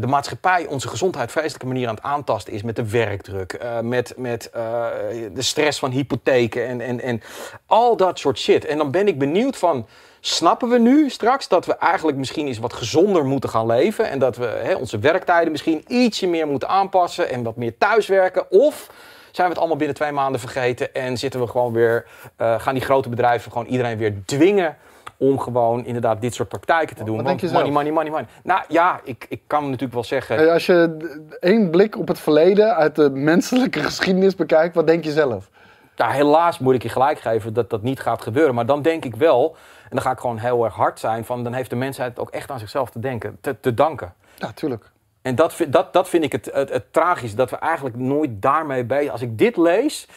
de maatschappij, onze gezondheid vreselijke manier aan het aantasten is. Met de werkdruk, eh, met, met eh, de stress van hypotheken en, en, en al dat soort shit. En dan ben ik benieuwd van. Snappen we nu straks dat we eigenlijk misschien eens wat gezonder moeten gaan leven? En dat we hè, onze werktijden misschien ietsje meer moeten aanpassen en wat meer thuiswerken? Of zijn we het allemaal binnen twee maanden vergeten en zitten we gewoon weer, eh, gaan die grote bedrijven gewoon iedereen weer dwingen om gewoon inderdaad dit soort praktijken te doen. Wat Want denk je money, zelf? money, money, money. Nou ja, ik, ik kan natuurlijk wel zeggen. hey, als je één blik op het verleden uit de menselijke geschiedenis bekijkt, wat denk je zelf? Ja, helaas moet ik je gelijk geven dat dat niet gaat gebeuren. Maar dan denk ik wel, en dan ga ik gewoon heel erg hard zijn, van dan heeft de mensheid ook echt aan zichzelf te denken, te, te danken. Ja, tuurlijk. En dat, vind- dat, dat vind ik het, het, het tragisch, dat we eigenlijk nooit daarmee bezig Als ik dit lees,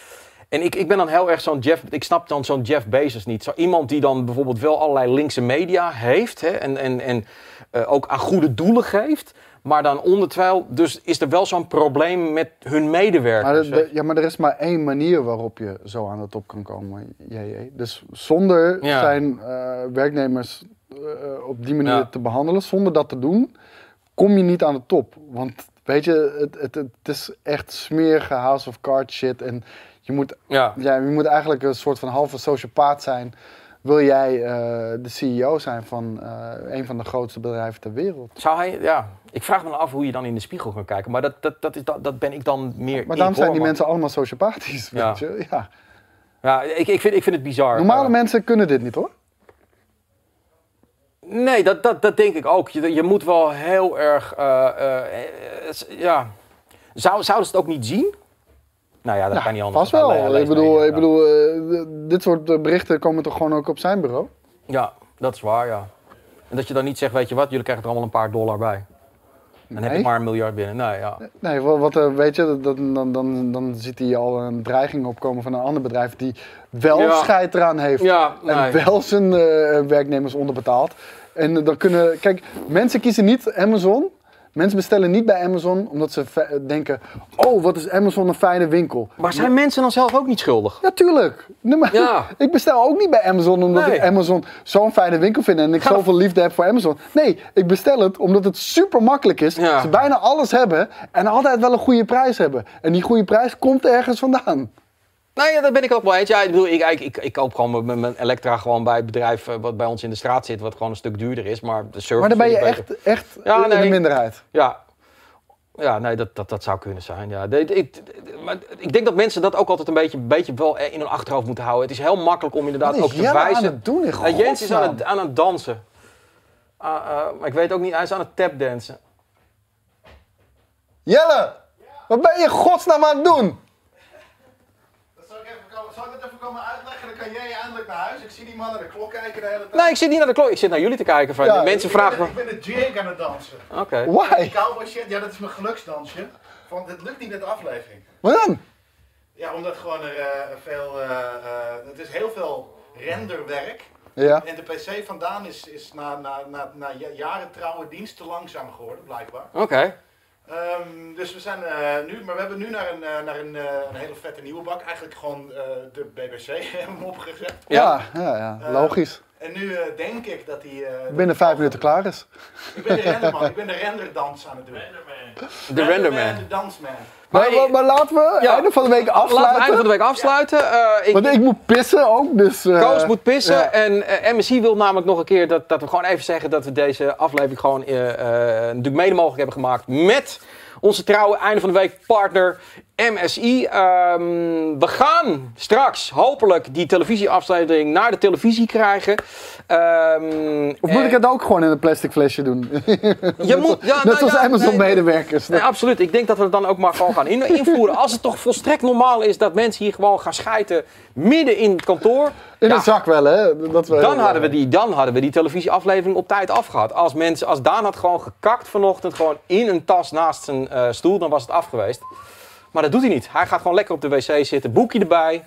en ik, ik ben dan heel erg zo'n Jeff, ik snap dan zo'n Jeff Bezos niet. Zo iemand die dan bijvoorbeeld wel allerlei linkse media heeft hè, en, en, en eh, ook aan goede doelen geeft. Maar dan ondertwijl, dus is er wel zo'n probleem met hun Maar, medewerkers. de- de- ja, maar er is maar één manier waarop je zo aan de top kan komen, JJ. Dus zonder Ja. zijn eh, werknemers eh, op die manier Ja. te behandelen, zonder dat te doen, kom je niet aan de top. Want weet je, het, het, het is echt smerige House of Cards shit. En je moet, ja. ja, je moet eigenlijk een soort van halve sociopaat zijn. Wil jij eh, de CEO zijn van eh, een van de grootste bedrijven ter wereld? Zou hij, ja, ik vraag me dan af hoe je dan in de spiegel kan kijken. Maar dat, dat, dat, is, dat, dat ben ik dan meer. Maar daarom ik, zijn die mensen allemaal sociopathisch, Ja. weet je. Ja. Ja, ik, ik, vind, ik vind het bizar. Normale Eh, mensen kunnen dit niet, hoor. Nee, dat, dat, dat denk ik ook. Je, je moet wel heel erg. ja. Zou, zouden ze het ook niet zien? Nou ja, dat kan niet anders. Vast wel. Ik bedoel, ik bedoel eh, dit soort eh, berichten komen toch gewoon ook op zijn bureau? Ja, dat is waar, ja. En dat je dan niet zegt, weet je wat, jullie krijgen er allemaal een paar dollar bij. Dan heb ik maar een miljard binnen. Nee, ja. Nee, wat, eh, weet je, dat- dat- dan, dan, dan ziet hij al een dreiging opkomen van een ander bedrijf die wel Ja. scheid eraan heeft. Ja, En wel zijn werknemers onderbetaalt. En dan kunnen, kijk, mensen kiezen niet Amazon. Mensen bestellen niet bij Amazon omdat ze denken: oh, wat is Amazon een fijne winkel. Maar zijn mensen dan zelf ook niet schuldig? Ja, tuurlijk. Nee, maar Ja. Ik bestel ook niet bij Amazon omdat Nee. ik Amazon zo'n fijne winkel vind en ik zoveel liefde heb voor Amazon. Nee, ik bestel het omdat het super makkelijk is. Ja. Ze bijna alles hebben en altijd wel een goede prijs hebben. En die goede prijs komt ergens vandaan. Nee, ja, dat ben ik ook wel eens. Ja, ik, bedoel, ik, ik, ik, ik koop gewoon mijn- mijn, Elektra gewoon bij het bedrijf eh, wat bij ons in de straat zit, wat gewoon een stuk duurder is. Maar de service Maar dan ben je beter. echt, echt Ja, in de minderheid. Ja. Ja, nee, dat, dat, dat zou kunnen zijn. Ja. Ik, maar ik denk dat mensen dat ook altijd een beetje, beetje wel in hun achterhoofd moeten houden. Het is heel makkelijk om inderdaad ook te Jelle aan wijzen. het doen in Eh, Jens is aan het, aan het dansen. Ah, eh, maar ik weet ook niet, hij is aan het tapdansen. Jelle, wat ben je godsnaam aan het doen? Dat zal, ik even komen, zal ik het even komen uitleggen? Dan kan jij eindelijk naar huis. Ik zie die man naar de klok kijken de hele tijd. Nee, ik zit niet naar de klok. Ik zit naar jullie te kijken. Van, Ja, mensen ik ben, vragen ik me. ben de jig aan het dansen. Oké. Why? Cowboy shit, ja dat is mijn geluksdansje. Want het lukt niet met de aflevering. Wat dan? Ja, omdat gewoon er eh, veel, eh, eh, het is heel veel renderwerk. Ja. En de PC vandaan is, is na, na, na, na ja- jaren trouwe dienst te langzaam geworden, blijkbaar. Oké. Ehm, dus we zijn eh, nu, maar we hebben nu naar een, eh, naar een, eh, een hele vette nieuwe bak. Eigenlijk gewoon eh, de BBC opgezet. Ja, ja, ja, Eh, logisch. En nu eh, denk ik dat hij... eh, Binnen vijf minuten klaar is. Ik ben de renderman, ik ben de renderdans aan het doen. De Renderman. De dansman. Maar, maar, maar laten we Ja. einde van de week Laten we het einde afsluiten. van de week afsluiten. Eh, ik, Want ik moet pissen ook, dus... Koos moet pissen. ja. En eh, MSI wil namelijk nog een keer dat, dat we gewoon even zeggen dat we deze aflevering gewoon natuurlijk mede mogelijk hebben gemaakt met onze trouwe einde van de week partner MSI. Ehm, we gaan straks hopelijk die televisieaflevering naar de televisie krijgen. Ehm, Of moet ik het ook gewoon in een plastic flesje doen? Je moet, ja, Net nou als ja, Amazon-medewerkers. Nee, absoluut. Ik denk dat we het dan ook maar gewoon gaan in- invoeren. Als het toch volstrekt normaal is dat mensen hier gewoon gaan schijten midden in het kantoor. In ja, een zak wel, hè? Dat we, Dan hadden, we die, dan hadden we die televisieaflevering op tijd afgehad. Als, mensen, als Daan had gewoon gekakt vanochtend gewoon in een tas naast zijn eh, stoel, dan was het af geweest. Maar dat doet hij niet. Hij gaat gewoon lekker op de wc zitten, boekje erbij.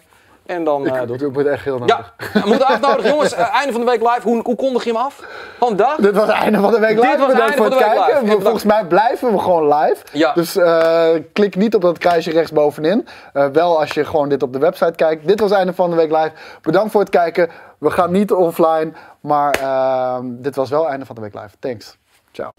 En dan eh, Ik, doet ik word echt heel nodig. Ja, we moeten afnodigen. Jongens, eh, einde van de week live. Hoe, hoe kondig je hem af? Vandaag? Dit was het einde van de week Dit live. was het Bedankt einde voor van het de week kijken. live. Maar Volgens mij blijven we gewoon live. Ja. Dus eh, klik niet op dat kruisje rechtsbovenin. Eh wel als je gewoon dit op de website kijkt. Dit was het einde van de week live. Bedankt voor het kijken. We gaan niet offline. Maar eh, dit was wel het einde van de week live. Thanks. Ciao.